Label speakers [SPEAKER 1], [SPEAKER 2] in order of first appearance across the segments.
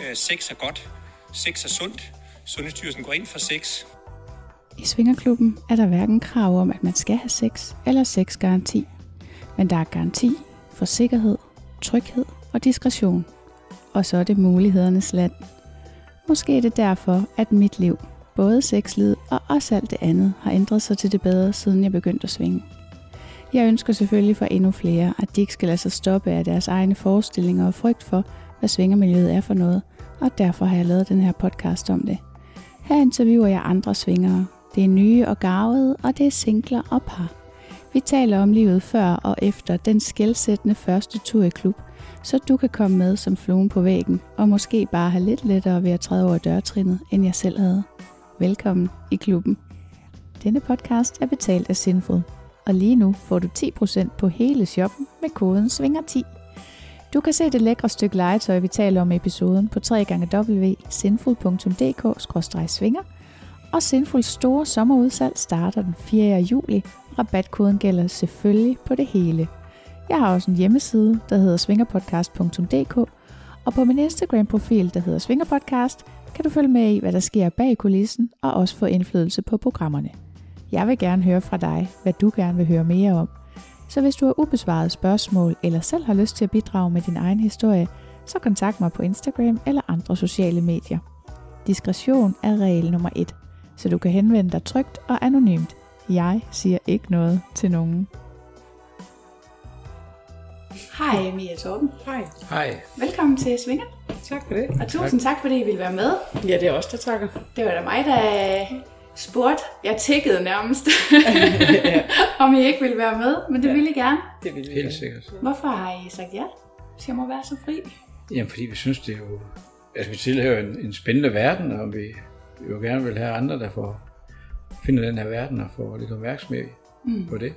[SPEAKER 1] Øh, sex er godt. Sex er sundt. Sundhedsstyrelsen går ind for sex.
[SPEAKER 2] I Svingerklubben er der hverken krav om, at man skal have sex eller sexgaranti. Men der er garanti for sikkerhed, tryghed og diskretion. Og så er det mulighedernes land. Måske er det derfor, at mit liv, både sexlivet og også alt det andet, har ændret sig til det bedre, siden jeg begyndte at svinge. Jeg ønsker selvfølgelig for endnu flere, at de ikke skal lade sig stoppe af deres egne forestillinger og frygt for, hvad svingermiljøet er for noget, og derfor har jeg lavet den her podcast om det. Her interviewer jeg andre svingere. Det er nye og garvede, og det er singler og par. Vi taler om livet før og efter den skældsættende første tur i klub, så du kan komme med som fluen på væggen, og måske bare have lidt lettere ved at træde over dørtrinnet, end jeg selv havde. Velkommen i klubben. Denne podcast er betalt af Sinful, og lige nu får du 10% på hele shoppen med koden SVINGER10. Du kan se det lækre stykke legetøj, vi taler om i episoden på www.sinful.dk-svinger, og Sinfuls store sommerudsalg starter den 4. juli. Rabatkoden gælder selvfølgelig på det hele. Jeg har også en hjemmeside, der hedder svingerpodcast.dk, og på min Instagram-profil, der hedder Svingerpodcast, kan du følge med i, hvad der sker bag kulissen, og også få indflydelse på programmerne. Jeg vil gerne høre fra dig, hvad du gerne vil høre mere om. Så hvis du har ubesvaret spørgsmål, eller selv har lyst til at bidrage med din egen historie, så kontakt mig på Instagram eller andre sociale medier. Diskretion er regel nummer et, så du kan henvende dig trygt og anonymt. Jeg siger ikke noget til nogen. Hej Mia Torben.
[SPEAKER 3] Hej.
[SPEAKER 4] Hej.
[SPEAKER 2] Velkommen til Svinger.
[SPEAKER 3] Tak for det.
[SPEAKER 2] Og tusind tak, fordi I ville være med.
[SPEAKER 3] Ja, det er også der takker.
[SPEAKER 2] Det var da mig, der spurgte. Jeg tækkede nærmest, om I ikke ville være med, men det
[SPEAKER 3] Ja.
[SPEAKER 2] ville I gerne.
[SPEAKER 3] Det vil vi
[SPEAKER 4] Helt sikkert.
[SPEAKER 2] Hvorfor har I sagt ja? Så jeg må være så fri.
[SPEAKER 4] Jamen, fordi vi synes, det er jo... Altså, vi tilhører en, en spændende verden, og vi jo gerne vil have andre, der får finder den her verden og får lidt opmærksomhed mm. på det.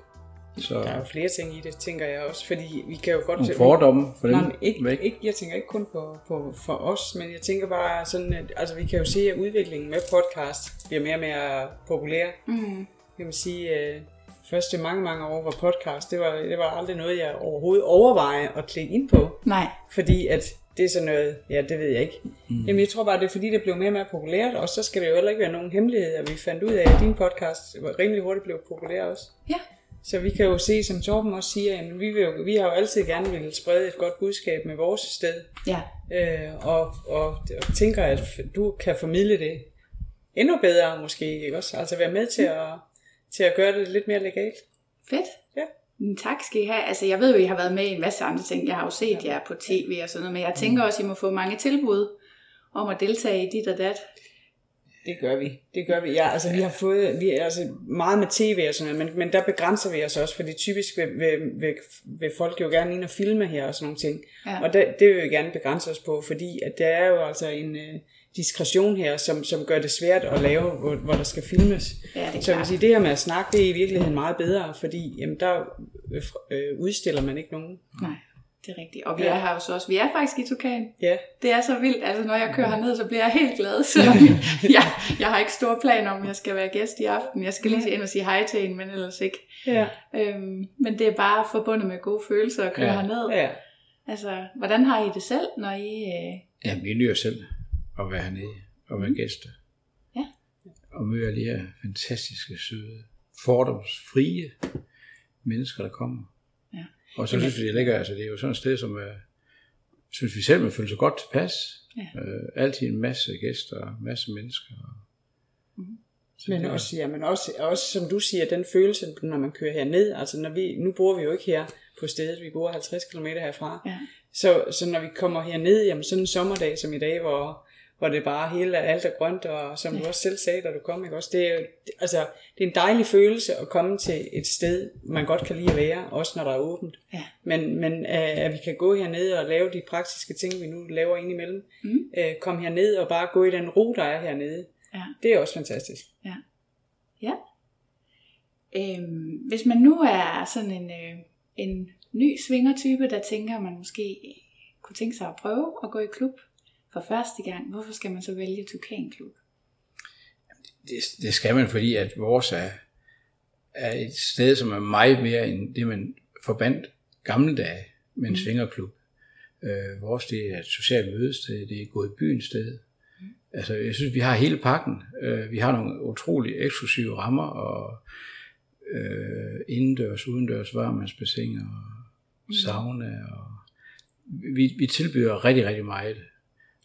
[SPEAKER 4] Så
[SPEAKER 3] Der er jo flere ting i det, tænker jeg også, fordi vi kan jo godt...
[SPEAKER 4] nogle fordomme for
[SPEAKER 3] Nej,
[SPEAKER 4] dem
[SPEAKER 3] men ikke,
[SPEAKER 4] væk.
[SPEAKER 3] ikke, jeg tænker ikke kun på, på for os, men jeg tænker bare sådan, at altså, vi kan jo se, at udviklingen med podcast bliver mere og mere populær.
[SPEAKER 2] Mm.
[SPEAKER 3] Kan man sige, øh, første mange, mange år var podcast, det var, det var aldrig noget, jeg overhovedet overvejede at klikke ind på.
[SPEAKER 2] Nej.
[SPEAKER 3] Fordi at det er sådan noget, ja, det ved jeg ikke. Mm. Jamen, jeg tror bare, det er fordi, det blev mere og mere populært, og så skal det jo heller ikke være nogen hemmelighed, at vi fandt ud af, at din podcast rimelig hurtigt blev populær også.
[SPEAKER 2] Ja.
[SPEAKER 3] Så vi kan jo se, som Torben også siger, at vi, vil jo, vi har jo altid gerne ville sprede et godt budskab med vores sted,
[SPEAKER 2] Ja.
[SPEAKER 3] øh, og, og, og tænker, at du kan formidle det endnu bedre måske, ikke også? Altså være med til at, til at gøre det lidt mere legalt.
[SPEAKER 2] Fedt.
[SPEAKER 3] Ja.
[SPEAKER 2] Mm, Tak skal I have. Altså, jeg ved jo, I har været med i en masse andre ting. Jeg har jo set jer på tv og sådan noget, men jeg tænker også, I må få mange tilbud om at deltage i dit og dat.
[SPEAKER 3] Det gør vi. Det gør vi. Ja, altså vi har fået vi altså meget med tv og sådan noget, men, men der begrænser vi os også, fordi typisk vil, vil, vil, vil folk jo gerne ind og filme her og sådan nogle ting.
[SPEAKER 2] Ja.
[SPEAKER 3] Og det, det vil vi gerne begrænse os på, fordi at der er jo altså en øh, diskretion her, som, som gør det svært at lave, hvor, hvor der skal filmes.
[SPEAKER 2] Ja, det er
[SPEAKER 3] Så jeg vil sige, det her med at snakke, det er i virkeligheden meget bedre, fordi jamen, der øh, øh, udstiller man ikke nogen.
[SPEAKER 2] Nej, det er rigtigt. Og vi
[SPEAKER 3] Ja.
[SPEAKER 2] er her jo så også. Vi er faktisk i Tukan.
[SPEAKER 3] Ja,
[SPEAKER 2] Det er så vildt. Altså, når jeg kører herned, så bliver jeg helt glad. Så jeg, jeg har ikke store planer om, jeg skal være gæst i aften. Jeg skal lige ind og sige hej til en, men ellers ikke.
[SPEAKER 3] ja,
[SPEAKER 2] Øhm, men det er bare forbundet med gode følelser at køre
[SPEAKER 4] Ja.
[SPEAKER 2] herned.
[SPEAKER 3] ja.
[SPEAKER 2] Altså, hvordan har I det selv, når I... Øh...
[SPEAKER 4] Ja, vi nyder selv at være hernede og være gæster.
[SPEAKER 2] Ja.
[SPEAKER 4] Og møde alle de her fantastiske, søde, fordomsfrie mennesker, der kommer. Og så synes vi, det ligger, altså det er jo sådan et sted, som er, synes vi selv, man føler sig godt tilpas.
[SPEAKER 2] Ja.
[SPEAKER 4] Øh, altid en masse gæster og en masse mennesker. Så
[SPEAKER 3] Men også, ja, men også, også, som du siger, den følelse, når man kører herned, altså når vi, nu bor vi jo ikke her på stedet, vi bor 50 km herfra,
[SPEAKER 2] Ja.
[SPEAKER 3] så, så når vi kommer herned, jamen sådan en sommerdag som i dag, hvor, hvor det bare hele alt er grønt, og som du også selv sagde, da du kom, ikke også, det er, altså, det er en dejlig følelse at komme til et sted, man godt kan lide at være, også når der er åbent.
[SPEAKER 2] Ja.
[SPEAKER 3] Men, men at, at vi kan gå herned og lave de praktiske ting, vi nu laver indimellem,
[SPEAKER 2] Mm.
[SPEAKER 3] øh, komme herned og bare gå i den ro, der er hernede,
[SPEAKER 2] Ja.
[SPEAKER 3] det er også fantastisk.
[SPEAKER 2] Ja. Øhm, hvis man nu er sådan en, øh, en ny svingertype, der tænker, at man måske kunne tænke sig at prøve at gå i klub for første gang, hvorfor skal man så vælge Tukan Klub?
[SPEAKER 4] det, det skal man, fordi at vores er, er et sted, som er meget mere end det, man forbandt gamle dage med en mm. svingerklub. Øh, vores det er et socialt mødested, det er gået i byen sted. Altså, jeg synes, vi har hele pakken. Øh, vi har nogle utrolig eksklusive rammer, og øh, indendørs, udendørs varmandsbassin og sauna. Og vi, vi tilbyder rigtig, rigtig meget.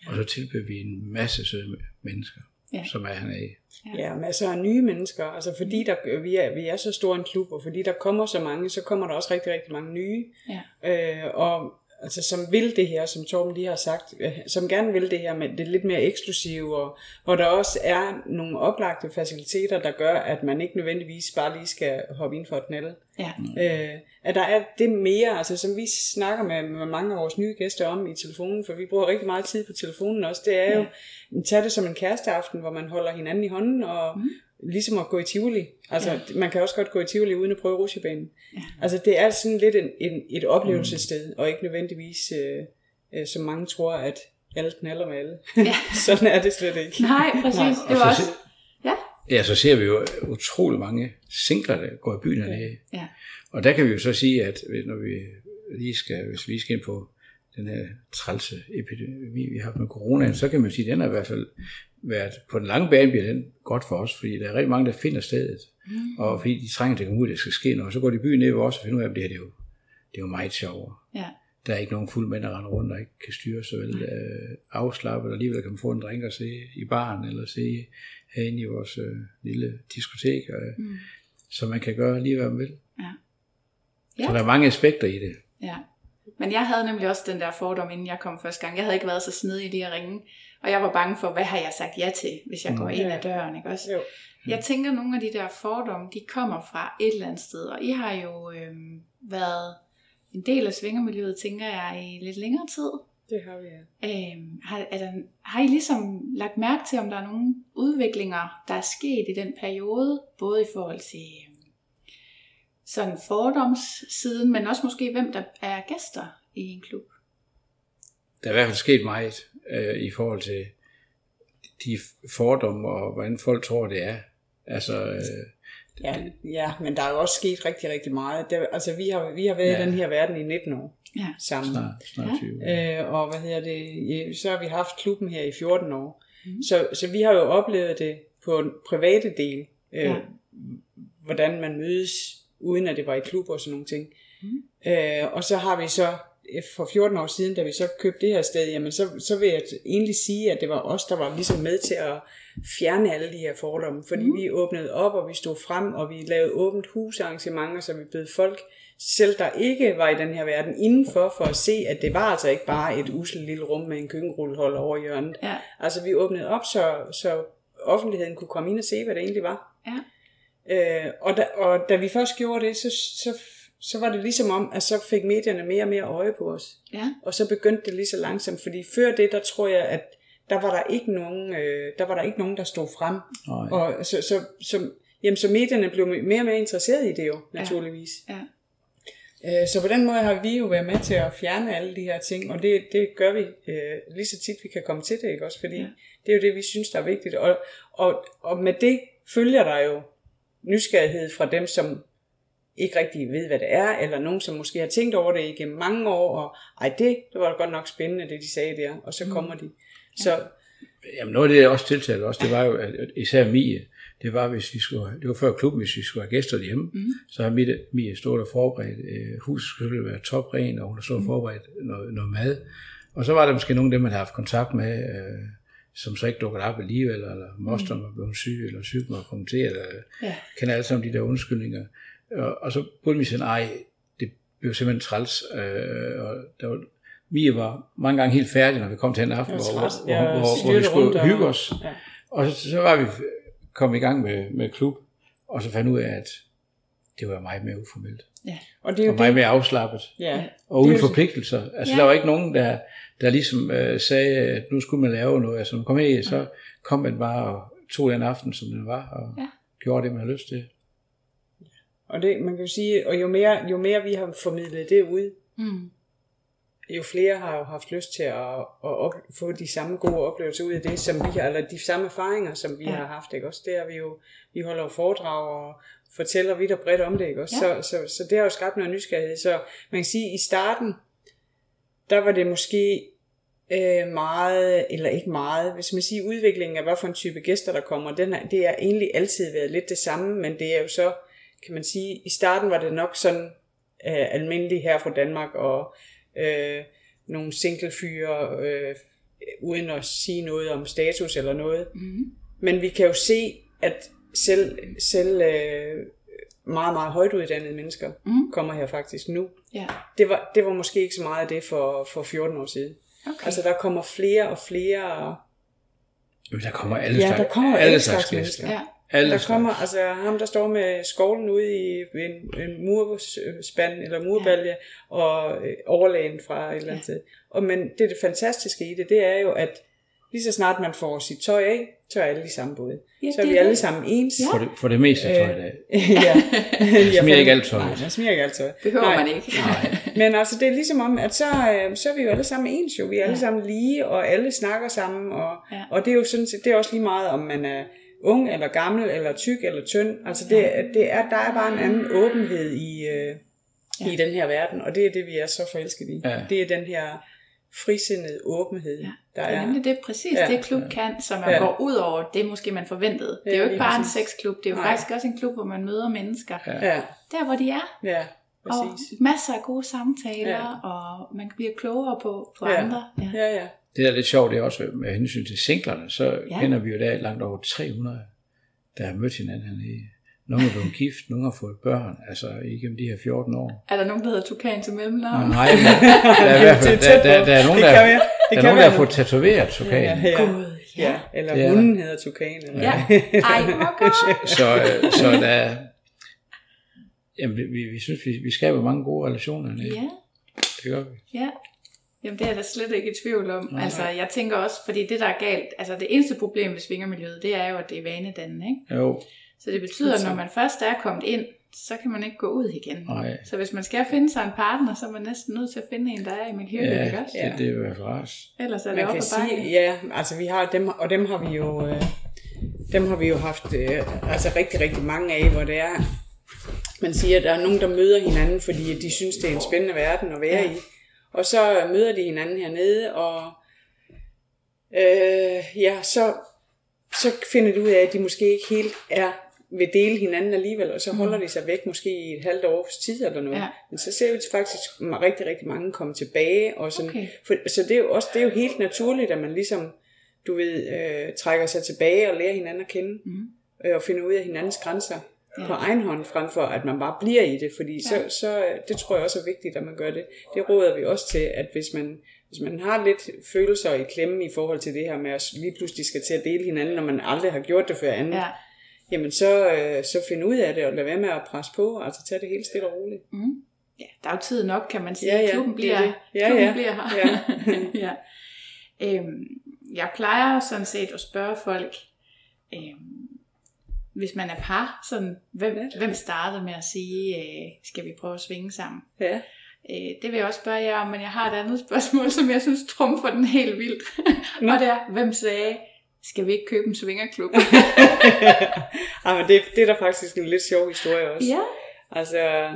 [SPEAKER 4] Og så tilbyder vi en masse søde mennesker,
[SPEAKER 2] Ja.
[SPEAKER 4] ja. som er hernede.
[SPEAKER 3] Ja, masser af nye mennesker. Altså fordi der, vi, er, vi er så stor en klub, og fordi der kommer så mange, så kommer der også rigtig, rigtig mange nye.
[SPEAKER 2] Ja.
[SPEAKER 3] Øh, og altså, som vil det her, som Torben lige har sagt, øh, som gerne vil det her med det lidt mere eksklusive, og hvor der også er nogle oplagte faciliteter, der gør, at man ikke nødvendigvis bare lige skal hoppe ind for et knælde.
[SPEAKER 2] Ja.
[SPEAKER 3] Øh, at der er det mere, altså som vi snakker med, med mange af vores nye gæster om i telefonen, for vi bruger rigtig meget tid på telefonen også, det er jo, ja. tag det som en kæresteaften, hvor man holder hinanden i hånden, og mm. Ligesom at gå i Tivoli. Altså, ja. man kan også godt gå i Tivoli uden at prøve rusjebanen. Ja. Altså, det er sådan lidt en, en, et oplevelsessted, og ikke nødvendigvis, øh, øh, som mange tror, at alle knaller med alle. Ja. sådan er det slet ikke.
[SPEAKER 2] Nej, præcis.
[SPEAKER 3] Nej.
[SPEAKER 2] Det var også... Ja.
[SPEAKER 4] Ja, så ser vi jo utrolig mange singler, der går i byen hernede.
[SPEAKER 2] Ja.
[SPEAKER 4] Og der kan vi jo så sige, at når vi lige skal, hvis vi skal ind på den her trælse epidemi, vi har med coronaen, så kan man sige, at den har i hvert fald været, på den lange bane bliver den godt for os, fordi der er rigtig mange, der finder stedet. Mm. Og fordi de trænger til at komme ud, det skal ske noget. Så går de i byen ned ved os og finder ud af, at det her det er jo, det er jo meget sjovere.
[SPEAKER 2] Ja.
[SPEAKER 4] Der er ikke nogen fuld mænd, der render rundt og ikke kan styre sig vel øh, afslappet, og alligevel kan man få en drink og se i baren, eller se herinde i vores øh, lille diskotek, øh, mm. så man kan gøre lige, hvad man vil.
[SPEAKER 2] Ja.
[SPEAKER 4] Ja. Så der er mange aspekter i det.
[SPEAKER 2] Ja. Men jeg havde nemlig også den der fordom, inden jeg kom første gang. Jeg havde ikke været så snedig i det at ringe. Og jeg var bange for, hvad har jeg sagt ja til, hvis jeg går ind ad døren, ikke også?
[SPEAKER 3] Jo.
[SPEAKER 2] Jeg tænker, at nogle af de der fordomme, de kommer fra et eller andet sted. Og I har jo øhm, været en del af svingermiljøet, tænker jeg, i lidt længere tid.
[SPEAKER 3] Det har vi, ja.
[SPEAKER 2] Øhm, har, er der, har I ligesom lagt mærke til, om der er nogle udviklinger, der er sket i den periode, både i forhold til øhm, sådan fordomssiden, men også måske hvem der er gæster i en klub?
[SPEAKER 4] Der er i hvert fald sket meget øh, i forhold til de fordomme og hvordan folk tror, det er. Altså, øh,
[SPEAKER 3] Ja, ja, men der er jo også sket rigtig, rigtig meget. Det, altså, vi har, vi har været ja. i den her verden i 19 år
[SPEAKER 2] Ja.
[SPEAKER 3] sammen.
[SPEAKER 4] snart, snart 20.
[SPEAKER 3] Øh, og hvad hedder det, ja, så har vi haft klubben her i 14 år. Mm. Så, så vi har jo oplevet det på en private del, øh,
[SPEAKER 2] Ja.
[SPEAKER 3] ja. hvordan man mødes, uden at det var i klub og sådan nogle ting. Mm. Øh, og så har vi så for 14 år siden, da vi så købte det her sted, jamen så, så vil jeg egentlig sige, at det var os, der var ligesom med til at fjerne alle de her fordomme, fordi mm. vi åbnede op, og vi stod frem, og vi lavede åbent husarrangementer, så vi bød folk, selv der ikke var i den her verden, indenfor, for at se, at det var altså ikke bare et usselt lille rum med en køkkenrullehold over hjørnet.
[SPEAKER 2] Ja.
[SPEAKER 3] Altså vi åbnede op, så, så offentligheden kunne komme ind og se, hvad det egentlig var.
[SPEAKER 2] Ja.
[SPEAKER 3] Øh, og, da, og da vi først gjorde det, så, så, så var det ligesom om, at så fik medierne mere og mere øje på os.
[SPEAKER 2] Ja.
[SPEAKER 3] Og så begyndte det lige så langsomt, fordi før det, der tror jeg, at der var der ikke nogen, øh, der var der ikke nogen, der stod frem.
[SPEAKER 4] Nej.
[SPEAKER 3] Og så, så, så, jamen, så medierne blev mere og mere interesseret i det jo, naturligvis.
[SPEAKER 2] Ja.
[SPEAKER 3] Øh, Så på den måde har vi jo været med til at fjerne alle de her ting, og det, det gør vi øh, lige så tit vi kan komme til det, ikke også? Fordi
[SPEAKER 2] Ja.
[SPEAKER 3] ja. det er jo det, vi synes, der er vigtigt. Og, og, og med det følger der jo nysgerrighed fra dem, som ikke rigtig ved, hvad det er, eller nogen, som måske har tænkt over det igennem mange år, og ej, det, det var godt nok spændende, det de sagde der, og så kommer de. Så
[SPEAKER 4] Jamen noget af det, jeg også tiltalte også, det var jo, at især Mie, det var, hvis vi skulle, det var før klubben, hvis vi skulle have gæster hjemme, mm. så har Mie, Mie stået og forberedt, øh, huset skulle være topren, og hun har stået og forberedt noget, noget mad. Og så var der måske nogle af dem, man havde haft kontakt med, øh, som så ikke dukkede op alligevel, eller mosteren var blevet syg, eller sygdom var kommet til, eller
[SPEAKER 2] Ja.
[SPEAKER 4] kender alle sammen de der undskyldninger. Og, og så burde vi sige, ej, det blev simpelthen træls, øh, og der var, Mie var mange gange helt færdig, når vi kom til en aften, hvor,
[SPEAKER 3] træt.
[SPEAKER 4] hvor,
[SPEAKER 3] Jeg
[SPEAKER 4] hvor, hvor, hvor vi skulle hygge os.
[SPEAKER 3] Ja.
[SPEAKER 4] Og så, så var vi kom i gang med, med klub, og så fandt ud af, at det var meget mere uformelt.
[SPEAKER 3] og det er jo
[SPEAKER 4] Og meget
[SPEAKER 3] det,
[SPEAKER 4] mere afslappet.
[SPEAKER 3] ja,
[SPEAKER 4] Og uden forpligtelser. Altså,
[SPEAKER 2] Ja.
[SPEAKER 4] der var ikke nogen, der, der ligesom øh, sagde, at nu skulle man lave noget. Altså, når man kom med, så kom man bare og tog den aften, som den var, og
[SPEAKER 2] Ja.
[SPEAKER 4] gjorde det, man havde lyst til.
[SPEAKER 3] Og det, man kan jo sige, og jo mere, jo mere vi har formidlet det ud,
[SPEAKER 2] Mm.
[SPEAKER 3] jo flere har jo haft lyst til at, at op, få de samme gode oplevelser ud af det, som vi har, eller de samme erfaringer, som vi
[SPEAKER 2] Ja.
[SPEAKER 3] har haft, ikke også? Det er vi jo, vi holder jo foredrag og fortæller vidt og bredt om det, ikke også?
[SPEAKER 2] Ja.
[SPEAKER 3] Så, så, så det har jo skabt noget nysgerrighed. Så man kan sige, i starten, der var det måske øh, meget, eller ikke meget, hvis man siger udviklingen af, hvad for en type gæster, der kommer, den er, det har egentlig altid været lidt det samme, men det er jo så, kan man sige, i starten var det nok sådan øh, almindeligt her fra Danmark, og øh, nogle single fyre, øh, uden at sige noget om status eller noget. Mm. Men vi kan jo se, at selv, selv øh, meget, meget højt uddannede mennesker mm. kommer her faktisk nu.
[SPEAKER 2] Ja.
[SPEAKER 3] Det var, det var måske ikke så meget af det for, for 14 år siden.
[SPEAKER 2] Okay.
[SPEAKER 3] Altså der kommer flere og flere...
[SPEAKER 4] Jamen, der kommer alle
[SPEAKER 3] Ja,
[SPEAKER 4] slags,
[SPEAKER 3] der kommer alle slags mennesker.
[SPEAKER 2] Ja.
[SPEAKER 4] Alle
[SPEAKER 3] Der
[SPEAKER 4] slags.
[SPEAKER 3] kommer, altså ham der står med skovlen ude i en, en murspand eller murbalje, ja. og øh, overlægen fra et eller andet ja. sted. Og men det, det fantastiske i det, det er jo, at lige så snart man får sit tøj af, så er alle i samme båd.
[SPEAKER 2] Ja,
[SPEAKER 3] så er
[SPEAKER 2] det
[SPEAKER 3] vi
[SPEAKER 2] er
[SPEAKER 3] alle
[SPEAKER 2] det.
[SPEAKER 3] sammen ens.
[SPEAKER 4] For det, for det meste, tror jeg, det er.
[SPEAKER 3] ja. ja.
[SPEAKER 4] smiger ikke alt tøj.
[SPEAKER 3] Nej, man smiger ikke alt tøj.
[SPEAKER 2] Behøver
[SPEAKER 3] Nej.
[SPEAKER 2] man ikke.
[SPEAKER 3] Men altså, det er ligesom om, at så, øh, så er vi jo alle sammen ens jo. Vi er alle sammen lige, og alle snakker sammen. Og,
[SPEAKER 2] Ja.
[SPEAKER 3] ja. og det er jo sådan set, det er også lige meget, om man er ung, eller gammel, eller tyk, eller tynd. Altså, det, det er, der er bare en anden åbenhed i, øh, ja. i den her verden, og det er det, vi er så forelsket i.
[SPEAKER 4] Ja.
[SPEAKER 3] Det er den her frisindede åbenhed,
[SPEAKER 2] Ja.
[SPEAKER 3] der
[SPEAKER 2] Det er
[SPEAKER 3] er.
[SPEAKER 2] nemlig det præcis,
[SPEAKER 3] Ja.
[SPEAKER 2] det klub kan, som man
[SPEAKER 3] Ja.
[SPEAKER 2] går ud over det, måske man forventede. Det er
[SPEAKER 3] Ja,
[SPEAKER 2] jo ikke bare en sexklub, det er jo
[SPEAKER 3] Nej.
[SPEAKER 2] faktisk også en klub, hvor man møder mennesker.
[SPEAKER 3] Ja,
[SPEAKER 2] Der, hvor de er.
[SPEAKER 3] ja,
[SPEAKER 2] Og
[SPEAKER 3] præcis.
[SPEAKER 2] masser af gode samtaler,
[SPEAKER 3] Ja.
[SPEAKER 2] og man bliver klogere på, på
[SPEAKER 3] Ja.
[SPEAKER 2] andre. Ja.
[SPEAKER 3] Ja, ja.
[SPEAKER 4] Det der er lidt sjovt, det er også med hensyn til singlerne, så
[SPEAKER 2] Ja.
[SPEAKER 4] ja. kender vi jo der langt over 300, der har mødt hinanden hernede. Nogle er blevet gift, nogle har fået børn, altså igennem de her 14 år.
[SPEAKER 2] Er der nogen, der hedder Tukan til mellemnavn?
[SPEAKER 4] Nej, men der er i hvert fald,
[SPEAKER 3] Det er
[SPEAKER 4] der, der, der er nogen,
[SPEAKER 3] Det
[SPEAKER 4] der,
[SPEAKER 3] kan være- det
[SPEAKER 4] der, er
[SPEAKER 3] kan
[SPEAKER 4] nogen, der har fået tatoveret tukan.
[SPEAKER 3] Ja, ja.
[SPEAKER 2] Gud, ja.
[SPEAKER 3] ja. Eller
[SPEAKER 4] Det er
[SPEAKER 3] hunden hedder Tukan. Eller
[SPEAKER 2] Ja. Ej, hvor godt.
[SPEAKER 4] Så, øh, så der, jamen, vi, vi, vi synes, vi, vi skaber mange gode relationer.
[SPEAKER 2] Ja,
[SPEAKER 4] Det gør vi.
[SPEAKER 2] ja. Jamen det er jeg da slet ikke i tvivl om.
[SPEAKER 4] Nej.
[SPEAKER 2] Altså jeg tænker også, fordi det der er galt, altså det eneste problem ved svingermiljøet, det er jo, at det er vanedannende, ikke?
[SPEAKER 4] Jo,
[SPEAKER 2] Så det betyder, at når man først er kommet ind, så kan man ikke gå ud igen.
[SPEAKER 4] Nej.
[SPEAKER 2] Så hvis man skal finde sig en partner, så er man næsten nødt til at finde en, der er i miljøet,
[SPEAKER 4] ja,
[SPEAKER 2] ikke også?
[SPEAKER 4] det, det er fald ras.
[SPEAKER 2] Ellers er det
[SPEAKER 3] man
[SPEAKER 2] op
[SPEAKER 3] kan
[SPEAKER 2] bakke.
[SPEAKER 3] sige, ja, altså vi har dem, og dem har vi jo, øh, dem har vi jo haft øh, altså rigtig, rigtig mange af, hvor det er, man siger, at der er nogen, der møder hinanden, fordi de synes, det er en spændende verden at være
[SPEAKER 2] Ja.
[SPEAKER 3] ja. i. Og så møder de hinanden hernede, og øh, ja, så, så finder de ud af, at de måske ikke helt er vil dele hinanden alligevel, og så holder de sig væk måske i et halvt års tid eller noget.
[SPEAKER 2] Ja.
[SPEAKER 3] Men så ser vi faktisk rigtig, rigtig mange komme tilbage. Og sådan,
[SPEAKER 2] Okay.
[SPEAKER 3] for, så det er jo også det er jo helt naturligt, at man ligesom, du ved, øh, trækker sig tilbage og lærer hinanden at kende.
[SPEAKER 2] Mm.
[SPEAKER 3] Øh, og finder ud af hinandens grænser
[SPEAKER 2] Ja.
[SPEAKER 3] på egen hånd, frem for at man bare bliver i det. Fordi
[SPEAKER 2] Ja.
[SPEAKER 3] så, så, det tror jeg også er vigtigt, at man gør det. Det råder vi også til, at hvis man, hvis man har lidt følelser i klemme i forhold til det her med at lige pludselig skal til at dele hinanden, når man aldrig har gjort det før andet,
[SPEAKER 2] Ja.
[SPEAKER 3] jamen så, øh, så find ud af det, og lad være med at presse på, altså tage det helt stille og roligt.
[SPEAKER 2] Mm. ja, der er jo tid nok, kan man sige.
[SPEAKER 3] Ja, ja,
[SPEAKER 2] klubben
[SPEAKER 3] er
[SPEAKER 2] bliver,
[SPEAKER 3] det. Ja,
[SPEAKER 2] klubben
[SPEAKER 3] ja.
[SPEAKER 2] bliver her.
[SPEAKER 3] Ja.
[SPEAKER 2] ja. Øhm, jeg plejer sådan set at spørge folk, øhm, hvis man er par, sådan, hvem, hvem startede med at sige, øh, skal vi prøve at svinge sammen?
[SPEAKER 3] Ja.
[SPEAKER 2] Øh, det vil jeg også spørge jer om, men jeg har et andet spørgsmål, som jeg synes trumfer den helt vildt.
[SPEAKER 3] Nå.
[SPEAKER 2] og det er, hvem sagde, skal vi ikke købe en svingerklub?
[SPEAKER 3] Ej, men det, det er der faktisk en lidt sjov historie også.
[SPEAKER 2] ja,
[SPEAKER 3] Altså,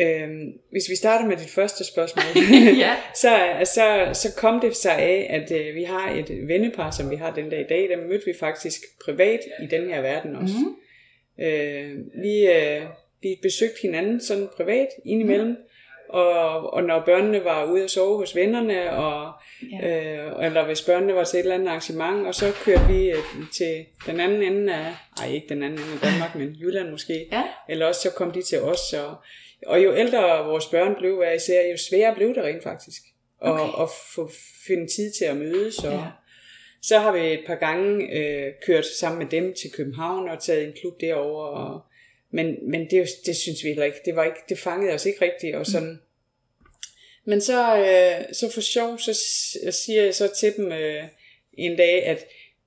[SPEAKER 3] øhm, hvis vi starter med dit første spørgsmål,
[SPEAKER 2] ja.
[SPEAKER 3] så, så, så kom det sig af, at øh, vi har et vennepar, som vi har den dag i dag. Dem mødte vi faktisk privat i den her verden også. Mm. Øh, vi, øh, vi besøgte hinanden sådan privat indimellem. Mm. Og, og når børnene var ude at sove hos vennerne, og,
[SPEAKER 2] Ja.
[SPEAKER 3] øh, eller hvis børnene var til et eller andet arrangement, og så kørte vi øh, til den anden ende af, ej ikke den anden ende af Danmark, men Jylland måske,
[SPEAKER 2] Ja.
[SPEAKER 3] eller også så kom de til os. Og, og jo ældre vores børn blev hver især, jo sværere blev det rent faktisk. Og,
[SPEAKER 2] Okay.
[SPEAKER 3] at få finde tid til at mødes. Og,
[SPEAKER 2] Ja.
[SPEAKER 3] Så har vi et par gange øh, kørt sammen med dem til København og taget en klub derover. Og, men men det, jo- det synes vi heller ikke. Det, var ikke. det fangede os ikke rigtigt. Og sådan. Men så, øh, så for sjov, så siger jeg så til dem øh, en dag, at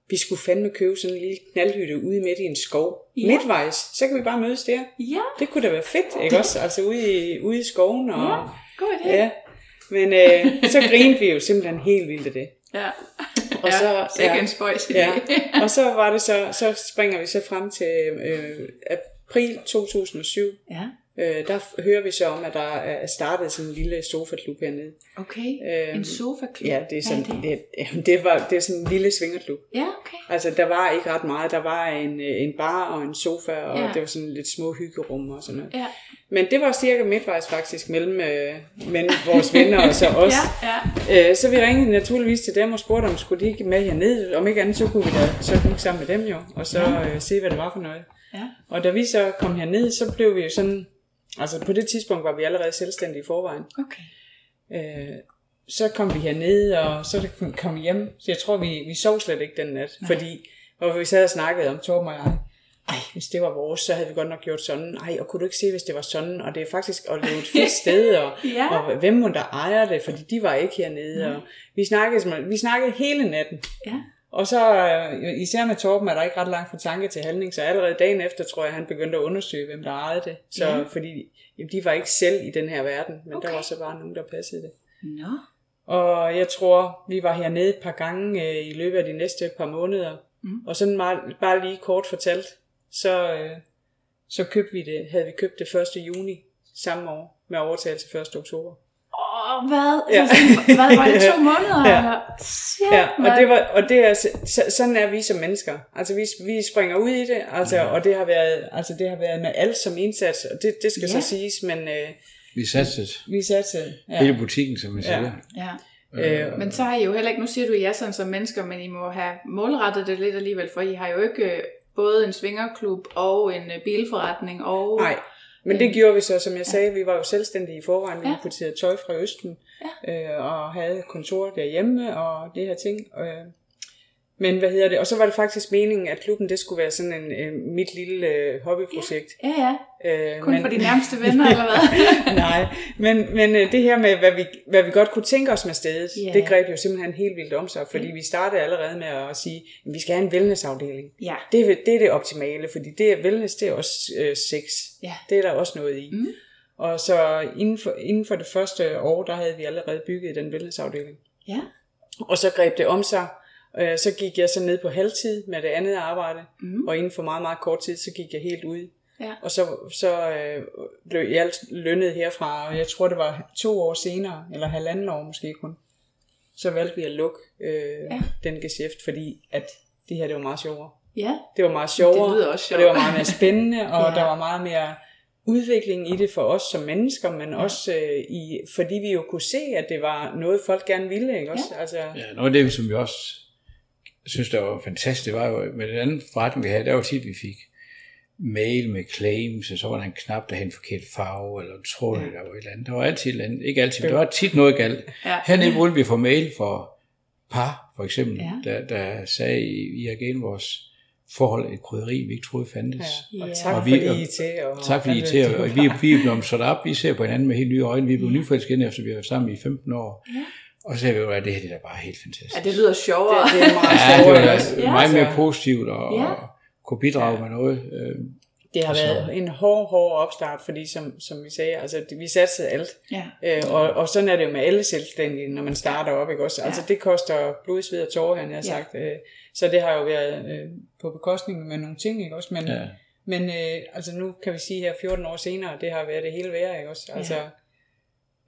[SPEAKER 3] vi skulle fandme købe sådan en lille knaldhytte ude midt i en skov.
[SPEAKER 2] Ja.
[SPEAKER 3] Midtvejs. Så kan vi bare mødes der.
[SPEAKER 2] Ja,
[SPEAKER 3] Det kunne da være fedt, ikke også? Altså ude i, ude i skoven. Og,
[SPEAKER 2] Ja. god idé.
[SPEAKER 3] ja. Men øh, så grinede vi jo simpelthen helt vildt af det.
[SPEAKER 2] Ja.
[SPEAKER 3] Og
[SPEAKER 2] ja,
[SPEAKER 3] så- ja.
[SPEAKER 2] en spøjs.
[SPEAKER 3] Ja. Og så var det så, så springer vi så frem til øh, april 2007,
[SPEAKER 2] ja.
[SPEAKER 3] Øh, der hører vi så om, at der er startet sådan en lille sofaklub hernede.
[SPEAKER 2] Okay,
[SPEAKER 3] Øhm,
[SPEAKER 2] en sofaklub.
[SPEAKER 3] Ja, det er sådan,
[SPEAKER 2] Hvad er
[SPEAKER 3] det? Det, jamen, det, var, det er sådan en lille svingerklub.
[SPEAKER 2] Ja, okay.
[SPEAKER 3] Altså, der var ikke ret meget. Der var en, øh, en bar og en sofa, og
[SPEAKER 2] Ja.
[SPEAKER 3] ja. det var sådan lidt små hyggerum og sådan noget.
[SPEAKER 2] Ja.
[SPEAKER 3] Men det var cirka midtvejs faktisk mellem, øh, mellem vores venner og så os.
[SPEAKER 2] Ja, ja.
[SPEAKER 3] Øh, så vi ringede naturligvis til dem og spurgte, om skulle de ikke med herned. Om ikke andet, så kunne vi da så gik sammen med dem jo, og så øh, se, hvad det var for noget.
[SPEAKER 2] Ja.
[SPEAKER 3] Og da vi så kom herned, så blev vi jo sådan... Altså på det tidspunkt var vi allerede selvstændige i forvejen.
[SPEAKER 2] Okay.
[SPEAKER 3] Øh, så kom vi herned, og så kom vi hjem. Så jeg tror, vi, vi sov slet ikke den nat. Nej. Fordi hvor vi sad og snakkede om Torben og jeg. Ej, hvis det var vores, så havde vi godt nok gjort sådan. Ej, og kunne du ikke se, hvis det var sådan? Og det er faktisk er jo et fedt sted, og,
[SPEAKER 2] Ja.
[SPEAKER 3] og hvem må der ejer det? Fordi de var ikke hernede. Og vi, snakkede, vi snakkede hele natten.
[SPEAKER 2] Ja.
[SPEAKER 3] Og så, øh, især med Torben, er der ikke ret langt fra tanke til handling, så allerede dagen efter, tror jeg, han begyndte at undersøge, hvem der ejede det. Så,
[SPEAKER 2] Ja.
[SPEAKER 3] Fordi jamen, de var ikke selv i den her verden, men. Okay. der var så bare nogen, der passede det.
[SPEAKER 2] Nå.
[SPEAKER 3] Og jeg tror, vi var hernede et par gange øh, i løbet af de næste par måneder.
[SPEAKER 2] Mm.
[SPEAKER 3] Og sådan meget, bare lige kort fortalt, så, øh, så købte vi det, havde vi købt det 1. juni samme år, med overtagelse 1. oktober.
[SPEAKER 2] Åh, hvad?
[SPEAKER 3] Ja.
[SPEAKER 2] Ja. hvad var det, to måneder?
[SPEAKER 3] Ja.
[SPEAKER 2] Eller? Shit,
[SPEAKER 3] Ja, og, det var, og det er, så, sådan er vi som mennesker. Altså vi, vi springer ud i det, altså, og det har, været, altså, det har været med alt som indsats, og det, det skal
[SPEAKER 2] Ja.
[SPEAKER 3] så siges, men øh,
[SPEAKER 4] Vi satsede
[SPEAKER 3] vi satte
[SPEAKER 4] ja. hele butikken, som
[SPEAKER 3] Ja.
[SPEAKER 4] siger.
[SPEAKER 2] Ja.
[SPEAKER 3] Øh,
[SPEAKER 2] Men så har I jo heller ikke, nu siger du ja sådan som mennesker, men I må have målrettet det lidt alligevel, for I har jo ikke øh, både en svingerklub og en øh, bilforretning og...
[SPEAKER 3] Nej, men det gjorde vi så, som jeg sagde, vi var jo selvstændige i forvejen, vi
[SPEAKER 2] Ja.
[SPEAKER 3] importerede tøj fra Østen, øh, og havde kontor derhjemme og det her ting. Øh, men hvad hedder det? Og så var det faktisk meningen, at klubben det skulle være sådan en, øh, mit lille øh, hobbyprojekt.
[SPEAKER 2] Ja, ja.
[SPEAKER 3] Øh,
[SPEAKER 2] Kun for de nærmeste venner, eller hvad?
[SPEAKER 3] Nej, men, men øh, det her med, hvad vi, hvad vi godt kunne tænke os med stedet,
[SPEAKER 2] Ja.
[SPEAKER 3] det greb jo simpelthen helt vildt om sig, fordi vi startede allerede med at sige, at vi skal have en wellnessafdeling.
[SPEAKER 2] Ja.
[SPEAKER 3] Det, er, det er det optimale, fordi det er wellness, det er også øh, sex.
[SPEAKER 2] Ja.
[SPEAKER 3] Det er der også noget i.
[SPEAKER 2] Mm.
[SPEAKER 3] Og så inden for, inden for det første år, der havde vi allerede bygget den wellnessafdeling.
[SPEAKER 2] Ja.
[SPEAKER 3] Og så greb det om sig. Øh, Så gik jeg så ned på halvtid med det andet arbejde,
[SPEAKER 2] Mm.
[SPEAKER 3] og inden for meget, meget kort tid, så gik jeg helt ud.
[SPEAKER 2] Ja.
[SPEAKER 3] Og så, så øh, blev jeg lønnet herfra, og jeg tror, det var to år senere, eller halvanden år måske kun. Så valgte vi at lukke øh,
[SPEAKER 2] Ja.
[SPEAKER 3] ja. den geschæft, fordi at det her, det var meget sjovere.
[SPEAKER 2] Ja.
[SPEAKER 3] Det var meget sjovere,
[SPEAKER 2] Det lyder også
[SPEAKER 3] og det var meget mere spændende, og
[SPEAKER 2] Ja.
[SPEAKER 3] ja. der var meget mere udvikling i det for os som mennesker, men ja. også øh, i, fordi vi jo kunne se, at det var noget, folk gerne ville, ikke også? Altså,
[SPEAKER 4] Ja, noget af det, som vi også synes, der var fantastisk, det var jo med den anden forretning, vi havde, der var tit, vi fik mail med claims, og så var der en knap, der havde en forkert farve, eller en tråd, ja. der var et eller andet. Der var altid et eller andet, ikke altid, men der var tit noget galt.
[SPEAKER 2] Ja.
[SPEAKER 4] Hernede burde vi få mail for par, for eksempel,
[SPEAKER 2] Ja.
[SPEAKER 4] der, der sagde, I, I har gennem vores forhold et krydderi, vi ikke troede fandtes.
[SPEAKER 3] ja. Og
[SPEAKER 2] Ja.
[SPEAKER 3] tak
[SPEAKER 4] Og
[SPEAKER 3] for
[SPEAKER 4] vi-
[SPEAKER 3] det, IT. Og
[SPEAKER 4] Tak fordi I til, og vi, vi er blevet sat op, vi ser på hinanden med helt nye øjne, vi er blevet nyforelskede, efter vi har været sammen i 15 år.
[SPEAKER 2] Ja.
[SPEAKER 4] Og så sagde vi jo, at det her det er bare helt fantastisk.
[SPEAKER 2] ja, det lyder sjovere.
[SPEAKER 3] Det, det er meget
[SPEAKER 4] Ja, det var
[SPEAKER 3] også?
[SPEAKER 2] Ja.
[SPEAKER 4] meget mere
[SPEAKER 3] Altså,
[SPEAKER 4] positivt og,
[SPEAKER 2] Ja.
[SPEAKER 4] og kunne bidrage med noget. Øh,
[SPEAKER 3] Det har været en hård, hård opstart, fordi som, som vi sagde, altså, vi satte alt.
[SPEAKER 2] Ja.
[SPEAKER 3] Øh, og, og sådan er det jo med alle selvstændige, når man starter op, ikke også? Altså
[SPEAKER 2] Ja.
[SPEAKER 3] det koster blod, sved og tårer, han har
[SPEAKER 2] Ja.
[SPEAKER 3] sagt. Øh, så det har jo været øh, på bekostning med nogle ting, ikke også? Men,
[SPEAKER 4] ja.
[SPEAKER 3] men øh, altså nu kan vi sige her 14 år senere, det har været det hele værd, ikke også? Altså,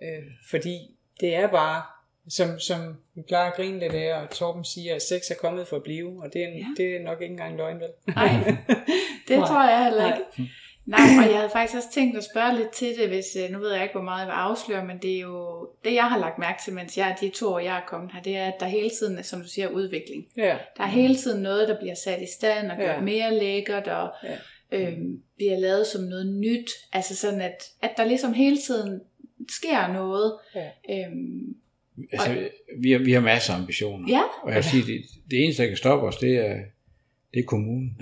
[SPEAKER 3] øh, fordi det er bare, som, som vi plejer at grine lidt af, og Torben siger, at sex er kommet for at blive, og det er,
[SPEAKER 2] Ja.
[SPEAKER 3] det er nok ikke engang løgn, vel?
[SPEAKER 2] Nej, det
[SPEAKER 3] Nej.
[SPEAKER 2] tror jeg heller
[SPEAKER 3] Nej.
[SPEAKER 2] ikke. Nej, og jeg havde faktisk også tænkt at spørge lidt til det, hvis, øh, nu ved jeg ikke, hvor meget jeg vil afsløre, men det er jo, det jeg har lagt mærke til, mens jeg de to år, jeg er kommet her, det er, at der hele tiden, som du siger, udvikling.
[SPEAKER 3] Ja.
[SPEAKER 2] Der er hele tiden noget, der bliver sat i stand og gjort
[SPEAKER 3] Ja.
[SPEAKER 2] mere lækkert og
[SPEAKER 3] Ja.
[SPEAKER 2] øhm, bliver lavet som noget nyt. Altså sådan, at, at der ligesom hele tiden sker noget.
[SPEAKER 3] Ja.
[SPEAKER 2] Øhm,
[SPEAKER 4] Altså, vi, har, vi har masser af ambitioner.
[SPEAKER 2] ja,
[SPEAKER 4] Og jeg vil sige, det, det eneste, der kan stoppe os, det er, det er kommunen.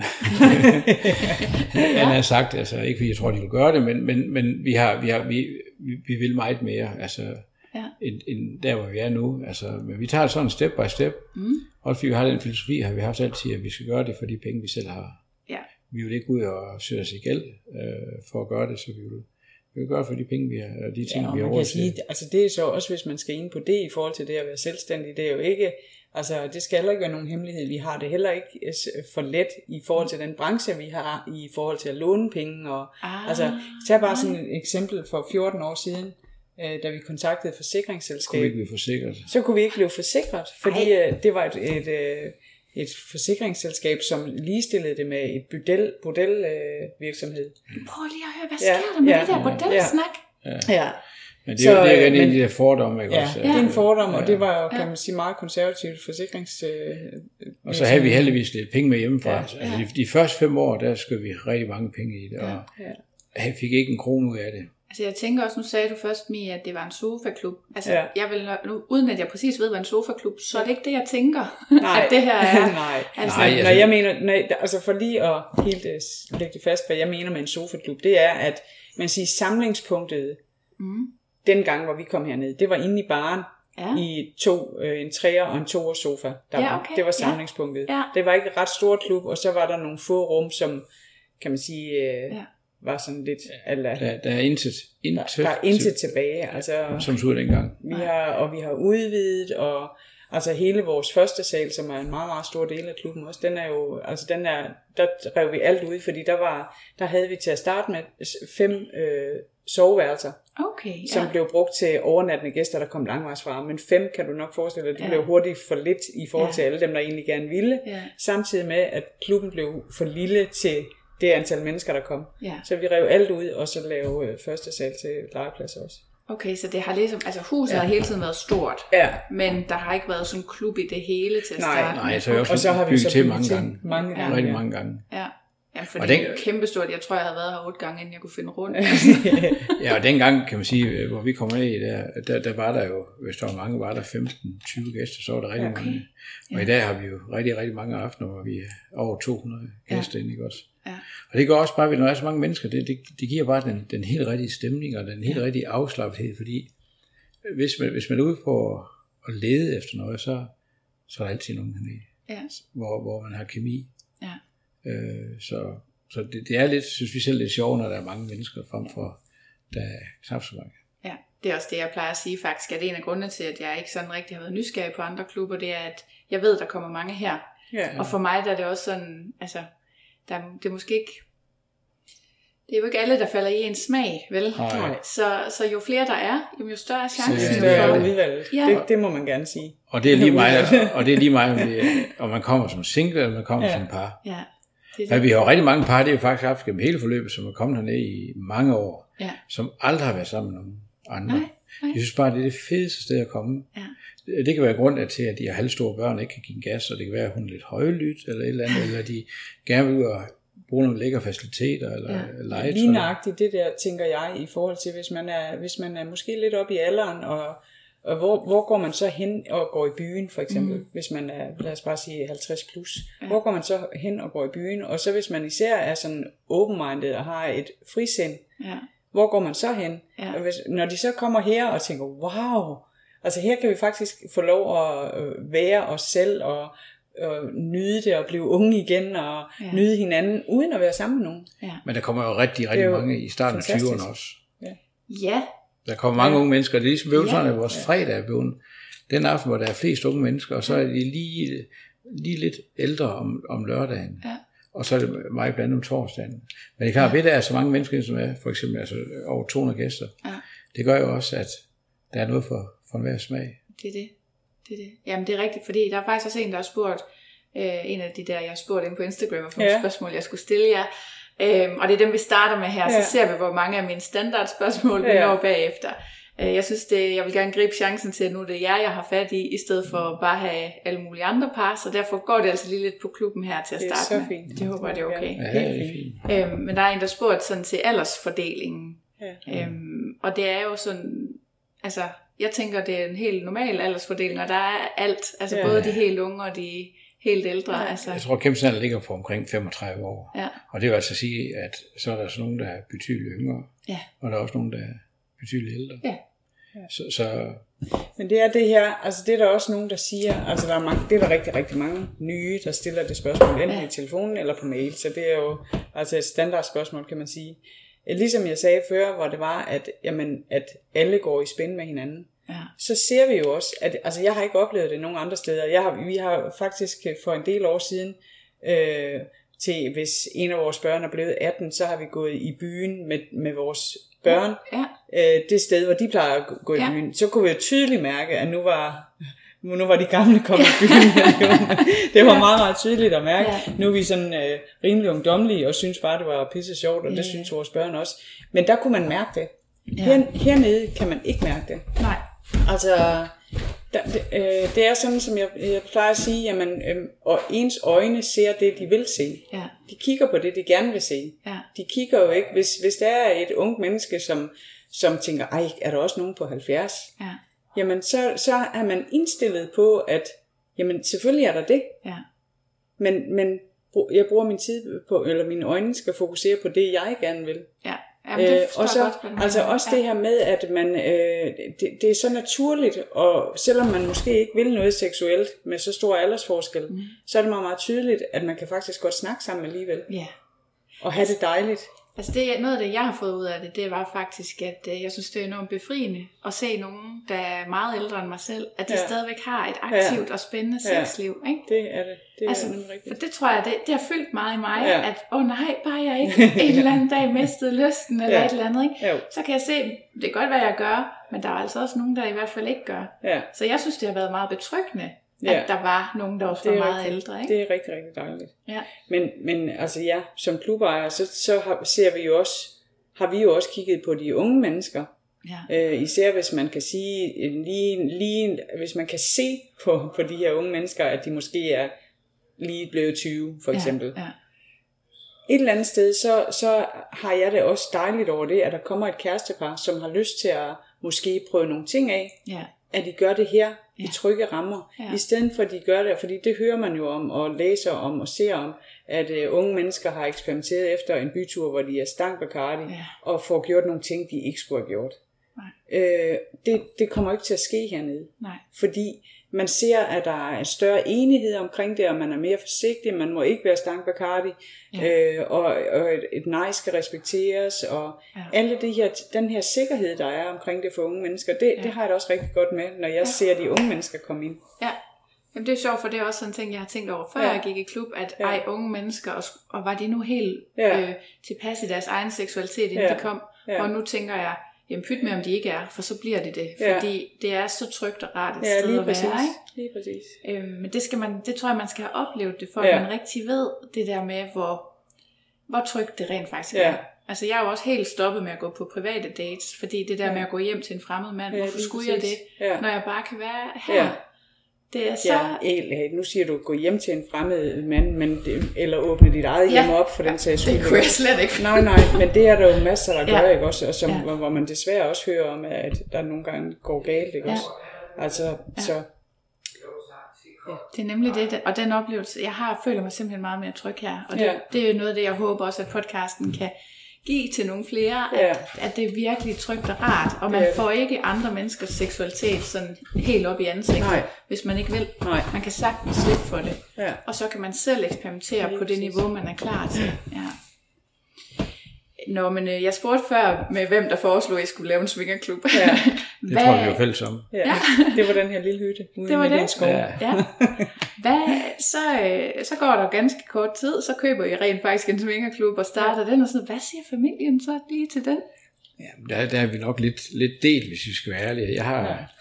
[SPEAKER 4] Han har sagt, altså ikke fordi jeg tror, de vil gøre det, men, men, men vi, har, vi, har, vi, vi, vi vil meget mere, altså,
[SPEAKER 2] Ja.
[SPEAKER 4] end, end der, hvor vi er nu. Altså, men vi tager det sådan step by step.
[SPEAKER 2] Mm.
[SPEAKER 4] Også fordi vi har den filosofi, har vi haft altid, at vi skal gøre det for de penge, vi selv har.
[SPEAKER 2] Ja.
[SPEAKER 4] Vi vil ikke ud og søge os i gæld øh, for at gøre det, så vi vil, vi vil gøre for de penge, vi har, og de ting,
[SPEAKER 3] Ja,
[SPEAKER 4] vi har råd
[SPEAKER 3] kan
[SPEAKER 4] til.
[SPEAKER 3] sige, altså det er så også, hvis man skal ind på det i forhold til det at være selvstændig, det er jo ikke, Altså, det skal heller ikke være nogen hemmelighed. Vi har det heller ikke øh, for let i forhold til den branche, vi har, i forhold til at låne penge. Og,
[SPEAKER 2] Ah,
[SPEAKER 3] altså, tag bare sådan et eksempel for 14 år siden, øh, da vi kontaktede et forsikringsselskab.
[SPEAKER 4] Kunne vi ikke blive forsikret?
[SPEAKER 3] Så kunne vi ikke blive forsikret, fordi øh, det var et, et, et forsikringsselskab, som ligestillede det med et bordel, bordel øh, virksomhed.
[SPEAKER 2] Prøv lige at høre, hvad
[SPEAKER 3] Ja,
[SPEAKER 2] sker der med
[SPEAKER 3] ja,
[SPEAKER 2] det der bordelsnak?
[SPEAKER 3] Ja,
[SPEAKER 4] Men det er, jo,
[SPEAKER 3] Så,
[SPEAKER 4] det er jo
[SPEAKER 3] øh,
[SPEAKER 4] en af de der fordomme, ikke
[SPEAKER 3] ja,
[SPEAKER 4] også?
[SPEAKER 3] det er en fordom, og
[SPEAKER 4] Ja.
[SPEAKER 3] det var jo, kan man sige, meget konservativt forsikrings... Øh,
[SPEAKER 4] Og så havde vi heldigvis lidt penge med hjemmefra.
[SPEAKER 3] Ja,
[SPEAKER 4] Ja, altså, de, de første fem år, der skød vi rigtig mange penge i det, og
[SPEAKER 3] ja.
[SPEAKER 4] jeg fik ikke en krone ud af det.
[SPEAKER 2] Altså jeg tænker også, nu sagde du først, Mia, at det var en sofaklub. Altså
[SPEAKER 3] Ja.
[SPEAKER 2] jeg vil, nu, uden at jeg præcis ved, hvad en sofaklub, så er det ikke det, jeg tænker,
[SPEAKER 3] Nej.
[SPEAKER 2] at det her er.
[SPEAKER 3] nej.
[SPEAKER 2] Altså,
[SPEAKER 4] Nej,
[SPEAKER 3] Når
[SPEAKER 4] altså-
[SPEAKER 3] jeg mener, nej, altså for lige at helt øh, lægge det fast, hvad jeg mener med en sofaklub, det er, at man siger, samlingspunktet,
[SPEAKER 2] Mm.
[SPEAKER 3] den gang, hvor vi kom herned, det var inde i baren,
[SPEAKER 2] Ja.
[SPEAKER 3] i to, øh, en træer og en toer sofa. Der
[SPEAKER 2] Ja,
[SPEAKER 3] var,
[SPEAKER 2] okay.
[SPEAKER 3] Det var
[SPEAKER 2] Ja.
[SPEAKER 3] samlingspunktet.
[SPEAKER 2] Ja.
[SPEAKER 3] Det var ikke et ret stort klub, og så var der nogle få rum, som, kan man sige, øh,
[SPEAKER 2] Ja.
[SPEAKER 3] Var sådan lidt, eller,
[SPEAKER 4] Der, der er intet, intet,
[SPEAKER 3] der, der er intet tilbage. Altså,
[SPEAKER 4] som så dengang.
[SPEAKER 3] vi har, og vi har udvidet, og altså hele vores første sal, som er en meget, meget stor del af klubben også, den er jo, altså den er, der rev vi alt ud, fordi der var, der havde vi til at starte med fem øh, soveværelser,
[SPEAKER 2] Okay,
[SPEAKER 3] som
[SPEAKER 2] ja.
[SPEAKER 3] blev brugt til overnattende gæster, der kom langvejs fra. Men fem kan du nok forestille dig, det
[SPEAKER 2] Ja.
[SPEAKER 3] blev hurtigt for lidt i forhold
[SPEAKER 2] Ja.
[SPEAKER 3] til alle dem, der egentlig gerne ville.
[SPEAKER 2] Ja.
[SPEAKER 3] Samtidig med, at klubben blev for lille til det antal mennesker, der kom.
[SPEAKER 2] Ja.
[SPEAKER 3] Så vi rev alt ud, og så lavede øh, første sal til legeplads også.
[SPEAKER 2] Okay, så det har ligesom, altså huset ja. har hele tiden været stort,
[SPEAKER 3] Ja,
[SPEAKER 2] men der har ikke været sådan en klub i det hele til at
[SPEAKER 3] Nej,
[SPEAKER 2] starte
[SPEAKER 4] Nej, så er jeg også
[SPEAKER 3] og så har vi
[SPEAKER 4] bygget
[SPEAKER 3] så
[SPEAKER 4] til
[SPEAKER 3] bygget
[SPEAKER 4] mange
[SPEAKER 3] til
[SPEAKER 4] gange.
[SPEAKER 3] mange
[SPEAKER 2] Ja.
[SPEAKER 3] gange.
[SPEAKER 4] Rigtig
[SPEAKER 3] ja.
[SPEAKER 4] mange gange.
[SPEAKER 2] Ja. Ja, for
[SPEAKER 4] Og
[SPEAKER 2] det
[SPEAKER 4] den-
[SPEAKER 2] er kæmpestort. Jeg tror, jeg havde været her otte gange, inden jeg kunne finde rundt.
[SPEAKER 4] Ja, og dengang kan man sige, øh, hvor vi kom ned i der, der, der var der jo, hvis der var mange, var der 15-20 gæster, så var der rigtig
[SPEAKER 3] Okay.
[SPEAKER 4] mange. Og i dag har vi jo rigtig, rigtig mange aftener, hvor vi er over 200 gæster inde, ikke også?
[SPEAKER 2] Ja.
[SPEAKER 4] Og det går også bare, ved, når der er så mange mennesker, det, det, det giver bare den, den helt rigtige stemning og den helt rigtige afslappethed, fordi hvis man, hvis man er ude på at lede efter noget, så, så er der altid nogen hernede,
[SPEAKER 2] ja.
[SPEAKER 4] hvor, hvor man har kemi. Øh, så så det, det er lidt, synes vi selv, lidt sjovt, når der er mange mennesker frem for, der er knap så mange.
[SPEAKER 2] Ja, det er også det, jeg plejer at sige faktisk, at en af grundene til, at jeg ikke sådan rigtig har været nysgerrig på andre klubber, det er, at jeg ved, der kommer mange her.
[SPEAKER 3] Ja.
[SPEAKER 2] Og for mig der er det også sådan, altså, der, er- det er måske ikke, det er jo ikke alle, der falder i en smag, vel?
[SPEAKER 4] Nej.
[SPEAKER 2] Så, så jo flere der er, jo større er
[SPEAKER 3] Så
[SPEAKER 2] chancen
[SPEAKER 4] Ja,
[SPEAKER 3] det er
[SPEAKER 2] for...
[SPEAKER 3] udvalget.
[SPEAKER 2] Ja.
[SPEAKER 3] Det, det må man gerne sige.
[SPEAKER 4] Og det er lige meget, og det er lige meget, om, det, om man kommer som single, eller man kommer
[SPEAKER 3] ja.
[SPEAKER 4] som par.
[SPEAKER 2] Ja, det
[SPEAKER 4] Men vi har jo rigtig mange par, det er jo faktisk haft gennem hele forløbet, som er kommet hernede i mange år,
[SPEAKER 2] Ja.
[SPEAKER 4] som aldrig har været sammen med nogen andre.
[SPEAKER 2] Nej, nej.
[SPEAKER 4] Jeg synes bare, det er det fedeste sted at komme.
[SPEAKER 2] Ja.
[SPEAKER 4] Det kan være grund til, at de har halvstore børn, ikke kan give en gas, og det kan være, at hun er lidt højlydt, eller et eller andet, eller de gerne vil ud og bruge nogle lækre faciliteter, eller
[SPEAKER 2] Ja.
[SPEAKER 4] legetøj.
[SPEAKER 3] Lige nøjagtigt det der, tænker jeg, i forhold til, hvis man er, hvis man er måske lidt op i alderen, og, og hvor, hvor går man så hen og går i byen, for eksempel, mm. hvis man er, lad os bare sige 50 plus. Ja. Hvor går man så hen og går i byen? Og så hvis man især er sådan open-minded og har et frisind,
[SPEAKER 2] Ja.
[SPEAKER 3] hvor går man så hen?
[SPEAKER 2] Ja.
[SPEAKER 3] Og hvis, når de så kommer her og tænker, wow, altså her kan vi faktisk få lov at øh, være os selv og, og nyde det og blive unge igen og
[SPEAKER 2] Ja.
[SPEAKER 3] ja. nyde hinanden uden at være sammen med nogen.
[SPEAKER 2] Ja.
[SPEAKER 4] Men der kommer jo rigtig, rigtig
[SPEAKER 3] jo
[SPEAKER 4] mange i starten af
[SPEAKER 3] fantastisk.
[SPEAKER 4] 20'erne også.
[SPEAKER 2] ja,
[SPEAKER 4] Der kommer mange
[SPEAKER 3] Ja.
[SPEAKER 4] unge mennesker, det er ligesom bøvelserne
[SPEAKER 2] Ja.
[SPEAKER 4] af vores fredag er blevet den aften, hvor der er flest unge mennesker, og så er de lige, lige lidt ældre om, om lørdagen.
[SPEAKER 2] Ja.
[SPEAKER 4] Og så er det meget blandt om torsdagen. Men det er klart, ved der er så mange mennesker, som er for eksempel altså over 200 gæster,
[SPEAKER 2] Ja.
[SPEAKER 4] det gør jo også, at der er noget for, for enhver smag.
[SPEAKER 2] det er det. Det er det. Jamen det er rigtigt, fordi der er faktisk også en, der har spurgt, øh, en af de der, jeg har spurgt ind på Instagram, og for ja.
[SPEAKER 3] Ja.
[SPEAKER 2] spørgsmål, jeg skulle stille jer. Øhm, og det er dem, vi starter med her, ja.
[SPEAKER 3] Ja.
[SPEAKER 2] så ser vi, hvor mange af mine standardspørgsmål vi
[SPEAKER 3] Ja,
[SPEAKER 2] når bagefter. Øh, jeg synes, det, jeg vil gerne gribe chancen til, at nu er det jer, jeg har fat i, i stedet for bare at have alle mulige andre par, så derfor går det altså lige lidt på klubben her til at
[SPEAKER 3] Det er
[SPEAKER 2] starte
[SPEAKER 3] så
[SPEAKER 2] med.
[SPEAKER 3] fint.
[SPEAKER 2] Det håber jeg, det er okay.
[SPEAKER 4] Ja, det er
[SPEAKER 3] fint.
[SPEAKER 2] Øhm, men der er en, der spurgte sådan til aldersfordelingen.
[SPEAKER 3] Ja.
[SPEAKER 2] Øhm, og det er jo sådan, altså, jeg tænker, det er en helt normal aldersfordeling, og der er alt, altså
[SPEAKER 3] Ja.
[SPEAKER 2] både de helt unge og de helt ældre.
[SPEAKER 3] Ja.
[SPEAKER 2] Altså,
[SPEAKER 4] Jeg tror, at gennemsnittet ligger på omkring 35 år.
[SPEAKER 2] ja,
[SPEAKER 4] Og det vil altså sige, at så er der så nogen, der er betydeligt yngre,
[SPEAKER 2] Ja.
[SPEAKER 4] og der er også nogen, der er betydeligt ældre.
[SPEAKER 2] Ja.
[SPEAKER 4] Så, så
[SPEAKER 3] Men det er det her, altså det er der også nogen, der siger, altså der er, mange, det er der rigtig, rigtig mange nye, der stiller det spørgsmål, enten
[SPEAKER 2] Ja.
[SPEAKER 3] i telefonen eller på mail, så det er jo altså et standardspørgsmål, kan man sige. Ligesom jeg sagde før, hvor det var, at, jamen, at alle går i spænd med hinanden.
[SPEAKER 2] Ja.
[SPEAKER 3] så ser vi jo også, at altså jeg har ikke oplevet det nogen andre steder. Jeg har, vi har faktisk for en del år siden, øh, til hvis en af vores børn er blevet 18, så har vi gået i byen med, med vores børn.
[SPEAKER 2] Ja.
[SPEAKER 3] Øh, det sted, hvor de plejer at gå i
[SPEAKER 2] Ja.
[SPEAKER 3] byen. Så kunne vi jo tydeligt mærke, at nu var, nu var de gamle kommet i byen. det var meget, meget tydeligt at mærke.
[SPEAKER 2] Ja.
[SPEAKER 3] Nu er vi sådan øh, rimelig ungdomlige, og synes bare, det var pisse sjovt, og det
[SPEAKER 2] Ja.
[SPEAKER 3] synes vores børn også. Men der kunne man mærke det.
[SPEAKER 2] Ja.
[SPEAKER 3] Her, hernede kan man ikke mærke det.
[SPEAKER 2] Nej.
[SPEAKER 3] Altså, der, det, øh, det er sådan, som jeg, jeg plejer at sige, jamen, øh, og ens øjne ser det, de vil se.
[SPEAKER 2] Ja.
[SPEAKER 3] De kigger på det, de gerne vil se.
[SPEAKER 2] Ja.
[SPEAKER 3] De kigger jo ikke, hvis, hvis der er et ungt menneske, som, som tænker, ej, er der også nogen på 70?
[SPEAKER 2] Ja.
[SPEAKER 3] Jamen, så, så er man indstillet på, at jamen, selvfølgelig er der det,
[SPEAKER 2] Ja.
[SPEAKER 3] men, men jeg bruger min tid på, eller mine øjne skal fokusere på det, jeg gerne vil.
[SPEAKER 2] Ja. Jamen, det
[SPEAKER 3] Øh, og så,
[SPEAKER 2] godt,
[SPEAKER 3] altså også
[SPEAKER 2] ja.
[SPEAKER 3] det her med, at man, øh, det, det er så naturligt, og selvom man måske ikke vil noget seksuelt med så stor aldersforskel, mm. så er det meget, meget tydeligt, at man kan faktisk godt snakke sammen alligevel,
[SPEAKER 2] Ja.
[SPEAKER 3] og have det dejligt.
[SPEAKER 2] Altså det, noget af det, jeg har fået ud af det, det var faktisk, at øh, jeg synes, det er enormt befriende at se nogen, der er meget ældre end mig selv, at de
[SPEAKER 3] Ja.
[SPEAKER 2] stadigvæk har et aktivt ja. og spændende
[SPEAKER 3] Ja.
[SPEAKER 2] sexliv. Ikke?
[SPEAKER 3] Det er det. Det er
[SPEAKER 2] Altså,
[SPEAKER 3] nemlig
[SPEAKER 2] for
[SPEAKER 3] rigtigt.
[SPEAKER 2] det tror jeg, det, det har fyldt meget i mig,
[SPEAKER 3] Ja.
[SPEAKER 2] at åh oh, nej, bare jeg ikke en eller anden dag mistede lysten eller
[SPEAKER 3] Ja.
[SPEAKER 2] ja. et eller andet. Ikke?
[SPEAKER 3] Jo.
[SPEAKER 2] Så kan jeg se, det er godt, hvad jeg gør, men der er altså også nogen, der i hvert fald ikke gør.
[SPEAKER 3] Ja,
[SPEAKER 2] Så jeg synes, det har været meget betryggende,
[SPEAKER 3] Ja.
[SPEAKER 2] at der var nogen, der også
[SPEAKER 3] Det
[SPEAKER 2] var meget
[SPEAKER 3] rigtigt.
[SPEAKER 2] ældre. Ikke?
[SPEAKER 3] det er rigtig, rigtig dejligt.
[SPEAKER 2] Ja.
[SPEAKER 3] Men, men altså ja, som klubejer, så, så har, ser vi jo også, har vi jo også kigget på de unge mennesker,
[SPEAKER 2] Ja.
[SPEAKER 3] Øh, især hvis man kan sige, øh, lige, lige, hvis man kan se på, på de her unge mennesker, at de måske er lige blevet 20, for eksempel.
[SPEAKER 2] Ja. Ja.
[SPEAKER 3] Et eller andet sted, så, så har jeg det også dejligt over det, at der kommer et kærestepar, som har lyst til at måske prøve nogle ting af,
[SPEAKER 2] ja.
[SPEAKER 3] at de gør det her i trygge rammer,
[SPEAKER 2] Ja.
[SPEAKER 3] i stedet for at de gør det, fordi det hører man jo om, og læser om, og ser om, at uh, unge mennesker har eksperimenteret efter en bytur, hvor de er stank Bacardi,
[SPEAKER 2] Ja.
[SPEAKER 3] og får gjort nogle ting, de ikke skulle have gjort. Øh, det, det kommer ikke til at ske hernede,
[SPEAKER 2] Nej.
[SPEAKER 3] fordi man ser, at der er en større enighed omkring det, og man er mere forsigtig, man må ikke være stank Bacardi,
[SPEAKER 2] Ja.
[SPEAKER 3] øh, og, og et, et nej skal respekteres, og
[SPEAKER 2] Ja.
[SPEAKER 3] alle det her, den her sikkerhed, der er omkring det for unge mennesker, det,
[SPEAKER 2] Ja.
[SPEAKER 3] det har jeg da også rigtig godt med, når jeg ser de unge mennesker komme ind.
[SPEAKER 2] Ja. Jamen det er sjovt, for det er også sådan en ting, jeg har tænkt over, før
[SPEAKER 3] Ja.
[SPEAKER 2] ja. jeg gik i klub, at
[SPEAKER 3] Ja.
[SPEAKER 2] ja. ej, unge mennesker, og, og var de nu helt
[SPEAKER 3] Ja.
[SPEAKER 2] ja. øh, tilpas i deres egen seksualitet, inden
[SPEAKER 3] Ja.
[SPEAKER 2] ja. de kom.
[SPEAKER 3] Ja.
[SPEAKER 2] Ja. Og nu tænker jeg, jamen pyt med, om de ikke er, for så bliver det det.
[SPEAKER 3] Ja.
[SPEAKER 2] Fordi det er så trygt og rart et
[SPEAKER 3] Ja,
[SPEAKER 2] sted
[SPEAKER 3] lige
[SPEAKER 2] at
[SPEAKER 3] præcis.
[SPEAKER 2] være, ikke?
[SPEAKER 3] Lige præcis.
[SPEAKER 2] Øhm, men det, skal man, det tror jeg, man skal have oplevet det, for
[SPEAKER 3] Ja.
[SPEAKER 2] at man rigtig ved det der med, hvor, hvor trygt det rent faktisk
[SPEAKER 3] Ja.
[SPEAKER 2] er. Altså jeg er jo også helt stoppet med at gå på private dates, fordi det der med at gå hjem til en fremmed mand,
[SPEAKER 3] Ja,
[SPEAKER 2] hvorfor skulle jeg
[SPEAKER 3] præcis.
[SPEAKER 2] det,
[SPEAKER 3] Ja.
[SPEAKER 2] når jeg bare kan være her?
[SPEAKER 3] Ja.
[SPEAKER 2] Det er så...
[SPEAKER 3] Ja, el- nu siger du, gå hjem til en fremmed mand, men det, eller åbne dit eget
[SPEAKER 2] Ja.
[SPEAKER 3] hjem op for den sags skyld.
[SPEAKER 2] det kunne jeg slet ikke.
[SPEAKER 3] Nej, nej, men det er der jo masser, der
[SPEAKER 2] Ja.
[SPEAKER 3] gør, ikke også? Og som,
[SPEAKER 2] Ja.
[SPEAKER 3] hvor, man desværre også hører om, at der nogle gange går galt, ikke
[SPEAKER 2] Ja.
[SPEAKER 3] også? Altså, så,
[SPEAKER 2] Det er nemlig det, og den oplevelse, jeg har, føler mig simpelthen meget mere tryg her. Og det,
[SPEAKER 3] Ja.
[SPEAKER 2] ja. det er noget af det, jeg håber også, at podcasten kan give til nogle flere,
[SPEAKER 3] Ja.
[SPEAKER 2] at, at det er virkelig trygt og rart, og man
[SPEAKER 3] det.
[SPEAKER 2] får ikke andre menneskers seksualitet sådan helt op i ansigtet,
[SPEAKER 3] Nej.
[SPEAKER 2] hvis man ikke vil.
[SPEAKER 3] Nej.
[SPEAKER 2] Man kan sagtens slippe for det,
[SPEAKER 3] ja.
[SPEAKER 2] og så kan man selv eksperimentere
[SPEAKER 3] Lige
[SPEAKER 2] på det niveau, man er klar til. Ja. Nå, men øh, jeg spurgte før med, hvem der foreslog, at I skulle lave en swingerklub.
[SPEAKER 3] Ja.
[SPEAKER 4] Det tror jeg, vi var fælles om.
[SPEAKER 3] ja. Det var den her lille hytte ude
[SPEAKER 2] Det var det.
[SPEAKER 3] skov.
[SPEAKER 4] Ja.
[SPEAKER 2] Ja. Hvad, så, øh, så går der ganske kort tid, så køber I rent faktisk en swingerklub og starter den, og sådan, hvad siger familien så lige til den?
[SPEAKER 4] Ja, der, der er vi nok lidt, lidt delt, hvis vi skal være ærlige. Jeg har,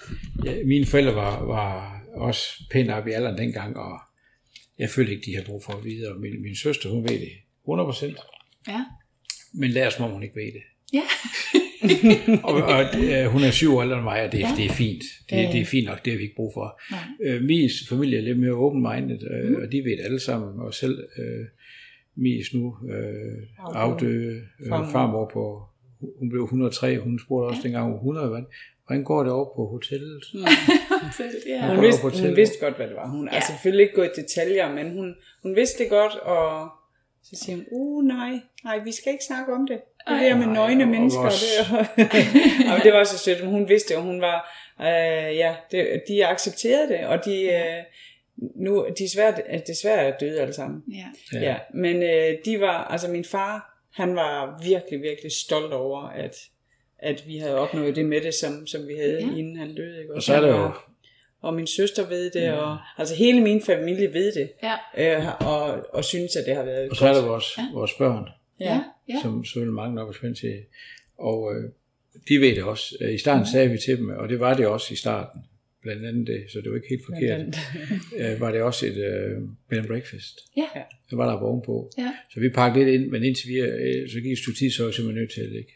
[SPEAKER 4] ja. mine forældre var, var også pænt op i alderen dengang, og jeg følte ikke, de havde brug for at vide, og min, min søster, hun ved det 100%,
[SPEAKER 2] Ja.
[SPEAKER 4] men lad os, om hun ikke ved det.
[SPEAKER 2] Ja.
[SPEAKER 4] og, og øh, hun er syv år ældre end mig, og det, ja.
[SPEAKER 2] Ja.
[SPEAKER 4] det er fint. Det,
[SPEAKER 2] Ja.
[SPEAKER 4] det er fint nok, det har vi ikke brug for.
[SPEAKER 2] Nej.
[SPEAKER 4] Øh, Mies familie er lidt mere open-minded, øh, mm. og de ved det alle sammen, og selv øh, Mies nu øh, afdøde øh,
[SPEAKER 3] Farmor.
[SPEAKER 4] på, hun blev 103, hun spurgte også dengang, hun var 100, hvordan, hvordan går det over på hotellet?
[SPEAKER 2] ja.
[SPEAKER 3] Hun
[SPEAKER 4] Ja.
[SPEAKER 3] vidste,
[SPEAKER 4] På hotel.
[SPEAKER 3] hun vidste godt, hvad det var. Hun er
[SPEAKER 2] Ja.
[SPEAKER 3] selvfølgelig ikke gået i detaljer, men hun, hun vidste det godt, og så siger hun, uh nej, nej, vi skal ikke snakke om det. Det der med nøgne mennesker. Det, og det var så sødt, men hun vidste det, og hun var, øh, ja, det, de accepterede det, og de, øh, nu, desværre, desværre er døde alle sammen.
[SPEAKER 2] ja.
[SPEAKER 3] Ja. ja. Men øh, de var, altså min far, han var virkelig, virkelig stolt over, at, at vi havde opnået det med det, som, som vi havde,
[SPEAKER 2] Ja.
[SPEAKER 3] ja. inden han døde. Ikke?
[SPEAKER 4] Og så er der jo,
[SPEAKER 3] og, og min søster ved det, ja. og altså hele min familie ved det,
[SPEAKER 2] Ja.
[SPEAKER 3] øh, og, og synes, at det har været
[SPEAKER 4] og så er der vores, vores børn,
[SPEAKER 2] Ja. Ja.
[SPEAKER 4] som selvfølgelig mange nok er spændt til. Og øh, de ved det også. Øh, I starten sagde vi til dem, og det var det også i starten. Blandt andet det, så det var ikke helt forkert. øh, var det også et øh, bed and breakfast.
[SPEAKER 2] Ja.
[SPEAKER 4] Det var der ovenpå.
[SPEAKER 2] Ja.
[SPEAKER 4] Så vi pakkede lidt ind, men indtil vi, øh, så gik et stykke tid, så var vi simpelthen nødt til at lægge.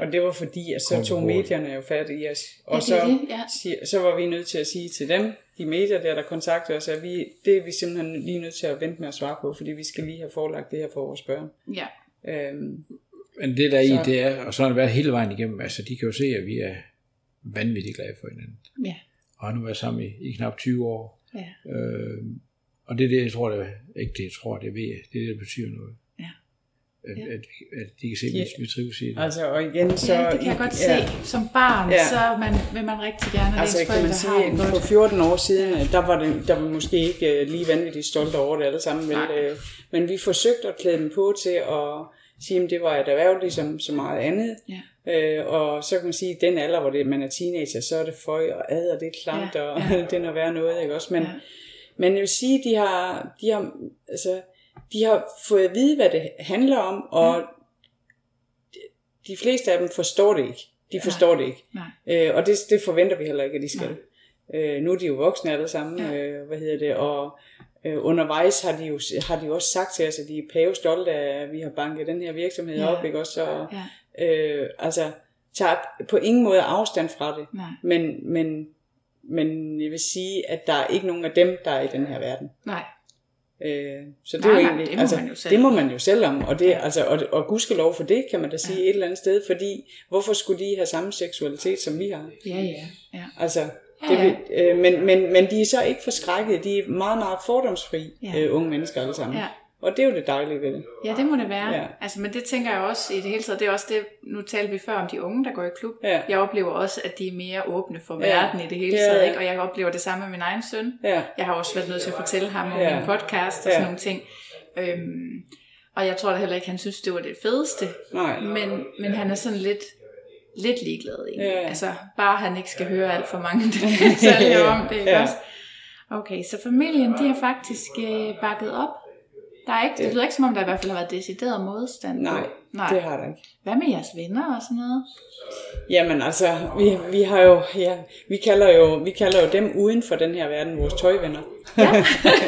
[SPEAKER 3] Og det var fordi, at så tog
[SPEAKER 4] på.
[SPEAKER 3] medierne jo fat i os. Og
[SPEAKER 2] Ja, det
[SPEAKER 3] så,
[SPEAKER 2] er det, ja.
[SPEAKER 3] så var vi nødt til at sige til dem, de medier der, der kontaktede os, at vi, det er vi simpelthen lige nødt til at vente med at svare på, fordi vi skal lige have forelagt det her for vores børn.
[SPEAKER 2] Ja.
[SPEAKER 3] Øhm,
[SPEAKER 4] Men det der i,
[SPEAKER 3] Så-
[SPEAKER 4] det er, og så har det været hele vejen igennem, altså de kan jo se, at vi er vanvittigt glade for hinanden.
[SPEAKER 2] Ja.
[SPEAKER 4] Og har nu været sammen i, i knap 20 år.
[SPEAKER 2] Ja.
[SPEAKER 4] Øh, og det er det, jeg tror, det er, ikke det, jeg tror, det ved jeg, det er det, der betyder noget. At,
[SPEAKER 2] Ja.
[SPEAKER 4] at, at de kan se, at vi, trives i det.
[SPEAKER 3] altså, og igen, så...
[SPEAKER 2] ja, det kan jeg godt se.
[SPEAKER 3] Ja,
[SPEAKER 2] Som barn,
[SPEAKER 3] Ja.
[SPEAKER 2] så man, vil man rigtig gerne, at
[SPEAKER 3] altså,
[SPEAKER 2] ens
[SPEAKER 3] kan man
[SPEAKER 2] forældre har det
[SPEAKER 3] sige,
[SPEAKER 2] godt.
[SPEAKER 3] for 14 år siden, der var, det, der var måske ikke øh, lige vanvittigt stolte over det alle sammen, vel?
[SPEAKER 2] Nej.
[SPEAKER 3] Øh, men vi forsøgte at klæde dem på til at sige, at det var et erhverv ligesom så meget andet.
[SPEAKER 2] Ja.
[SPEAKER 3] Øh, og så kan man sige, at den alder, hvor det, man er teenager, så er det føj og ad, og det er klamt,
[SPEAKER 2] Ja,
[SPEAKER 3] ja, og
[SPEAKER 2] ja.
[SPEAKER 3] det er være noget, ikke også? Men,
[SPEAKER 2] Ja.
[SPEAKER 3] ja. men jeg vil sige, de har, de har, altså, de har fået at vide, hvad det handler om, og de fleste af dem forstår det ikke. De forstår det ikke.
[SPEAKER 2] Nej.
[SPEAKER 3] Øh, og det, det forventer vi heller ikke, at de skal. Øh, nu er de jo voksne alle sammen,
[SPEAKER 2] Ja.
[SPEAKER 3] ja. øh, hvad hedder det, og øh, undervejs har de, jo, har de jo også sagt til os, at de er pæve stolte af, at vi har banket den her virksomhed
[SPEAKER 2] Ja.
[SPEAKER 3] ja. op, ikke også? Og,
[SPEAKER 2] Ja.
[SPEAKER 3] øh, altså, tager på ingen måde afstand fra det.
[SPEAKER 2] Nej.
[SPEAKER 3] Men, men, men jeg vil sige, at der er ikke nogen af dem, der er i den her verden.
[SPEAKER 2] Nej.
[SPEAKER 3] Øh, så det
[SPEAKER 2] Nej,
[SPEAKER 3] er jo
[SPEAKER 2] nej,
[SPEAKER 3] egentlig,
[SPEAKER 2] det må
[SPEAKER 3] altså,
[SPEAKER 2] man jo selv.
[SPEAKER 3] det må man jo selv om, og, det, altså, og, og gudskelov for det, kan man da sige ja. et eller andet sted, fordi hvorfor skulle de have samme seksualitet, som vi har?
[SPEAKER 2] Ja, ja. ja.
[SPEAKER 3] Altså,
[SPEAKER 2] Ja,
[SPEAKER 3] det,
[SPEAKER 2] ja.
[SPEAKER 3] vil- øh, men, men, men de er så ikke forskrækket, de er meget, meget fordomsfri,
[SPEAKER 2] Ja.
[SPEAKER 3] ja. øh, unge mennesker alle sammen.
[SPEAKER 2] Ja.
[SPEAKER 3] Og det er jo det dejlige ved det.
[SPEAKER 2] Ja, det må det være.
[SPEAKER 3] Ja.
[SPEAKER 2] Altså, men det tænker jeg også i det hele taget. Det er også det, nu talte vi før om de unge, der går i klub.
[SPEAKER 3] Ja.
[SPEAKER 2] Jeg oplever også, at de er mere åbne for
[SPEAKER 3] Ja.
[SPEAKER 2] verden i det hele
[SPEAKER 3] Ja,
[SPEAKER 2] taget.
[SPEAKER 3] ja.
[SPEAKER 2] Ikke? Og jeg oplever det samme med min egen søn.
[SPEAKER 3] Ja,
[SPEAKER 2] Jeg har også været nødt til at fortælle ham om
[SPEAKER 3] Ja.
[SPEAKER 2] min podcast og
[SPEAKER 3] Ja.
[SPEAKER 2] sådan nogle ting. Øhm, og jeg tror da heller ikke, han synes, det var det fedeste.
[SPEAKER 3] nej.
[SPEAKER 2] Men, men han er sådan lidt, lidt ligeglad egentlig.
[SPEAKER 3] Ja.
[SPEAKER 2] Altså, bare han ikke skal høre alt for mange detaljer om det. Ikke
[SPEAKER 3] Ja.
[SPEAKER 2] også? Okay, så familien, de har faktisk øh, bakket op. Der er ikke, det lyder ikke som om, der i hvert fald har været decideret modstand.
[SPEAKER 3] Nej,
[SPEAKER 2] Nej.
[SPEAKER 3] det har der ikke.
[SPEAKER 2] Hvad med jeres venner og sådan noget?
[SPEAKER 3] Jamen altså, vi, vi har jo, ja, vi kalder jo, vi kalder jo dem uden for den her verden vores tøjvenner. Ja.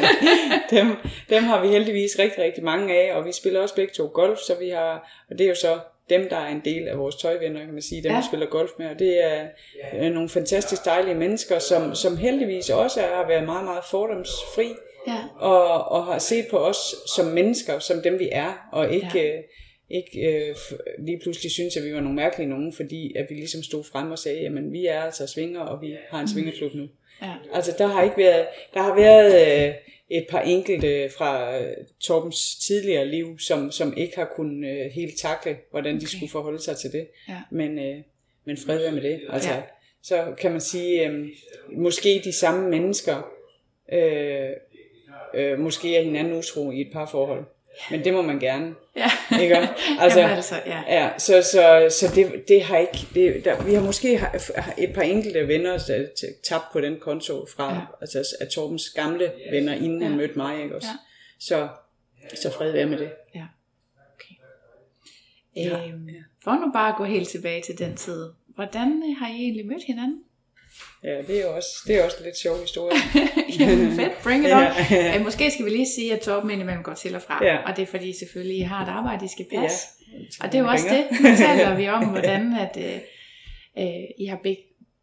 [SPEAKER 3] dem, dem har vi heldigvis rigtig, rigtig mange af, og vi spiller også begge to golf, så vi har, og det er jo så dem, der er en del af vores tøjvenner, kan man sige, dem
[SPEAKER 2] Ja.
[SPEAKER 3] vi spiller golf med, og det er øh, nogle fantastisk dejlige mennesker, som, som heldigvis også er, har været meget, meget fordomsfri,
[SPEAKER 2] Ja.
[SPEAKER 3] og, og har set på os som mennesker, som dem vi er, og ikke,
[SPEAKER 2] Ja.
[SPEAKER 3] øh, ikke øh, lige pludselig synes, at vi var nogle mærkelige nogen, fordi at vi ligesom stod frem og sagde, jamen vi er altså svinger, og vi har en svingerklub nu.
[SPEAKER 2] Ja.
[SPEAKER 3] Altså der har ikke været, der har været øh, et par enkelte fra øh, Torbens tidligere liv, som, som ikke har kunnet øh, helt takle, hvordan de
[SPEAKER 2] Okay.
[SPEAKER 3] skulle forholde sig til det.
[SPEAKER 2] Ja.
[SPEAKER 3] Men, øh, men fred være med det. Altså,
[SPEAKER 2] ja.
[SPEAKER 3] Så kan man sige, øh, måske de samme mennesker, øh, øh, måske er hinanden utro i et par forhold. Men det må man gerne.
[SPEAKER 2] Ja.
[SPEAKER 3] Ikke?
[SPEAKER 2] Altså, Jamen, altså, ja.
[SPEAKER 3] Ja, så, så, så det, det har ikke, det, der, vi har måske et par enkelte venner der er tabt på den konto fra,
[SPEAKER 2] Ja.
[SPEAKER 3] ja. altså af Torbens gamle venner, inden ja.
[SPEAKER 2] Ja.
[SPEAKER 3] han mødte mig, ikke også?
[SPEAKER 2] Ja.
[SPEAKER 3] Så, så fred være med det.
[SPEAKER 2] ja. Okay. Øhm, for nu bare at gå helt tilbage til den tid. Hvordan har I egentlig mødt hinanden?
[SPEAKER 3] Ja, det er også, det er også en lidt sjov historie.
[SPEAKER 2] Jamen fedt, bring it on.
[SPEAKER 3] Ja.
[SPEAKER 2] Øh, måske skal vi lige sige, at Torben indimellem går til og fra.
[SPEAKER 3] Ja.
[SPEAKER 2] Og det er fordi selvfølgelig, I har et arbejde, I skal
[SPEAKER 3] Ja.
[SPEAKER 2] passe. Og det er jo også
[SPEAKER 3] ringer.
[SPEAKER 2] det. Nu taler vi om, hvordan at, øh, øh, I har big,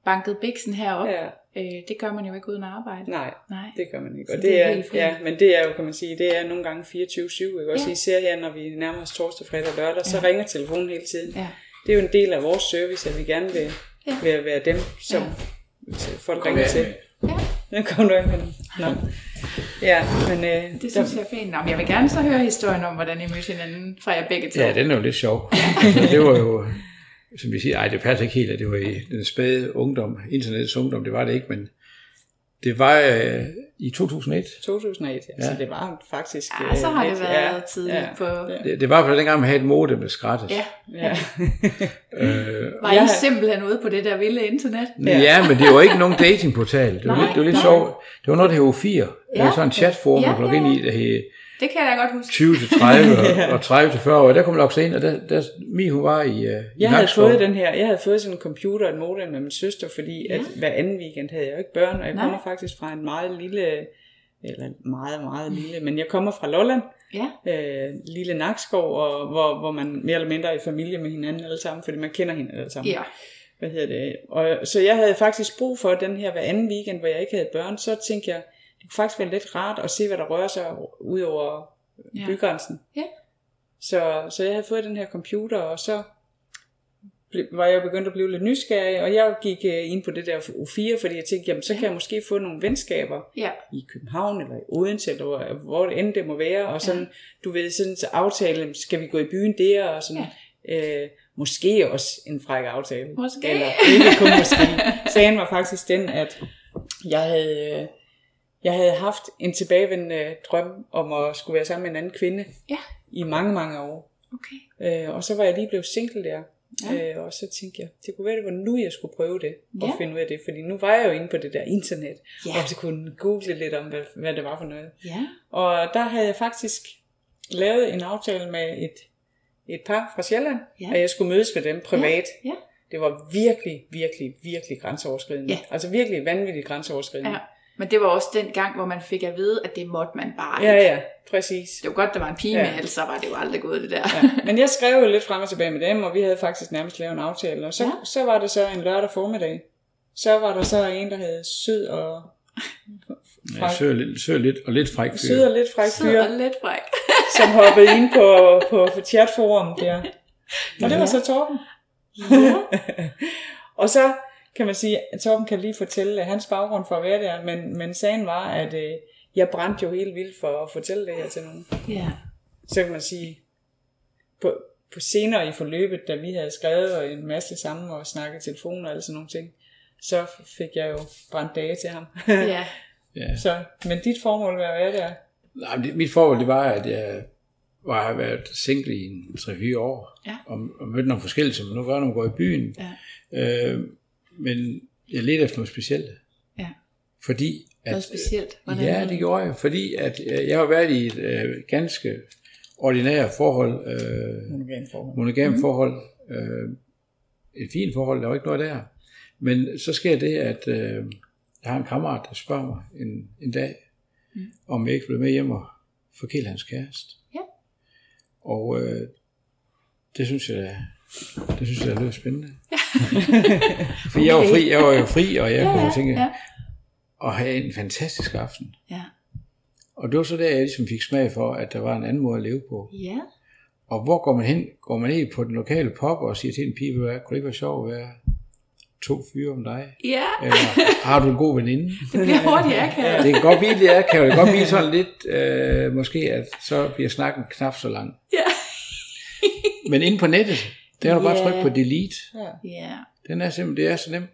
[SPEAKER 2] banket biksen herop.
[SPEAKER 3] Ja,
[SPEAKER 2] Øh, det gør man jo ikke uden arbejde.
[SPEAKER 3] nej,
[SPEAKER 2] Nej.
[SPEAKER 3] det gør man ikke.
[SPEAKER 2] Så
[SPEAKER 3] Og
[SPEAKER 2] det
[SPEAKER 3] det,
[SPEAKER 2] er
[SPEAKER 3] er, ja, men det er jo, kan man sige, det er nogle gange 24-7, ikke også?
[SPEAKER 2] Ja.
[SPEAKER 3] Især her, når vi nærmer os torsdag, fredag og lørdag, så
[SPEAKER 2] Ja.
[SPEAKER 3] ringer telefonen hele tiden.
[SPEAKER 2] Ja.
[SPEAKER 3] Det er jo en del af vores service, at vi gerne vil,
[SPEAKER 2] Ja.
[SPEAKER 3] vil være dem, som
[SPEAKER 2] Ja.
[SPEAKER 3] Folk ringer til.
[SPEAKER 2] Ja,
[SPEAKER 3] Den kom du ikke med. Nå. Ja, men øh,
[SPEAKER 2] det synes jeg er fint. Nå, men jeg vil gerne så høre historien om, hvordan I mødte hinanden fra jer begge to.
[SPEAKER 4] Ja, den er jo lidt sjov. altså, det var jo, som vi siger, ej, det passer ikke helt, at det var i den spæde ungdom, internets ungdom, det var det ikke, men Det var øh, i 2001.
[SPEAKER 3] 2001, ja.
[SPEAKER 4] Ja.
[SPEAKER 3] så det var faktisk...
[SPEAKER 2] Ja, så har
[SPEAKER 3] øh,
[SPEAKER 2] det været tidligt
[SPEAKER 3] ja,
[SPEAKER 2] på...
[SPEAKER 3] Ja.
[SPEAKER 4] Det, det var på dengang, man havde et modem, der skrættes.
[SPEAKER 2] Ja,
[SPEAKER 3] ja.
[SPEAKER 4] Øh,
[SPEAKER 2] var I
[SPEAKER 3] har-
[SPEAKER 2] simpelthen ude på det der vilde internet?
[SPEAKER 4] ja. ja, men det var ikke nogen datingportal. Det var,
[SPEAKER 2] Nej,
[SPEAKER 4] lidt, det var lidt
[SPEAKER 2] nej.
[SPEAKER 4] sjovt. Det var noget, der hed O4. Ja. Der var sådan en chatforum,
[SPEAKER 2] Ja,
[SPEAKER 4] man logge
[SPEAKER 2] ja,
[SPEAKER 4] ind i, der hed
[SPEAKER 2] Det kan jeg da godt huske.
[SPEAKER 4] 20 til 30 og, og 30 til 40 år. Der kunne man logge sig ind, og der, der Mi, hun var i, uh, i
[SPEAKER 3] Jeg havde
[SPEAKER 4] Nakskov.
[SPEAKER 3] fået den her, jeg havde fået sådan en computer og et modem med min søster, fordi ja. at hver anden weekend havde jeg jo ikke børn, og jeg
[SPEAKER 2] Nej.
[SPEAKER 3] kommer faktisk fra en meget lille, eller meget, meget lille, men jeg kommer fra Lolland,
[SPEAKER 2] Ja,
[SPEAKER 3] øh, lille Nakskov, og hvor, hvor man mere eller mindre er i familie med hinanden alle sammen, fordi man kender hinanden alle sammen.
[SPEAKER 2] ja.
[SPEAKER 3] Hvad hedder det? Og, så jeg havde faktisk brug for den her hver anden weekend, hvor jeg ikke havde børn, så tænkte jeg, faktisk være lidt rart at se, hvad der rører sig ud over
[SPEAKER 2] Ja.
[SPEAKER 3] ja. bygrænsen.
[SPEAKER 2] Ja.
[SPEAKER 3] Så, så jeg havde fået den her computer, og så var jeg begyndt at blive lidt nysgerrig, og jeg gik øh, ind på det der U4, fordi jeg tænkte, jamen så kan jeg måske få nogle venskaber
[SPEAKER 2] Ja,
[SPEAKER 3] i København eller i Odense, eller hvor, hvor det end det må være, og sådan, ja. du ved, sådan så aftale, skal vi gå i byen der, og sådan, ja. øh, måske også en fræk aftale.
[SPEAKER 2] Måske.
[SPEAKER 3] Eller ikke kun måske. Sagen var faktisk den, at jeg havde, øh, jeg havde haft en tilbagevendende drøm om at skulle være sammen med en anden kvinde
[SPEAKER 2] ja,
[SPEAKER 3] i mange, mange år.
[SPEAKER 2] okay.
[SPEAKER 3] Øh, og så var jeg lige blevet single der.
[SPEAKER 2] Ja.
[SPEAKER 3] Ja. Øh, og så tænkte jeg, det kunne være, det var nu, jeg skulle prøve det. Og
[SPEAKER 2] Ja.
[SPEAKER 3] finde ud af det. Fordi nu var jeg jo inde på det der internet.
[SPEAKER 2] Ja.
[SPEAKER 3] Og så kunne google lidt om, hvad, hvad det var for noget.
[SPEAKER 2] Ja,
[SPEAKER 3] Og der havde jeg faktisk lavet en aftale med et, et par fra Sjælland.
[SPEAKER 2] Ja.
[SPEAKER 3] Ja. At jeg skulle mødes med dem privat.
[SPEAKER 2] ja.
[SPEAKER 3] Det var virkelig, virkelig, virkelig grænseoverskridende.
[SPEAKER 2] Ja.
[SPEAKER 3] Altså virkelig vanvittigt grænseoverskridende.
[SPEAKER 2] ja. Men det var også den gang, hvor man fik at vide, at det måtte man bare
[SPEAKER 3] ja,
[SPEAKER 2] ikke.
[SPEAKER 3] ja præcis.
[SPEAKER 2] Det var godt, der var en pige
[SPEAKER 3] Ja.
[SPEAKER 2] med, ellers så var det jo aldrig gået det der.
[SPEAKER 3] Ja. Men jeg skrev jo lidt frem og tilbage med dem, og vi havde faktisk nærmest lavet en aftale. Og så,
[SPEAKER 2] Ja.
[SPEAKER 3] ja. så var det så en lørdag formiddag. Så var der så en, der hed Sød og
[SPEAKER 4] Ja, sød, lidt- sød lidt og lidt fræk fyr.
[SPEAKER 3] Sød og lidt fræk fyr,
[SPEAKER 2] og lidt fræk.
[SPEAKER 3] som hoppede ind på, på, chatforum der. Og det var så Torben.
[SPEAKER 2] Ja.
[SPEAKER 3] Og så kan man sige, at Torben kan lige fortælle hans baggrund for at være der, men, men sagen var, at øh, jeg brændte jo helt vildt for at fortælle det her til nogen.
[SPEAKER 2] ja.
[SPEAKER 3] så kan man sige, på, på senere i forløbet, da vi havde skrevet en masse sammen og snakket i telefon og alle sådan nogle ting, så fik jeg jo brændt dage til ham.
[SPEAKER 2] Ja.
[SPEAKER 4] Ja.
[SPEAKER 3] så, men dit formål var at være der.
[SPEAKER 4] Nej, men det, mit forhold, det var, at jeg var, har været single i en 3-4 år,
[SPEAKER 2] Ja.
[SPEAKER 4] og, og mødte nogle forskellige, som nu gør, når man går i byen.
[SPEAKER 2] Ja.
[SPEAKER 4] Øh, men jeg ledte efter noget specielt.
[SPEAKER 2] Ja.
[SPEAKER 4] Fordi at,
[SPEAKER 2] Noget specielt. Hvordan?
[SPEAKER 4] Ja, det gjorde jeg, fordi at øh, jeg har været i et øh, ganske ordinært forhold, øh,
[SPEAKER 3] Monogamforhold.
[SPEAKER 4] monogam mm-hmm. forhold, øh, et fint forhold, der var ikke noget der. Men så sker det, at øh, jeg har en kammerat, der spørger mig en, en dag, mm. om jeg ikke vil med hjem og forkæle hans kæreste.
[SPEAKER 2] Ja.
[SPEAKER 4] Og øh, det synes jeg, da- det synes jeg, lød spændende. For jeg var, fri, jeg var jo fri, og jeg
[SPEAKER 2] Ja,
[SPEAKER 4] kunne
[SPEAKER 2] ja,
[SPEAKER 4] tænke,
[SPEAKER 2] ja.
[SPEAKER 4] at have en fantastisk aften.
[SPEAKER 2] Ja.
[SPEAKER 4] Og det var så der, jeg ligesom fik smag for, at der var en anden måde at leve på.
[SPEAKER 2] Ja.
[SPEAKER 4] Og hvor går man hen? Går man ned på den lokale pop og siger til en pige, hvad kunne det ikke være sjovt at være to fyre om dig?
[SPEAKER 2] Ja.
[SPEAKER 4] Eller har du en god veninde?
[SPEAKER 2] Det bliver hurtigt akavet.
[SPEAKER 4] Det kan godt blive lidt akavet. Det kan godt blive sådan lidt, øh, måske at så bliver snakken knap så lang.
[SPEAKER 2] Ja.
[SPEAKER 4] Men inde på nettet, der kan du bare
[SPEAKER 2] Ja.
[SPEAKER 4] trykke på delete.
[SPEAKER 3] Ja.
[SPEAKER 2] Ja.
[SPEAKER 4] Den er simpelthen, det er så nemt.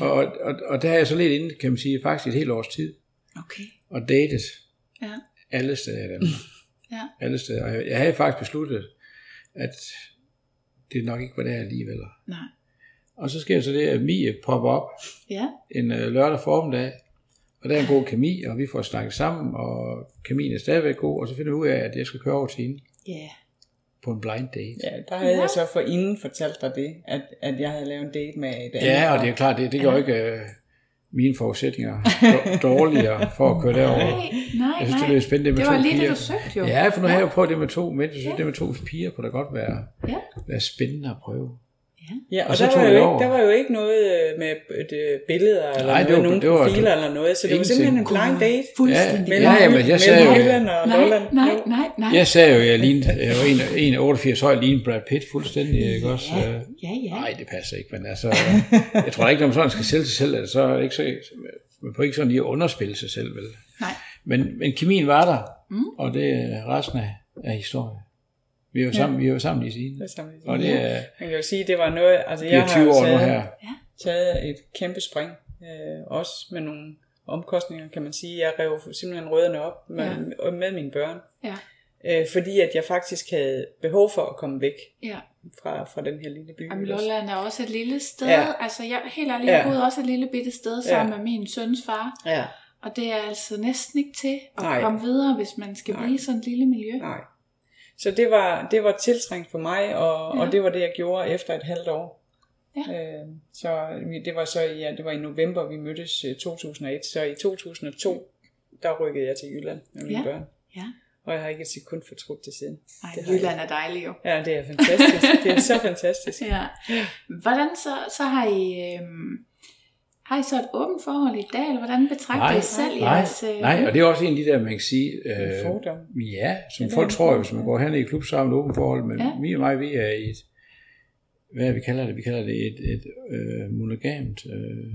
[SPEAKER 4] Og, og, og der har jeg så lidt inde, kan man sige, faktisk et helt års tid.
[SPEAKER 2] Okay.
[SPEAKER 4] Og datet
[SPEAKER 2] Ja.
[SPEAKER 4] alle steder i Danmark.
[SPEAKER 2] Ja.
[SPEAKER 4] Alle steder. Og jeg, jeg havde faktisk besluttet, at det nok ikke var det alligevel.
[SPEAKER 2] Nej.
[SPEAKER 4] Og så sker så det, at Mie popper op
[SPEAKER 2] Ja.
[SPEAKER 4] en øh, lørdag formiddag, og der er en god kemi, og vi får snakket sammen, og kemien er stadigvæk god, og så finder vi ud af, at jeg skal køre over til hende
[SPEAKER 2] Ja.
[SPEAKER 4] På en blind date.
[SPEAKER 3] Ja, der havde
[SPEAKER 2] Ja.
[SPEAKER 3] jeg så for inden fortalt dig det, at, at jeg havde lavet en date med et andet.
[SPEAKER 4] Ja, og det er klart, det, det gør ikke øh, mine forudsætninger dårligere for at køre derover.
[SPEAKER 2] Nej, nej,
[SPEAKER 4] Jeg synes,
[SPEAKER 2] nej.
[SPEAKER 4] det er spændende med
[SPEAKER 2] Det
[SPEAKER 4] to
[SPEAKER 2] var lige
[SPEAKER 4] piger.
[SPEAKER 2] det, du søgte jo.
[SPEAKER 4] Ja, for nu har jeg jo prøvet det med to mænd. Jeg synes, det med to piger kunne da godt være,
[SPEAKER 2] Ja.
[SPEAKER 4] være spændende at prøve.
[SPEAKER 3] Ja, og,
[SPEAKER 4] Og så
[SPEAKER 3] der, var jo ikke, der var jo ikke noget øh, med et, øh, billeder eller
[SPEAKER 4] Nej, det
[SPEAKER 3] noget,
[SPEAKER 4] var-
[SPEAKER 3] nogen
[SPEAKER 4] det var-
[SPEAKER 3] profiler eller noget, så det var simpelthen en blind date.
[SPEAKER 2] Fuldstændig.
[SPEAKER 4] Ja, ja, men jeg sagde jo-
[SPEAKER 3] og
[SPEAKER 2] Nej, nej, nej, nej.
[SPEAKER 4] Jeg sagde jo, jeg lignede, jeg var en, en af 88, så jeg lignede Brad Pitt fuldstændig, ikke også?
[SPEAKER 2] Ja,
[SPEAKER 4] Øh,
[SPEAKER 2] ja, ja.
[SPEAKER 4] Nej, det passer ikke, men altså, jeg tror ikke, når man sådan skal sælge sig selv, at så er det ikke så, man får ikke sådan lige at underspille sig selv, vel?
[SPEAKER 2] Nej.
[SPEAKER 4] Men, men kemien var der, mm. og det er resten af, af historien. Vi var sammen, vi var sammen i siden.
[SPEAKER 3] Det er.
[SPEAKER 4] Og det er,
[SPEAKER 3] Man kan jo sige, det var noget, altså jeg
[SPEAKER 4] er
[SPEAKER 3] har
[SPEAKER 4] 20
[SPEAKER 3] jo taget,
[SPEAKER 4] her.
[SPEAKER 3] taget et kæmpe spring, øh, også med nogle omkostninger, kan man sige. Jeg rev simpelthen rødderne op med, ja. med mine børn.
[SPEAKER 2] Ja.
[SPEAKER 3] Øh, fordi at jeg faktisk havde behov for at komme væk
[SPEAKER 2] Ja.
[SPEAKER 3] fra, fra den her lille by.
[SPEAKER 2] Jamen? Lolland er også et lille sted.
[SPEAKER 3] Ja.
[SPEAKER 2] Altså, jeg, helt ærligt,
[SPEAKER 3] Ja.
[SPEAKER 2] jeg boede også et lille bitte sted sammen
[SPEAKER 3] Ja.
[SPEAKER 2] med min søns far.
[SPEAKER 3] Ja,
[SPEAKER 2] Og det er altså næsten ikke til at
[SPEAKER 3] Nej.
[SPEAKER 2] komme videre, hvis man skal
[SPEAKER 3] Nej.
[SPEAKER 2] blive i sådan et lille miljø.
[SPEAKER 3] nej. Så det var, det var tiltrængt for mig, og,
[SPEAKER 2] Ja.
[SPEAKER 3] og det var det, jeg gjorde efter et halvt år.
[SPEAKER 2] Ja.
[SPEAKER 3] Øh, så det var så i, ja, det var i november, vi mødtes i 2001. Så i 2002, der rykkede jeg til Jylland med mine
[SPEAKER 2] Ja.
[SPEAKER 3] børn.
[SPEAKER 2] Ja.
[SPEAKER 3] Og jeg har ikke et sekund fortrudt det siden.
[SPEAKER 2] Ej,
[SPEAKER 3] Det
[SPEAKER 2] Jylland er dejlig jo.
[SPEAKER 3] Ja, det er fantastisk. det er så fantastisk.
[SPEAKER 2] Ja. Hvordan så, så har I... Øhm, har I så et åbent forhold i dag, eller hvordan betragter
[SPEAKER 4] Nej,
[SPEAKER 2] I selv
[SPEAKER 4] nej,
[SPEAKER 2] jeres... øh,
[SPEAKER 4] nej, og det er også en af de der, man kan sige, øh,
[SPEAKER 3] fordom.
[SPEAKER 4] ja, som
[SPEAKER 3] det er
[SPEAKER 4] folk tror, hvis man
[SPEAKER 3] ja.
[SPEAKER 4] går hen i klub, så har man åbent forhold, men
[SPEAKER 2] Ja.
[SPEAKER 4] ja. vi og mig, vi er i et, hvad er det, vi kalder det? Vi kalder det et, et øh, monogamt, øh,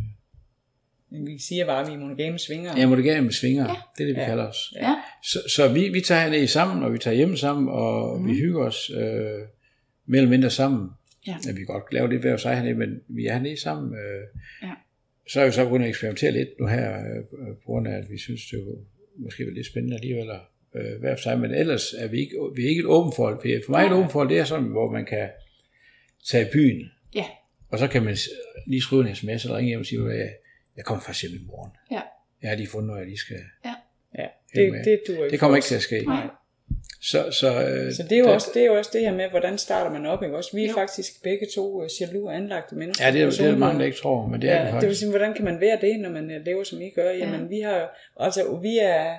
[SPEAKER 3] Vi siger bare, at vi er monogame svinger.
[SPEAKER 4] ja, monogamt svinger,
[SPEAKER 2] Ja.
[SPEAKER 4] det er det, vi
[SPEAKER 3] Ja.
[SPEAKER 4] kalder os.
[SPEAKER 2] Ja,
[SPEAKER 4] Så, så vi, vi tager herned sammen, og vi tager hjem sammen, og mm. vi hygger os øh, mere eller mindre sammen.
[SPEAKER 2] Ja.
[SPEAKER 4] Ja, vi kan godt lave lidt hver sig hernede, men vi er hernede sammen. Øh,
[SPEAKER 2] Ja.
[SPEAKER 4] Så er vi så begyndt at eksperimentere lidt nu her, øh, på grund af, at vi synes, det var måske var lidt spændende alligevel at øh, hver for sig, men ellers er vi ikke, vi er ikke et åbent forhold. For for mig et åbent forhold, det er sådan, hvor man kan tage i byen,
[SPEAKER 2] ja,
[SPEAKER 4] og så kan man lige skrive en sms eller ringe hjem og sige, at jeg, jeg kommer faktisk hjem i morgen.
[SPEAKER 2] ja.
[SPEAKER 4] Jeg har lige fundet noget, jeg lige skal...
[SPEAKER 3] Ja,
[SPEAKER 4] Helt
[SPEAKER 3] det, det ikke
[SPEAKER 4] Det kommer ikke til at ske.
[SPEAKER 3] Nej.
[SPEAKER 4] Så, så, øh,
[SPEAKER 3] Så det er, jo
[SPEAKER 4] der-
[SPEAKER 3] også, det er jo også det her med, hvordan starter man op, ikke også? Vi er
[SPEAKER 2] Jo.
[SPEAKER 3] faktisk begge to øh, jaloux anlagte mennesker.
[SPEAKER 4] Ja, det er, det er der mange, der ikke tror, men det er
[SPEAKER 3] Ja,
[SPEAKER 4] det
[SPEAKER 3] det vil
[SPEAKER 4] faktisk.
[SPEAKER 3] sige, hvordan kan man være det, når man øh, lever som I gør? Jamen,
[SPEAKER 2] Ja.
[SPEAKER 3] vi har altså, vi er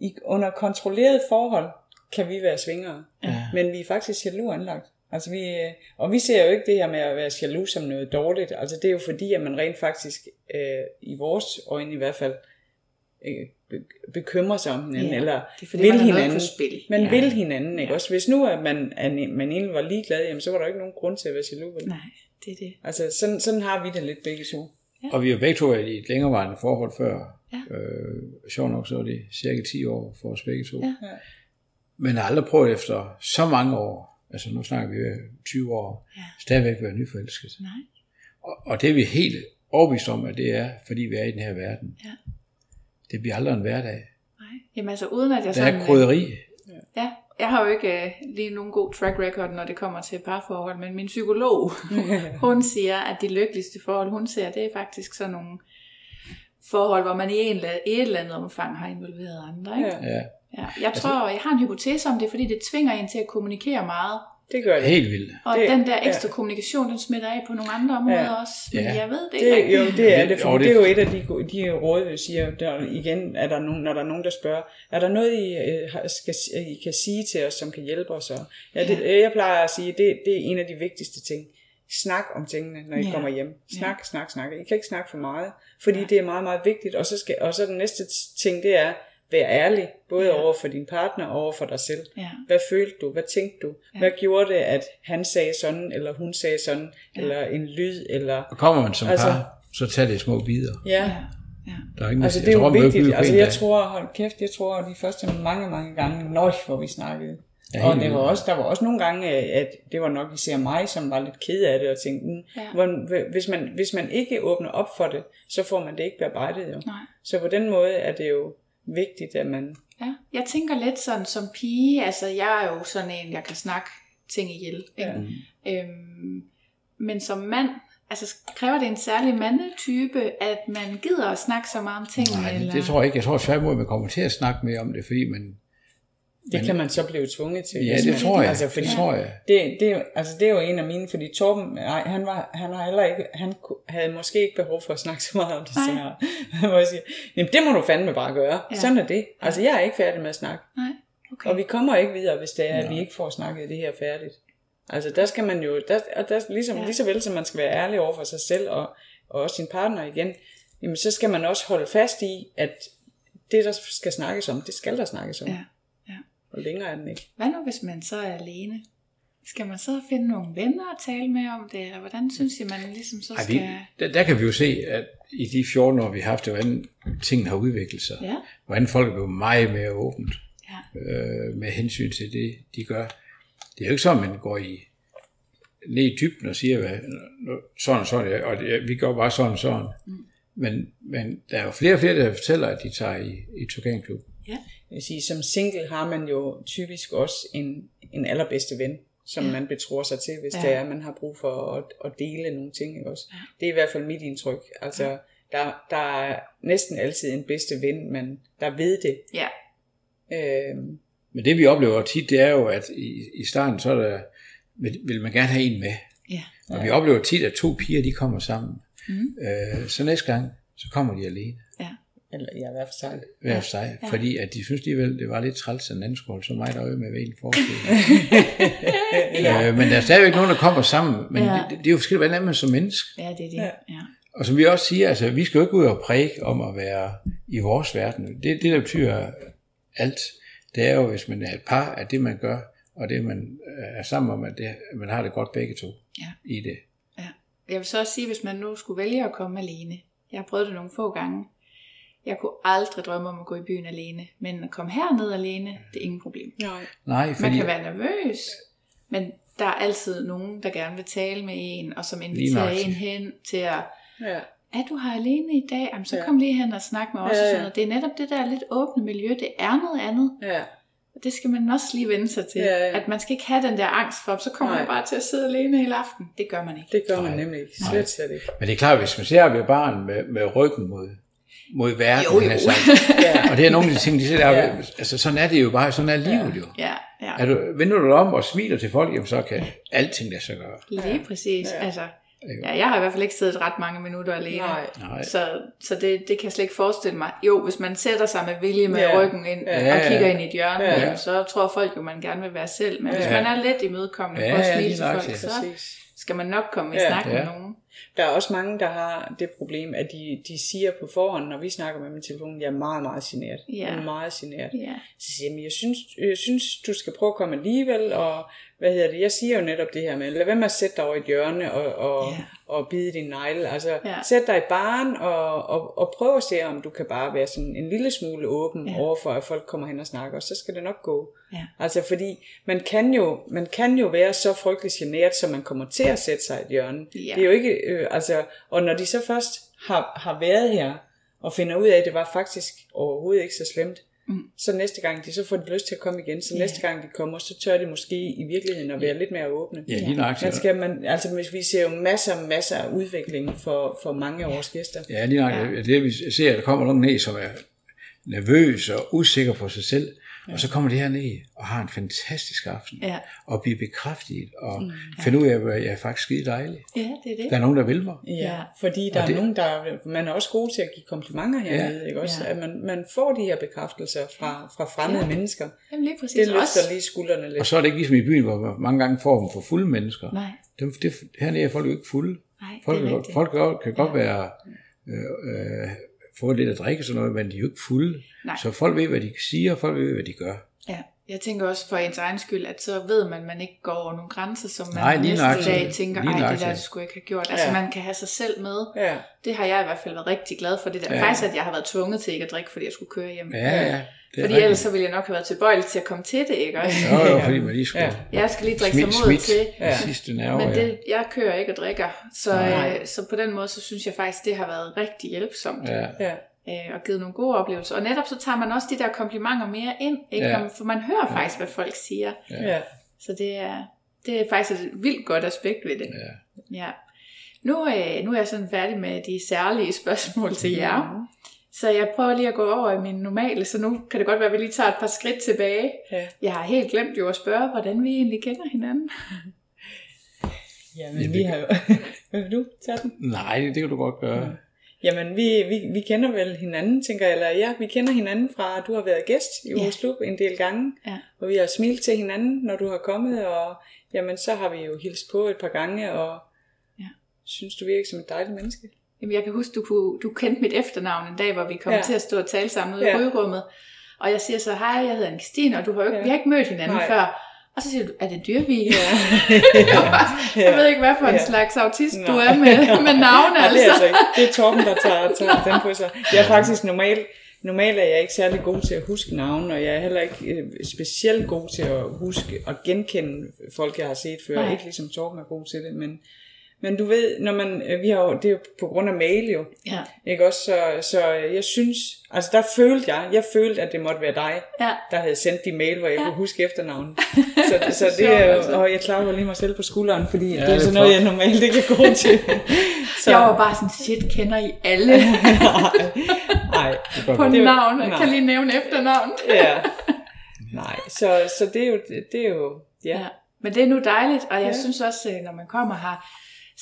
[SPEAKER 3] i, under kontrolleret forhold, kan vi være svingere.
[SPEAKER 4] Ja.
[SPEAKER 3] Men vi er faktisk jaloux anlagt. Altså vi, øh, og vi ser jo ikke det her med at være jaloux som noget dårligt. Altså det er jo fordi, at man rent faktisk, øh, i vores øjne i hvert fald, øh, be- bekymrer sig om hinanden,
[SPEAKER 2] Ja,
[SPEAKER 3] eller
[SPEAKER 2] det er fordi,
[SPEAKER 3] vil
[SPEAKER 2] man
[SPEAKER 3] hinanden.
[SPEAKER 2] på spil.
[SPEAKER 3] Man
[SPEAKER 2] Ja.
[SPEAKER 3] ja. vil hinanden, ikke
[SPEAKER 2] Ja.
[SPEAKER 3] også? Hvis nu at man, at man egentlig var ligeglad, jamen, så var der ikke nogen grund til at være jaloux.
[SPEAKER 2] Nej, det er det.
[SPEAKER 3] Altså sådan, sådan har vi det lidt begge to.
[SPEAKER 4] Og vi har begge to været i et længerevarende forhold før.
[SPEAKER 2] Ja.
[SPEAKER 4] Øh, sjovt nok, så er det cirka 10 år for os begge to.
[SPEAKER 2] Ja.
[SPEAKER 3] Ja.
[SPEAKER 4] Men har aldrig prøvet efter så mange år, altså nu snakker vi øh, 20 år,
[SPEAKER 2] Ja.
[SPEAKER 4] stadigvæk være nyforelsket.
[SPEAKER 2] Nej.
[SPEAKER 4] Og, og det er vi helt overbevist om, at det er, fordi vi er i den her verden.
[SPEAKER 2] Ja.
[SPEAKER 4] Det bliver aldrig en hverdag.
[SPEAKER 2] Nej. Jamen altså, uden at jeg
[SPEAKER 4] Der
[SPEAKER 2] sådan...
[SPEAKER 4] er krydderi.
[SPEAKER 2] Ja, jeg har jo ikke øh, lige nogen god track record, når det kommer til parforhold, men min psykolog, hun siger, at de lykkeligste forhold, hun ser, det er faktisk sådan nogle forhold, hvor man i, en, et eller andet omfang har involveret andre. Ikke?
[SPEAKER 3] Ja,
[SPEAKER 4] Ja,
[SPEAKER 2] Ja. Jeg tror, jeg har en hypotese om det, fordi det tvinger en til at kommunikere meget.
[SPEAKER 3] Det gør det.
[SPEAKER 4] helt vildt.
[SPEAKER 2] Og
[SPEAKER 3] Det-
[SPEAKER 2] den der ekstra
[SPEAKER 3] ja.
[SPEAKER 2] kommunikation, den smitter af på nogle andre områder
[SPEAKER 3] Ja.
[SPEAKER 2] også. Men
[SPEAKER 4] Ja.
[SPEAKER 2] jeg ved det ikke
[SPEAKER 3] Det,
[SPEAKER 2] rigtigt.
[SPEAKER 3] jo, det er
[SPEAKER 4] Det-
[SPEAKER 3] det, for
[SPEAKER 4] jo,
[SPEAKER 3] det,
[SPEAKER 4] det-
[SPEAKER 3] er jo et af de, de råd, vi siger, der, igen, er der nogen, når der er nogen, der spørger, er der noget, I, øh, skal, I kan sige til os, som kan hjælpe os? Og, ja, det, jeg plejer at sige, det, det er en af de vigtigste ting. Snak om tingene, når I
[SPEAKER 2] Ja.
[SPEAKER 3] kommer hjem. Snak, ja. snak, snak. I kan ikke snakke for meget, fordi det er meget, meget vigtigt. Og så, skal, og så den næste ting, det er, vær ærlig, både
[SPEAKER 2] Ja.
[SPEAKER 3] over for din partner og over for dig selv.
[SPEAKER 2] Ja.
[SPEAKER 3] Hvad følte du? Hvad tænkte du? Ja. Hvad gjorde det, at han sagde sådan, eller hun sagde sådan, ja. eller en lyd, eller...
[SPEAKER 4] Og kommer man som
[SPEAKER 3] Altså-
[SPEAKER 4] par, så tager det i små bidder.
[SPEAKER 3] Ja,
[SPEAKER 2] Ja. ja.
[SPEAKER 4] Der er ikke
[SPEAKER 3] Altså det er
[SPEAKER 4] tror,
[SPEAKER 3] jo
[SPEAKER 4] behøver
[SPEAKER 3] vigtigt. Altså jeg tror, hold kæft, jeg tror de første mange, mange gange, nøj, hvor vi snakkede.
[SPEAKER 4] Ja,
[SPEAKER 3] og det var også, der var også nogle gange, at det var nok især mig, som var lidt ked af det, og tænkte, mm,
[SPEAKER 2] Ja.
[SPEAKER 3] ja. hvis, man, hvis man ikke åbner op for det, så får man det ikke bearbejdet jo.
[SPEAKER 2] Nej.
[SPEAKER 3] Så på den måde er det jo vigtigt, at man...
[SPEAKER 2] Ja, jeg tænker lidt sådan som pige, altså jeg er jo sådan en, jeg kan snakke ting ihjel. Ikke?
[SPEAKER 3] Ja.
[SPEAKER 2] Øhm, men som mand, altså kræver det en særlig mandetype, at man gider at snakke så meget om tingene?
[SPEAKER 4] Nej,
[SPEAKER 2] eller?
[SPEAKER 4] det tror jeg ikke. Jeg tror tværtimod, at man kommer til at snakke mere om det, fordi man...
[SPEAKER 3] Det
[SPEAKER 4] Men-
[SPEAKER 3] kan man så blive tvunget til.
[SPEAKER 4] Ja, det
[SPEAKER 3] man,
[SPEAKER 4] tror jeg.
[SPEAKER 3] Altså, fordi
[SPEAKER 4] det tror jeg.
[SPEAKER 3] Det, det, er jo- altså, det er jo en af mine, fordi Torben, nej, han, var, han, har heller ikke, han havde måske ikke behov for at snakke så meget om det, jeg, hvor jeg siger, Jamen, det må du fandme bare gøre.
[SPEAKER 2] Ja.
[SPEAKER 3] Sådan er det. Altså, jeg er ikke færdig med at snakke.
[SPEAKER 2] Nej, okay.
[SPEAKER 3] Og vi kommer ikke videre, hvis det er, at vi ikke får snakket det her færdigt. Altså, der skal man jo, der, og der, ligesom,
[SPEAKER 2] Ja.
[SPEAKER 3] lige så vel som man skal være ærlig over for sig selv, og, og også sin partner igen, jamen, så skal man også holde fast i, at det, der skal snakkes om, det skal der snakkes om.
[SPEAKER 2] Ja.
[SPEAKER 3] Og længere er den ikke.
[SPEAKER 2] Hvad nu, hvis man så er alene? Skal man så finde nogle venner at tale med om det, eller hvordan synes I, man ligesom så
[SPEAKER 4] Ej,
[SPEAKER 2] skal...
[SPEAKER 4] vi, der, der kan vi jo se, at i de 14 år, vi har haft det, hvordan tingene har udviklet sig.
[SPEAKER 2] Ja,
[SPEAKER 4] Hvordan folk er blevet meget mere åbent
[SPEAKER 2] ja,
[SPEAKER 4] øh, med hensyn til det, de gør. Det er jo ikke sådan, man går i ned i dybden og siger, hvad, sådan og sådan, og det, vi gør bare sådan og sådan. Mm. Men, men der er jo flere og flere, der fortæller, at de tager i, i Turganklub.
[SPEAKER 3] Jeg vil sige, som single har man jo typisk også en, en allerbedste ven, som ja. man betror sig til, hvis ja. det er, at man har brug for at, at dele nogle ting. Ikke også? Ja. Det er i hvert fald mit indtryk. Altså, ja. der, der er næsten altid en bedste ven, men der ved det.
[SPEAKER 2] Ja.
[SPEAKER 3] Øhm,
[SPEAKER 4] Men det vi oplever tit, det er jo, at i, i starten, så er der, vil, vil man gerne have en med.
[SPEAKER 2] Ja.
[SPEAKER 4] Og vi oplever tit, at to piger, de kommer sammen. Mm. Øh, så næste gang, så kommer de alene.
[SPEAKER 3] Eller ja, i hvert fald sig.
[SPEAKER 4] hver for sig, ja. fordi at de synes alligevel, det var lidt træls, at den anden skulle holde så meget øje med hver en forskel. ja. øh, men der er stadigvæk nogen, der kommer sammen, men
[SPEAKER 2] Ja.
[SPEAKER 4] det, det, er jo forskelligt, hvordan er man som menneske.
[SPEAKER 2] Ja, det er det.
[SPEAKER 3] Ja.
[SPEAKER 2] Ja.
[SPEAKER 4] Og som vi også siger, altså, vi skal jo ikke ud og præge om at være i vores verden. Det, det der betyder alt, det er jo, hvis man er et par, at det man gør, og det man øh, er sammen om, at, det, at man har det godt begge to
[SPEAKER 2] Ja.
[SPEAKER 4] i det.
[SPEAKER 2] Ja. Jeg vil så også sige, hvis man nu skulle vælge at komme alene. Jeg har prøvet det nogle få gange. Jeg kunne aldrig drømme om at gå i byen alene. Men at komme herned alene, det er ingen problem.
[SPEAKER 3] Nej.
[SPEAKER 4] Nej,
[SPEAKER 2] Man
[SPEAKER 4] fordi,
[SPEAKER 2] kan være nervøs, men der er altid nogen, der gerne vil tale med en, og som inviterer en hen til at,
[SPEAKER 3] Ja.
[SPEAKER 2] er du her alene i dag? Jamen, så
[SPEAKER 3] Ja.
[SPEAKER 2] kom lige hen og snak med os.
[SPEAKER 3] Ja,
[SPEAKER 2] og
[SPEAKER 3] ja.
[SPEAKER 2] sådan noget. Det er netop det der lidt åbne miljø. Det er noget andet.
[SPEAKER 3] Ja.
[SPEAKER 2] Og det skal man også lige vende sig til.
[SPEAKER 3] Ja, ja.
[SPEAKER 2] At man skal ikke have den der angst for, så kommer
[SPEAKER 3] Nej.
[SPEAKER 2] man bare til at sidde alene hele aften. Det gør man ikke.
[SPEAKER 3] Det gør man
[SPEAKER 4] Nej.
[SPEAKER 3] nemlig ikke. Slet, slet ikke.
[SPEAKER 4] men det er klart, hvis man ser ved barn med, med ryggen mod, mod verden,
[SPEAKER 2] Jo, jo.
[SPEAKER 4] han har sagt,
[SPEAKER 3] Ja.
[SPEAKER 4] og det er nogle af de ting, de siger, der,
[SPEAKER 3] Ja.
[SPEAKER 4] altså sådan er det jo bare, sådan er livet jo.
[SPEAKER 2] Ja, ja.
[SPEAKER 4] Er du, vender du dig om og smiler til folk, jamen så kan alting lade sig gøre.
[SPEAKER 2] Lige præcis.
[SPEAKER 3] Ja.
[SPEAKER 2] Altså, ja, jeg har i hvert fald ikke siddet ret mange minutter alene.
[SPEAKER 3] Nej.
[SPEAKER 4] Nej.
[SPEAKER 2] Så, så det, det kan jeg slet ikke forestille mig. Jo, hvis man sætter sig med vilje med
[SPEAKER 3] Ja.
[SPEAKER 2] ryggen ind
[SPEAKER 3] Ja.
[SPEAKER 2] og kigger ind i et hjørne,
[SPEAKER 3] Ja.
[SPEAKER 2] jamen, så tror folk jo, man gerne vil være selv. Men hvis
[SPEAKER 3] Ja.
[SPEAKER 2] man er lidt imødekommende
[SPEAKER 4] Ja,
[SPEAKER 2] på at
[SPEAKER 4] ja,
[SPEAKER 2] smile til folk, så skal man nok komme i
[SPEAKER 3] Ja.
[SPEAKER 2] snak med
[SPEAKER 4] Ja.
[SPEAKER 2] nogen.
[SPEAKER 3] Der er også mange, der har det problem, at de, de siger på forhånd, når vi snakker med dem i telefonen, jeg er meget, meget generet.
[SPEAKER 2] Ja.
[SPEAKER 3] Jeg er meget generet.
[SPEAKER 2] Ja.
[SPEAKER 3] Så siger jeg, "Men jeg synes, jeg synes, du skal prøve at komme alligevel, og hvad hedder det, jeg siger jo netop det her med, lad være med at sætte dig over i et hjørne og, og,
[SPEAKER 2] Ja.
[SPEAKER 3] og bide din negle. Altså,
[SPEAKER 2] Ja.
[SPEAKER 3] sæt dig i baren og, og, og prøv at se, om du kan bare være sådan en lille smule åben
[SPEAKER 2] ja.
[SPEAKER 3] overfor, at folk kommer hen og snakker, og så skal det nok gå.
[SPEAKER 2] Ja.
[SPEAKER 3] Altså fordi man kan jo, man kan jo være så frygtelig generet, så man kommer til at sætte sig i et hjørne.
[SPEAKER 2] Ja.
[SPEAKER 3] Det er jo ikke, øh, altså, og når de så først har, har været her, og finder ud af, at det var faktisk overhovedet ikke så slemt,
[SPEAKER 2] Mm.
[SPEAKER 3] så næste gang de så får de lyst til at komme igen, så
[SPEAKER 2] Ja.
[SPEAKER 3] næste gang de kommer, så tør de måske i virkeligheden at være lidt mere åbne.
[SPEAKER 4] Ja, lige nøjagtigt.
[SPEAKER 3] Man skal, man, altså hvis vi ser jo masser, masser af udvikling for, for mange af vores gæster.
[SPEAKER 4] Ja, lige nok. Ja. Det vi ser, at der kommer nogen ned, som er nervøs og usikker på sig selv, ja. og så kommer de her ned og har en fantastisk aften,
[SPEAKER 2] Ja.
[SPEAKER 4] og bliver bekræftet, og mm, ja. finder ud af, at jeg er faktisk skide dejlig.
[SPEAKER 2] ja, det er det.
[SPEAKER 4] Der er nogen, der vil mig.
[SPEAKER 3] Ja,
[SPEAKER 2] Ja.
[SPEAKER 3] fordi der
[SPEAKER 4] Og
[SPEAKER 3] er
[SPEAKER 4] det-
[SPEAKER 3] nogen, der man er også god til at give komplimenter hernede, ja. ikke også?
[SPEAKER 2] Ja.
[SPEAKER 3] At man, man får de her bekræftelser fra, fra fremmede
[SPEAKER 2] Ja.
[SPEAKER 3] ja. mennesker.
[SPEAKER 2] Jamen lige præcis.
[SPEAKER 3] Det løfter
[SPEAKER 2] Også,
[SPEAKER 3] lige skuldrene lidt.
[SPEAKER 4] Og så er det ikke ligesom i byen, hvor man mange gange får dem for fulde mennesker.
[SPEAKER 2] nej,
[SPEAKER 4] Dem, det, hernede er folk jo ikke fulde.
[SPEAKER 2] nej,
[SPEAKER 4] Folk,
[SPEAKER 2] det er
[SPEAKER 4] kan,
[SPEAKER 2] rigtigt.
[SPEAKER 4] folk kan, godt- godt være øh, øh, få lidt at drikke og sådan noget, men de er jo ikke fulde.
[SPEAKER 2] Nej.
[SPEAKER 4] Så folk ved, hvad de siger, og folk ved, hvad de gør.
[SPEAKER 2] Jeg tænker også for ens egen skyld, at så ved man, at man ikke går over nogle grænser, som man
[SPEAKER 4] Nej,
[SPEAKER 2] næste dag tænker,
[SPEAKER 4] Lige
[SPEAKER 2] ej, det der det skulle jeg ikke have gjort. Altså
[SPEAKER 3] Ja.
[SPEAKER 2] man kan have sig selv med.
[SPEAKER 3] Ja,
[SPEAKER 2] Det har jeg i hvert fald været rigtig glad for. Det der.
[SPEAKER 4] Ja.
[SPEAKER 2] Faktisk, at jeg har været tvunget til ikke at drikke, fordi jeg skulle køre hjem.
[SPEAKER 4] Ja, ja.
[SPEAKER 2] Fordi
[SPEAKER 4] rigtigt.
[SPEAKER 2] ellers så ville jeg nok have været tilbøjelig til at komme til det, ikke også?
[SPEAKER 4] Jo, jo, fordi man lige skulle
[SPEAKER 3] Ja.
[SPEAKER 2] Jeg skal lige drikke sig
[SPEAKER 4] smidt,
[SPEAKER 2] mod til.
[SPEAKER 4] ja. Sidste nerver.
[SPEAKER 2] Men det, jeg kører ikke og drikker. Så,
[SPEAKER 3] Nej.
[SPEAKER 2] øh, så på den måde, så synes jeg faktisk, det har været rigtig hjælpsomt.
[SPEAKER 4] Ja.
[SPEAKER 3] ja.
[SPEAKER 2] Øh, og givet nogle gode oplevelser. Og netop så tager man også de der komplimenter mere ind, ikke?
[SPEAKER 4] Ja.
[SPEAKER 2] Ja. for man hører faktisk, hvad folk siger.
[SPEAKER 3] ja. ja.
[SPEAKER 2] Så det er, det er faktisk et vildt godt aspekt ved det.
[SPEAKER 4] Ja.
[SPEAKER 2] ja. Nu, øh, nu er jeg sådan færdig med de særlige spørgsmål til jer. Så jeg prøver lige at gå over i min normale, så nu kan det godt være, at vi lige tager et par skridt tilbage.
[SPEAKER 3] Ja.
[SPEAKER 2] Jeg har helt glemt jo at spørge, hvordan vi egentlig kender hinanden.
[SPEAKER 3] Jamen, vi har jo... Vil du tage den?
[SPEAKER 4] Nej, det, det kan du godt gøre.
[SPEAKER 3] Jamen, vi, vi, vi kender vel hinanden, tænker jeg, eller ja, vi kender hinanden fra, at du har været gæst i
[SPEAKER 2] Ja.
[SPEAKER 3] vores klub en del gange,
[SPEAKER 2] Ja.
[SPEAKER 3] og vi har smilt til hinanden, når du har kommet, og jamen, så har vi jo hilst på et par gange, og
[SPEAKER 2] Ja.
[SPEAKER 3] synes du virker som et dejligt menneske.
[SPEAKER 2] Jamen, jeg kan huske, du, kunne, du kendte mit efternavn en dag, hvor vi kom
[SPEAKER 3] Ja.
[SPEAKER 2] ja. til at stå og tale sammen ude
[SPEAKER 3] Ja.
[SPEAKER 2] i rødrummet. Og jeg siger så, hej, jeg hedder Anne-Christine, og du har jo ikke,
[SPEAKER 3] Ja.
[SPEAKER 2] vi har ikke mødt hinanden
[SPEAKER 3] Nej.
[SPEAKER 2] før. Og så siger du, er det dyrvig?
[SPEAKER 3] Ja.
[SPEAKER 2] Jeg ved ikke, hvad for en
[SPEAKER 3] Ja.
[SPEAKER 2] slags autist du
[SPEAKER 3] Nej.
[SPEAKER 2] er med, med navne.
[SPEAKER 3] Nej, det er
[SPEAKER 2] Altså.
[SPEAKER 3] altså ikke. Det er Torben, der tager, tager den på sig. Jeg er faktisk normalt, normalt er jeg ikke særlig god til at huske navne, og jeg er heller ikke øh, specielt god til at huske og genkende folk, jeg har set før.
[SPEAKER 2] Nej.
[SPEAKER 3] Ikke ligesom Torben er god til det, men, Men du ved, når man, øh, vi har jo, det er jo på grund af mail jo,
[SPEAKER 2] Ja.
[SPEAKER 3] ikke også? Så, så jeg synes, altså der følte jeg, jeg følte, at det måtte være dig,
[SPEAKER 2] Ja.
[SPEAKER 3] der havde sendt de mail, hvor jeg
[SPEAKER 2] Ja.
[SPEAKER 3] kunne huske efternavnet. Så, så det er jo, og jeg klapper lige mig selv på skulderen, fordi ja, det er sådan noget, jeg normalt ikke er god til.
[SPEAKER 2] Så. Jeg var bare sådan, shit, kender I alle
[SPEAKER 3] Nej,
[SPEAKER 2] på navn? Jeg kan lige nævne efternavn.
[SPEAKER 3] ja. Nej, så, så det er jo, det er jo, ja.
[SPEAKER 2] Ja. Men det er nu dejligt, og jeg ja.
[SPEAKER 3] Ja.
[SPEAKER 2] synes også, øh, når man kommer her,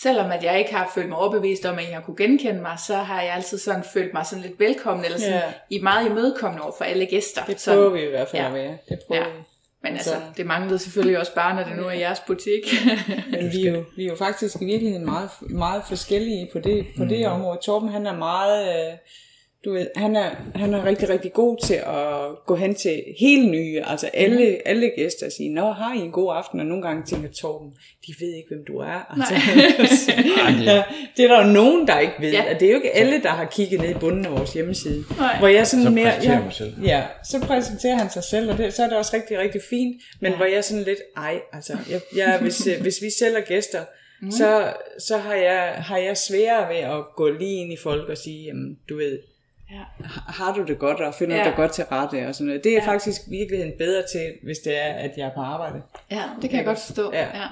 [SPEAKER 2] selvom at jeg ikke har følt mig overbevist om, at I har kunne genkende mig, så har jeg altid sådan følt mig sådan lidt velkommen, eller sådan,
[SPEAKER 3] Ja.
[SPEAKER 2] I meget imødekommende over for alle gæster.
[SPEAKER 3] Det
[SPEAKER 2] sådan.
[SPEAKER 3] prøver vi i hvert fald
[SPEAKER 2] Ja.
[SPEAKER 3] at være. Det prøver
[SPEAKER 2] Ja.
[SPEAKER 3] vi.
[SPEAKER 2] Men altså,
[SPEAKER 3] Så-
[SPEAKER 2] det manglede selvfølgelig også bare, når det nu er jeres butik.
[SPEAKER 3] Men vi er, jo, vi er jo faktisk i virkeligheden meget, meget forskellige på det, på det område. Torben han er meget, øh, du ved, han er, han er rigtig, rigtig god til at gå hen til helt nye, altså alle, alle gæster og sige, nå, har I en god aften? Og nogle gange tænker Torben, de ved ikke, hvem du er. Altså, ja, det er der jo nogen, der ikke ved,
[SPEAKER 2] Ja.
[SPEAKER 3] og det er jo ikke alle, der har kigget ned i bunden af vores hjemmeside.
[SPEAKER 2] Nej.
[SPEAKER 3] Hvor jeg sådan
[SPEAKER 4] Så
[SPEAKER 3] mere,
[SPEAKER 4] præsenterer
[SPEAKER 3] ja,
[SPEAKER 4] mig selv.
[SPEAKER 3] Ja, så præsenterer han sig selv, og det, så er det også rigtig, rigtig fint. Men ja. hvor jeg sådan lidt, ej, altså, jeg, jeg, hvis, øh, hvis vi sælger gæster, mm. så, så har, jeg, har jeg sværere ved at gå lige ind i folk og sige, jamen, du ved,
[SPEAKER 2] ja.
[SPEAKER 3] har- du det godt, og finder
[SPEAKER 2] Ja.
[SPEAKER 3] ja. dig godt til rette, og sådan noget. Det er ja. faktisk virkeligheden bedre til, hvis det er, at jeg er på arbejde.
[SPEAKER 2] ja, det kan jeg godt forstå.
[SPEAKER 3] Ja.
[SPEAKER 2] ja.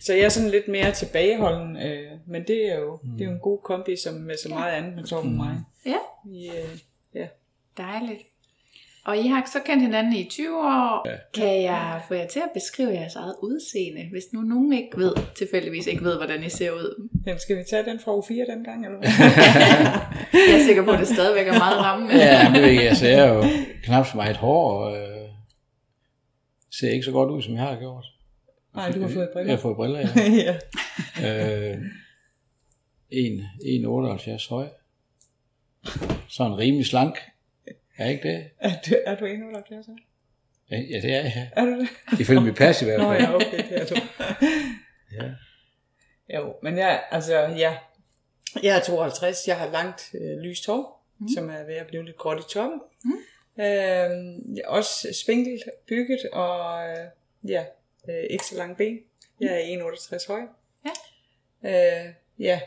[SPEAKER 3] Så jeg er sådan lidt mere tilbageholden, øh, men det er jo, mm. det er jo en god kombi som, med så meget andet med Torben og mig.
[SPEAKER 2] ja.
[SPEAKER 3] Vi, øh, ja.
[SPEAKER 2] Dejligt. Og I har så kendt hinanden i 20 år. Ja. Kan jeg få jer til at beskrive jeres eget udseende, hvis nu nogen ikke ved, tilfældigvis ikke ved, hvordan I ser ud?
[SPEAKER 3] Jamen, skal vi tage den fra U4 den gang, eller hvad?
[SPEAKER 2] Jeg er sikker på, at det stadigvæk er meget rammende.
[SPEAKER 4] Ja, men det ved jeg, altså, jeg er jo knap så meget hår, og øh, ser ikke så godt ud, som jeg har gjort.
[SPEAKER 3] Nej, du har fået briller.
[SPEAKER 4] Jeg har fået briller, ja.
[SPEAKER 3] ja.
[SPEAKER 4] øh, 1,78 høj. Sådan rimelig slank. Er ikke det?
[SPEAKER 3] Er du, er du 71 år?
[SPEAKER 4] Ja, ja, det er jeg.
[SPEAKER 3] Er du det?
[SPEAKER 4] Ifølge mit pas i hvert
[SPEAKER 3] Nå
[SPEAKER 4] fald.
[SPEAKER 3] ja, okay, det er du.
[SPEAKER 4] Ja.
[SPEAKER 3] Jo, men jeg, altså, ja. Jeg er 52, jeg har langt øh, lyst hår, mm. som er ved at blive lidt gråt i toppen. Mm. Øh, jeg er også spinkelt bygget, og øh, ja, øh, ikke så lang ben. Jeg er 1,68 høj.
[SPEAKER 2] Ja.
[SPEAKER 3] Øh, ja,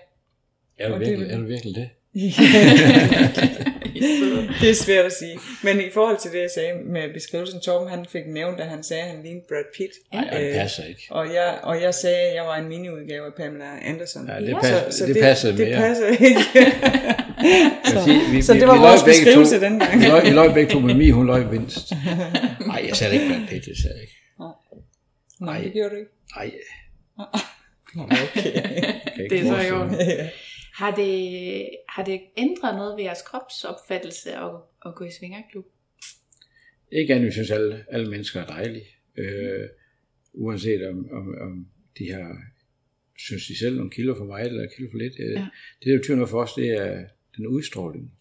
[SPEAKER 4] Er du,
[SPEAKER 3] det-
[SPEAKER 4] virkelig, er du virkelig det?
[SPEAKER 3] det er svært at sige. Men i forhold til det, jeg sagde med beskrivelsen, Torben han fik nævnt, at han sagde, at han lignede Brad Pitt.
[SPEAKER 4] Nej, det passer ikke.
[SPEAKER 3] Og jeg, og jeg sagde, at jeg var en mini-udgave af Pamela Anderson.
[SPEAKER 4] Ja, det, pas, det, det passede
[SPEAKER 3] det,
[SPEAKER 4] mere.
[SPEAKER 3] det passer ikke.
[SPEAKER 4] Sige, vi,
[SPEAKER 3] så
[SPEAKER 4] vi-
[SPEAKER 3] det var
[SPEAKER 4] vi
[SPEAKER 3] vores beskrivelse
[SPEAKER 4] to.
[SPEAKER 3] den gang.
[SPEAKER 4] Vi løj, vi løj begge to med mig, hun løj mindst. Nej, jeg sagde ikke Brad Pitt, det sagde jeg ikke.
[SPEAKER 3] Nej, det gjorde du ikke.
[SPEAKER 4] Nej,
[SPEAKER 3] Okay.
[SPEAKER 2] Det er så i orden.
[SPEAKER 3] Ja.
[SPEAKER 2] Har det, har det ændret noget ved jeres kropsopfattelse at, at gå i svingerklub?
[SPEAKER 4] Ikke andet, jeg synes, alle, alle mennesker er dejlige. Øh, uanset om, om, om de har, synes de selv, nogle kilo for meget eller kilo for lidt. Øh,
[SPEAKER 2] Ja.
[SPEAKER 4] Det, der betyder noget for os, det er den udstråling.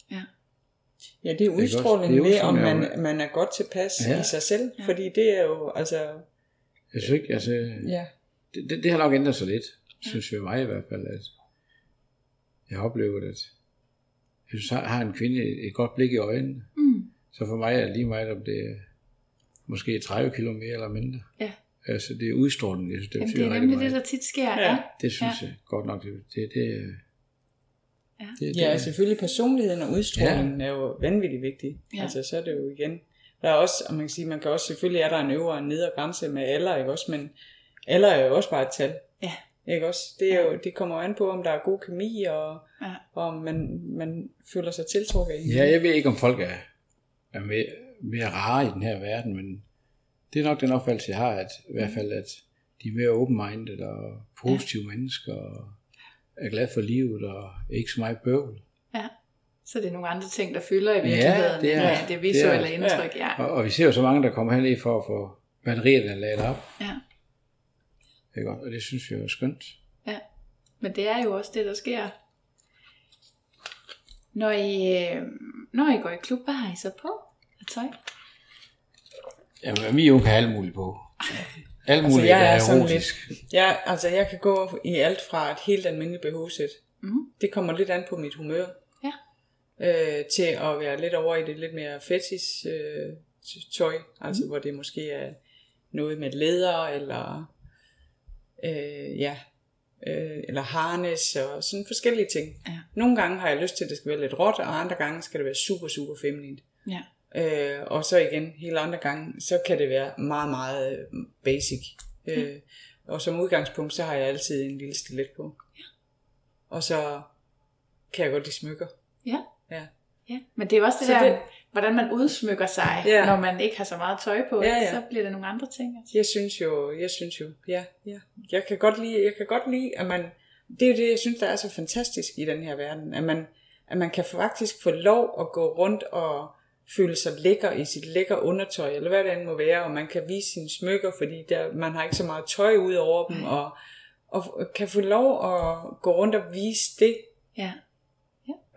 [SPEAKER 3] ja, det er udstrålingen
[SPEAKER 4] det er
[SPEAKER 3] ved, om man, man er godt tilpas
[SPEAKER 4] Ja.
[SPEAKER 3] i sig selv. Fordi det er jo, altså,
[SPEAKER 4] Jeg synes ikke, altså,
[SPEAKER 3] ja.
[SPEAKER 4] det, det, det har nok ændret sig lidt, synes jeg mig i hvert fald, at jeg har oplevet, at jeg synes, har en kvinde et, godt blik i øjnene,
[SPEAKER 2] Mm.
[SPEAKER 4] så for mig er det lige meget, om det er måske 30 kilo mere eller mindre.
[SPEAKER 2] Ja.
[SPEAKER 4] Altså, det er udstrålingen, jeg synes, det
[SPEAKER 2] Jamen, det er nemlig det,
[SPEAKER 4] meget.
[SPEAKER 2] der tit sker.
[SPEAKER 3] Ja.
[SPEAKER 2] Ja.
[SPEAKER 4] Det synes ja. jeg godt nok, det, det, det, er-
[SPEAKER 2] Ja.
[SPEAKER 4] det, det
[SPEAKER 3] Ja, selvfølgelig personligheden og udstrålingen ja. er jo vanvittigt vigtig.
[SPEAKER 2] Ja.
[SPEAKER 3] Altså, så er det jo igen. Der er også, og man kan sige, man kan også, selvfølgelig er der en øvre og en nedre grænse med alder, ikke også, men alder er jo også bare et tal.
[SPEAKER 2] Ja.
[SPEAKER 3] Ikke også? Det, er jo, det kommer jo an på, om der er god kemi, og,
[SPEAKER 2] Ja.
[SPEAKER 3] og om man, man føler sig tiltrukket af
[SPEAKER 4] Ja, jeg ved ikke, om folk er, er mere, mere rare i den her verden, men det er nok den opfattelse, jeg har, at i hvert fald, at de er mere open-minded og positive ja. mennesker, og er glade for livet, og ikke så meget bøvl.
[SPEAKER 2] ja. Så det er nogle andre ting, der fylder i virkeligheden.
[SPEAKER 4] det er-
[SPEAKER 2] ja, det visuelle
[SPEAKER 4] det er-
[SPEAKER 2] indtryk. Ja.
[SPEAKER 4] Og, og vi ser jo så mange, der kommer herned for at få batterierne ladet op.
[SPEAKER 2] ja.
[SPEAKER 4] Ikke? Og det synes jeg er skønt.
[SPEAKER 2] Ja, men det er jo også det, der sker. Når I, øh, når I går i klub, hvad har I så på af tøj?
[SPEAKER 4] Jamen, min unge har alt muligt på. Alt
[SPEAKER 3] Altså,
[SPEAKER 4] muligt
[SPEAKER 3] jeg er
[SPEAKER 4] er
[SPEAKER 3] sådan
[SPEAKER 4] erotisk.
[SPEAKER 3] Ja, altså jeg kan gå i alt fra et helt almindeligt BH-sæt.
[SPEAKER 2] Mhm.
[SPEAKER 3] Det kommer lidt an på mit humør.
[SPEAKER 2] Ja.
[SPEAKER 3] Øh, til at være lidt over i det lidt mere fetis øh, tøj. Altså
[SPEAKER 2] Mhm.
[SPEAKER 3] hvor det måske er noget med læder, eller øh, ja, øh, eller harnes og sådan forskellige ting.
[SPEAKER 2] Ja.
[SPEAKER 3] Nogle gange har jeg lyst til, at det skal være lidt råt, og andre gange skal det være super, super feminint.
[SPEAKER 2] Ja.
[SPEAKER 3] Øh, og så igen, hele andre gange, så kan det være meget, meget øh, basic. Øh, og som udgangspunkt, så har jeg altid en lille stilet på.
[SPEAKER 2] Ja.
[SPEAKER 3] Og så kan jeg godt lide smykker.
[SPEAKER 2] Ja.
[SPEAKER 3] Ja.
[SPEAKER 2] ja. Men det er også det
[SPEAKER 3] Så
[SPEAKER 2] der,
[SPEAKER 3] det-
[SPEAKER 2] hvordan man udsmykker sig,
[SPEAKER 3] Ja.
[SPEAKER 2] når man ikke har så meget tøj på,
[SPEAKER 3] Ja, ja.
[SPEAKER 2] så bliver det nogle andre ting. Altså.
[SPEAKER 3] Jeg synes jo, jeg synes jo, ja, ja. Jeg kan godt lide, jeg kan godt lide, at man, det er jo det, jeg synes, der er så fantastisk i den her verden, at man, at man kan faktisk få lov at gå rundt og føle sig lækker i sit lækker undertøj, eller hvad det end må være, og man kan vise sine smykker, fordi der, man har ikke så meget tøj ud over dem, og, og kan få lov at gå rundt og vise det
[SPEAKER 2] Ja.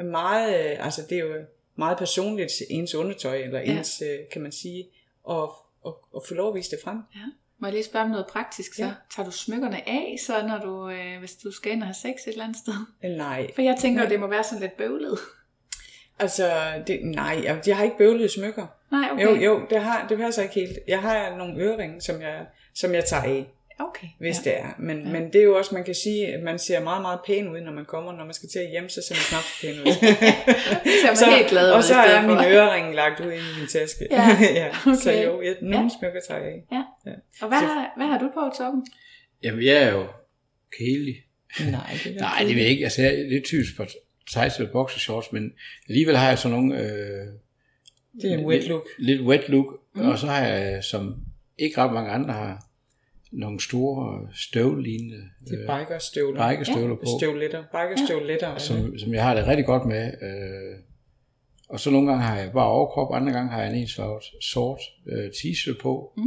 [SPEAKER 3] meget, øh, altså det er jo meget personligt, ens undertøj, eller
[SPEAKER 2] Ja.
[SPEAKER 3] ens, øh, kan man sige, og, og, og få lov at vise det frem.
[SPEAKER 2] ja. Må jeg lige spørge om noget praktisk så?
[SPEAKER 3] Ja.
[SPEAKER 2] Tager du smykkerne af, så når du, øh, hvis du skal ind og have sex et eller andet sted?
[SPEAKER 3] Øh, Nej,
[SPEAKER 2] For jeg tænker, at det må være sådan lidt bøvlet.
[SPEAKER 3] Altså, det, nej, jeg, jeg har ikke bøvlede smykker.
[SPEAKER 2] Nej. Okay.
[SPEAKER 3] Jo, jo, det, har, det passer ikke helt. Jeg har nogle øreringe, som jeg, som jeg tager af,
[SPEAKER 2] Okay.
[SPEAKER 3] hvis
[SPEAKER 2] ja.
[SPEAKER 3] det er. Men, ja. men det er jo også, man kan sige, at man ser meget, meget pæn ud, når man kommer. Når man skal til at hjem, så ser man knap så pæn ud.
[SPEAKER 2] Så er man
[SPEAKER 3] så,
[SPEAKER 2] helt glad
[SPEAKER 3] og så er
[SPEAKER 2] for.
[SPEAKER 3] mine øreringe lagt ud i min taske.
[SPEAKER 2] Ja,
[SPEAKER 3] ja. Så
[SPEAKER 2] okay.
[SPEAKER 3] jo, jeg, nogle
[SPEAKER 2] Ja.
[SPEAKER 3] smykker tager jeg af.
[SPEAKER 2] Ja.
[SPEAKER 3] Ja.
[SPEAKER 2] Og hvad, har, hvad har du på, Torben?
[SPEAKER 4] Jamen, jeg er jo kedelig.
[SPEAKER 3] Nej, det er
[SPEAKER 4] Nej, det vil jeg ikke. Altså, jeg er lidt typisk på tights eller boxershorts, men alligevel har jeg sådan nogle... Øh,
[SPEAKER 3] Det er en wet look.
[SPEAKER 4] Lidt, lidt wet look, mm. og så har jeg, som ikke ret mange andre har, nogle store støvlignende
[SPEAKER 3] Det er bikerstøvler.
[SPEAKER 4] bikerstøvler på,
[SPEAKER 3] Støvletter. Bikerstøvletter. Ja.
[SPEAKER 4] som, som jeg har det rigtig godt med. Øh, og så nogle gange har jeg bare overkrop, andre gange har jeg en ensfarvet sort øh, t-shirt på,
[SPEAKER 2] Mm.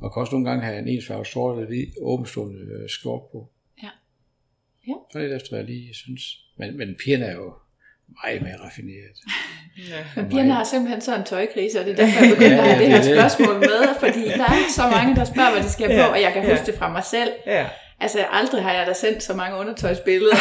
[SPEAKER 4] og kan også nogle gange have en ensfarvet sort eller hvid åbenstående øh, skjort på.
[SPEAKER 2] Ja. Ja.
[SPEAKER 4] Så lidt efter, hvad jeg lige synes. Men, men pigerne er jo meget mere raffineret.
[SPEAKER 3] Ja.
[SPEAKER 2] Men pigerne har simpelthen sådan en tøjkrise, og det er derfor, jeg begyndte
[SPEAKER 4] Ja,
[SPEAKER 2] at have det her
[SPEAKER 4] det er det.
[SPEAKER 2] spørgsmål med, fordi der er så mange, der spørger, hvad de skal have
[SPEAKER 3] Ja,
[SPEAKER 2] på, og jeg kan
[SPEAKER 3] ja.
[SPEAKER 2] huske det fra mig selv.
[SPEAKER 3] ja.
[SPEAKER 2] Altså, aldrig har jeg da sendt så mange undertøjsbilleder,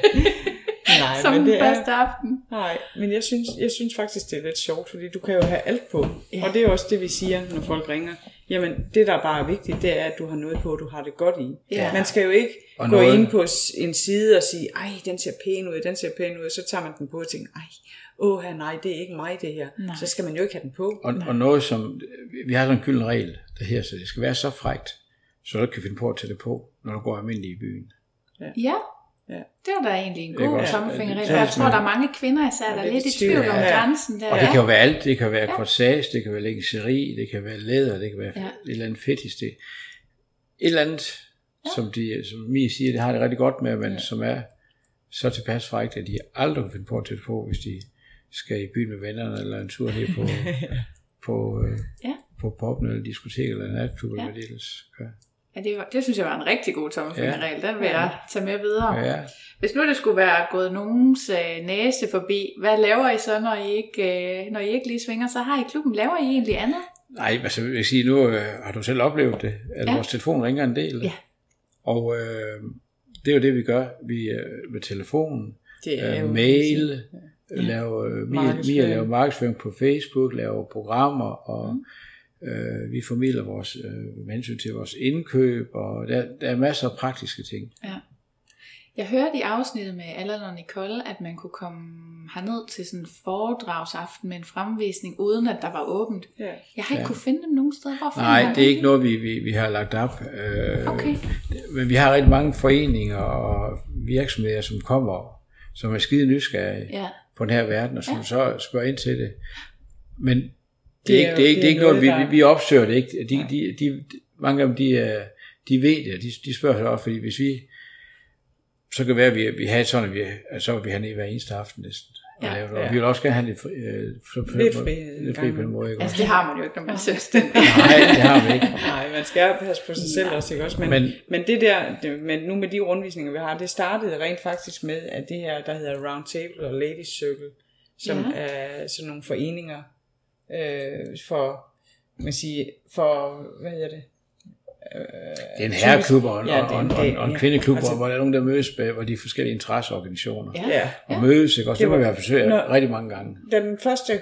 [SPEAKER 3] Nej,
[SPEAKER 2] som
[SPEAKER 3] men det er,
[SPEAKER 2] første aften.
[SPEAKER 3] Nej, men jeg synes, jeg synes faktisk, det er lidt sjovt, fordi du kan jo have alt på.
[SPEAKER 2] Ja.
[SPEAKER 3] Og det er også det, vi siger, når folk ringer. Jamen, det der bare er vigtigt, det er, at du har noget på, du har det godt i.
[SPEAKER 2] Ja.
[SPEAKER 3] Man skal jo ikke
[SPEAKER 4] Og
[SPEAKER 3] gå
[SPEAKER 4] noget-
[SPEAKER 3] ind på en side og sige, ej, den ser pæn ud, den ser pæn ud, og så tager man den på og tænker, ej, åh, nej, det er ikke mig det her.
[SPEAKER 2] Nej.
[SPEAKER 3] Så skal man jo ikke have den på.
[SPEAKER 4] Og, og noget som, vi har sådan en gylden regel, der her, så det skal være så frægt, så du kan finde på at tage det på, når du går almindelig i byen.
[SPEAKER 2] Ja,
[SPEAKER 3] Ja.
[SPEAKER 2] Det var da egentlig en god tommelfingerregel.
[SPEAKER 4] Ja,
[SPEAKER 2] Jeg tror, der er mange kvinder især, der er
[SPEAKER 3] lidt i
[SPEAKER 2] tvivl om
[SPEAKER 3] ja.
[SPEAKER 2] grænsen der.
[SPEAKER 4] Og det kan jo være alt. Det kan være corsage, det kan være lingerie, det kan være læder, det kan være
[SPEAKER 2] Ja.
[SPEAKER 4] ja. et eller andet fetis. Det. Et eller andet, ja. som, de, som Mie siger, det har det rigtig godt med, men ja. som er så tilpas frækt, at de aldrig kan finde på at tage på, hvis de skal i byen med vennerne, eller en tur her på, på, øh,
[SPEAKER 2] Ja.
[SPEAKER 4] på poppen, eller diskotek, eller natklub,
[SPEAKER 2] Ja.
[SPEAKER 4] eller hvad det ellers gør.
[SPEAKER 2] Ja, det, var, det synes jeg var en rigtig god tommelfingerregel. Den vil
[SPEAKER 3] Ja.
[SPEAKER 2] jeg tage med videre.
[SPEAKER 4] Ja, ja.
[SPEAKER 2] Hvis nu det skulle være gået nogens øh, næse forbi, hvad laver I så, når I, ikke, øh, når I ikke lige svinger? Så har I klubben, laver I egentlig andet?
[SPEAKER 4] Nej, altså jeg vil sige, nu øh, har du selv oplevet det, at
[SPEAKER 2] Ja.
[SPEAKER 4] ja. vores telefon ringer en del.
[SPEAKER 2] Ja.
[SPEAKER 4] Og øh, det er jo det, vi gør. Vi øh, med telefonen,
[SPEAKER 3] Det er
[SPEAKER 4] øh,
[SPEAKER 3] jo
[SPEAKER 4] mail, ja. laver, øh, Mia, Mia laver markedsføring på Facebook, laver programmer, og øh, vi formidler vores øh, hensyn til vores indkøb, og der, der er masser af praktiske ting.
[SPEAKER 2] Ja. Jeg hørte i afsnittet med Allan og Nicole, at man kunne komme herned til sådan en foredragsaften med en fremvisning, uden at der var åbent.
[SPEAKER 3] Ja.
[SPEAKER 2] Jeg har ikke
[SPEAKER 4] Ja.
[SPEAKER 2] kunne finde dem nogen steder. Hvor finder
[SPEAKER 4] Nej, det er ikke noget, vi, vi, vi har lagt op. Øh,
[SPEAKER 2] Okay.
[SPEAKER 4] Men vi har rigtig mange foreninger og virksomheder, som kommer, som er skide nysgerrige.
[SPEAKER 2] Ja.
[SPEAKER 4] på den her verden, og som
[SPEAKER 2] Ja.
[SPEAKER 4] så spørger ind til det. Men det, er,
[SPEAKER 3] er
[SPEAKER 4] ikke, det er ikke,
[SPEAKER 3] det
[SPEAKER 4] det er
[SPEAKER 3] er
[SPEAKER 4] ikke noget, vi,
[SPEAKER 3] noget,
[SPEAKER 4] vi, vi opsøger det ikke. De, de, de, de, mange af dem, de, er- de ved det, de, de spørger sig også, fordi hvis vi, så kan det være, at vi, vi har sådan, at, vi, at så vil vi have ned hver eneste aften næsten. Og,
[SPEAKER 2] Ja.
[SPEAKER 4] lave det. og
[SPEAKER 3] Ja.
[SPEAKER 4] vi vil også gerne have lidt, fri, øh, fri, fri,
[SPEAKER 3] Lidt frihed
[SPEAKER 4] lidt
[SPEAKER 3] en
[SPEAKER 4] fri på den måde. Ikke?
[SPEAKER 2] Altså, det har man jo ikke, når man er selvstændig.
[SPEAKER 4] Nej, det har vi ikke.
[SPEAKER 3] Nej, man skal passe på sig selv også, ikke også? Men, men,
[SPEAKER 4] Men-
[SPEAKER 3] det der, det, men nu med de rundvisninger, vi har, det startede rent faktisk med, at det her, der hedder Round Table og Ladies Circle, som
[SPEAKER 2] ja.
[SPEAKER 3] er sådan nogle foreninger øh, for, man siger, for, hvad hedder det?
[SPEAKER 4] Det er en herreklub og en,
[SPEAKER 3] Ja,
[SPEAKER 4] og,
[SPEAKER 3] en
[SPEAKER 4] og, og,
[SPEAKER 3] dag,
[SPEAKER 4] og en
[SPEAKER 3] ja.
[SPEAKER 4] kvindeklub,
[SPEAKER 3] Altså-
[SPEAKER 4] altså, hvor der er nogen, der mødes, med, hvor de forskellige interesseorganisationer.
[SPEAKER 2] Ja.
[SPEAKER 3] Ja.
[SPEAKER 4] Og mødes, ikke? Også det,
[SPEAKER 3] Det
[SPEAKER 4] må vi
[SPEAKER 3] var-
[SPEAKER 4] have forsøgt
[SPEAKER 3] Nå.
[SPEAKER 4] rigtig mange gange.
[SPEAKER 3] Da den første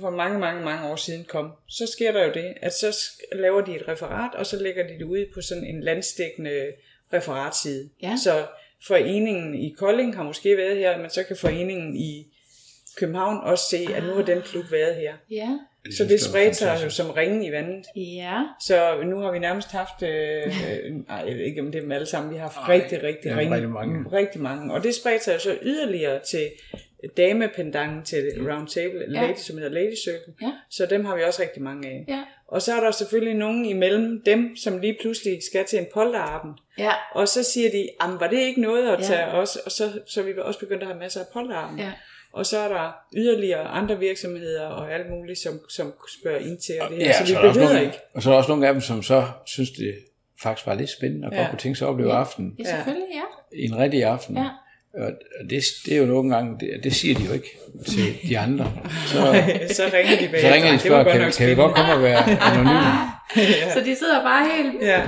[SPEAKER 3] for mange, mange, mange år siden kom, så sker der jo det, at så laver de et referat, og så lægger de det ud på sådan en landstækkende referatside.
[SPEAKER 2] Ja.
[SPEAKER 3] Så foreningen i Kolding har måske været her, men så kan foreningen i København også se, at nu har den klub været her.
[SPEAKER 2] Ja.
[SPEAKER 3] Så det spredte sig jo som ringen i vandet.
[SPEAKER 2] Ja.
[SPEAKER 3] Så nu har vi nærmest haft, øh, øh, nej, jeg ved ikke om det er dem alle sammen, vi har haft rigtig, rigtig,
[SPEAKER 4] ja,
[SPEAKER 3] ring,
[SPEAKER 4] rigtig mange.
[SPEAKER 3] mm, rigtig mange. Og det spredte sig jo så yderligere til damependangen til Round Table,
[SPEAKER 2] Ja.
[SPEAKER 3] Lady, som hedder Lady Circle.
[SPEAKER 2] Ja.
[SPEAKER 3] Så dem har vi også rigtig mange af.
[SPEAKER 2] Ja.
[SPEAKER 3] Og så er der selvfølgelig nogen imellem dem, som lige pludselig skal til en polterarben.
[SPEAKER 2] Ja.
[SPEAKER 3] Og så siger de, var det ikke noget at
[SPEAKER 2] Ja.
[SPEAKER 3] tage os? Og så, så er vi også begyndt at have masser af polterarben.
[SPEAKER 2] Ja.
[SPEAKER 3] Og så er der yderligere andre virksomheder og alt muligt, som, som spørger ind til og det her.
[SPEAKER 4] Ja,
[SPEAKER 3] så vi
[SPEAKER 4] så er der også
[SPEAKER 3] behøver
[SPEAKER 4] nogle,
[SPEAKER 3] ikke.
[SPEAKER 4] Og så er der også nogle af dem, som så synes, det faktisk var lidt spændende, og ja. Godt kunne tænke sig at opleve ja. aften
[SPEAKER 2] Ja, selvfølgelig, ja.
[SPEAKER 4] i en rigtig aften.
[SPEAKER 2] Ja.
[SPEAKER 4] Og det, det er jo nogle gange, det, det siger de jo ikke til de andre. Så,
[SPEAKER 3] så ringer de bag.
[SPEAKER 4] så ringer de og spørger, kan, kan vi godt komme og være anonyme?
[SPEAKER 2] Så de sidder bare helt...
[SPEAKER 3] Ja.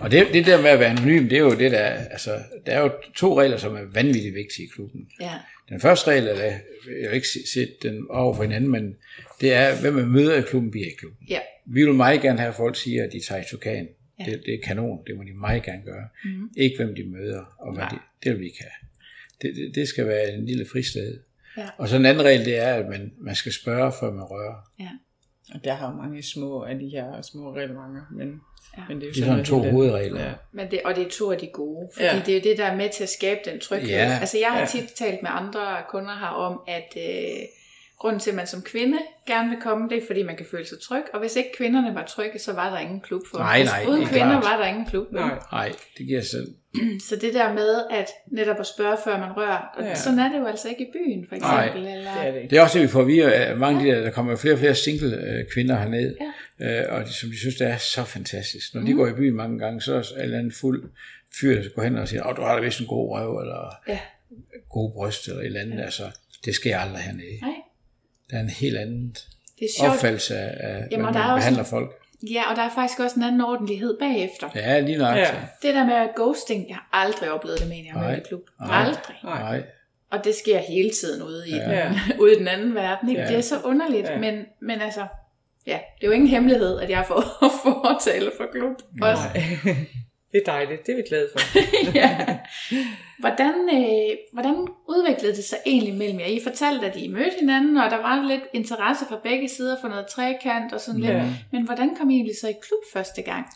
[SPEAKER 4] Og det, det der med at være anonym, det er jo det der, altså, der er jo to regler, som er vanvittigt vigtige i klubben.
[SPEAKER 2] Ja.
[SPEAKER 4] Den første regel, er, jeg har ikke set den over for hinanden, men det er, hvem man møder i klubben, bliver i klubben.
[SPEAKER 2] Ja.
[SPEAKER 4] Vi vil meget gerne have, at folk siger, at de tager i Tukan. Ja. Det, det er kanon, det må de meget gerne gøre. Mm. Ikke hvem de møder, og hvad de, det vil vi ikke have. Det, det, det skal være en lille fristed.
[SPEAKER 2] Ja.
[SPEAKER 4] Og så en anden regel, det er, at man, man skal spørge, før man rører.
[SPEAKER 2] Ja.
[SPEAKER 3] Og der har jo mange små af de her små reglementer, men,
[SPEAKER 2] Ja.
[SPEAKER 3] men det er jo
[SPEAKER 4] Det er sådan
[SPEAKER 3] noget
[SPEAKER 4] to hovedregler.
[SPEAKER 3] Ja.
[SPEAKER 2] Men det, og det er to af de gode, fordi
[SPEAKER 3] ja.
[SPEAKER 2] det er jo det, der er med til at skabe den tryghed.
[SPEAKER 4] Ja.
[SPEAKER 2] Altså jeg har
[SPEAKER 3] Ja.
[SPEAKER 2] tit talt med andre kunder her om, at øh, grunden til, at man som kvinde gerne vil komme, det er, fordi man kan føle sig tryg. Og hvis ikke kvinderne var trygge, så var der ingen klub for
[SPEAKER 4] Nej,
[SPEAKER 2] dem.
[SPEAKER 4] nej,
[SPEAKER 2] Uden
[SPEAKER 4] det er
[SPEAKER 2] kvinder
[SPEAKER 4] klart.
[SPEAKER 2] var der ingen klub.
[SPEAKER 3] Nej.
[SPEAKER 4] Nej, det giver sig selv.
[SPEAKER 2] Så det der med, at netop at spørge, før man rører, og
[SPEAKER 3] Ja.
[SPEAKER 2] ja. sådan er det jo altså ikke i byen, for
[SPEAKER 4] Nej.
[SPEAKER 2] eksempel. Eller,
[SPEAKER 3] Det er det.
[SPEAKER 4] Det er også det, vi vide, at mange af de der, der kommer jo flere og flere single øh, kvinder herned, ja. øh, og de, som de synes, det er så fantastisk. Når de
[SPEAKER 2] Mhm.
[SPEAKER 4] går i byen mange gange, så er der en fuld fyr, der går hen og siger, åh, du har da vist en god røv, eller
[SPEAKER 2] Ja.
[SPEAKER 4] god bryst, eller et eller andet. Ja. Altså, det sker aldrig hernede.
[SPEAKER 2] Nej,
[SPEAKER 4] Der er en helt anden
[SPEAKER 2] det er sjovt.
[SPEAKER 4] opfattelse af, af
[SPEAKER 2] Jamen,
[SPEAKER 4] hvordan
[SPEAKER 2] der
[SPEAKER 4] man
[SPEAKER 2] også
[SPEAKER 4] behandler
[SPEAKER 2] en-
[SPEAKER 4] folk.
[SPEAKER 2] Ja, og der er faktisk også en anden ordentlighed bagefter.
[SPEAKER 4] Ja, lige nok.
[SPEAKER 3] Ja.
[SPEAKER 2] Det der med ghosting, jeg har aldrig oplevet det, mener jeg, med i klub. Aldrig.
[SPEAKER 3] Nej.
[SPEAKER 4] Nej.
[SPEAKER 2] Og det sker hele tiden ude i, ja. Den, ude i den anden verden. Ikke?
[SPEAKER 4] Ja.
[SPEAKER 2] Det er så underligt,
[SPEAKER 3] Ja.
[SPEAKER 2] men, men altså, ja, det er jo ingen hemmelighed, at jeg har fået fortale for klub. Også.
[SPEAKER 3] Det er dejligt, det er vi glade for.
[SPEAKER 2] ja. hvordan, øh, hvordan udviklede det sig egentlig mellem jer? I fortalte, at I mødte hinanden, og der var lidt interesse fra begge sider for noget trekant og sådan lidt.
[SPEAKER 3] Ja.
[SPEAKER 2] Men hvordan kom I egentlig så i klub første gang?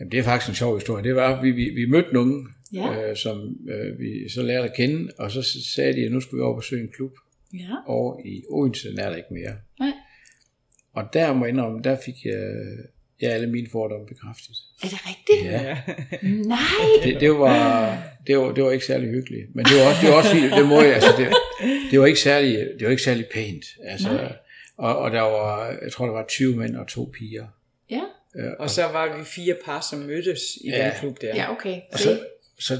[SPEAKER 4] Jamen, det er faktisk en sjov historie. Det var, vi, vi, vi mødte nogen,
[SPEAKER 2] Ja.
[SPEAKER 4] øh, som øh, vi så lærte at kende, og så sagde de, at nu skulle vi over og besøge en klub.
[SPEAKER 2] Ja.
[SPEAKER 4] over i Odense, den er der ikke mere.
[SPEAKER 2] Nej.
[SPEAKER 4] Og der må jeg indrømme, der fik jeg, jeg alle mine fordomme bekræftet.
[SPEAKER 2] Er det rigtigt?
[SPEAKER 4] Ja.
[SPEAKER 2] Nej!
[SPEAKER 4] Det, det, var, det, var, det var ikke særlig hyggeligt. Men det var også, det var også det må jeg, altså det, det, var ikke særlig, det var ikke særlig pænt. Altså, og, og der var, jeg tror, der var 20 mænd og to piger.
[SPEAKER 2] Ja,
[SPEAKER 4] Øh,
[SPEAKER 3] Og så var vi fire par, som mødtes i
[SPEAKER 4] Ja.
[SPEAKER 3] den klub der.
[SPEAKER 2] ja okay.
[SPEAKER 4] Og så, så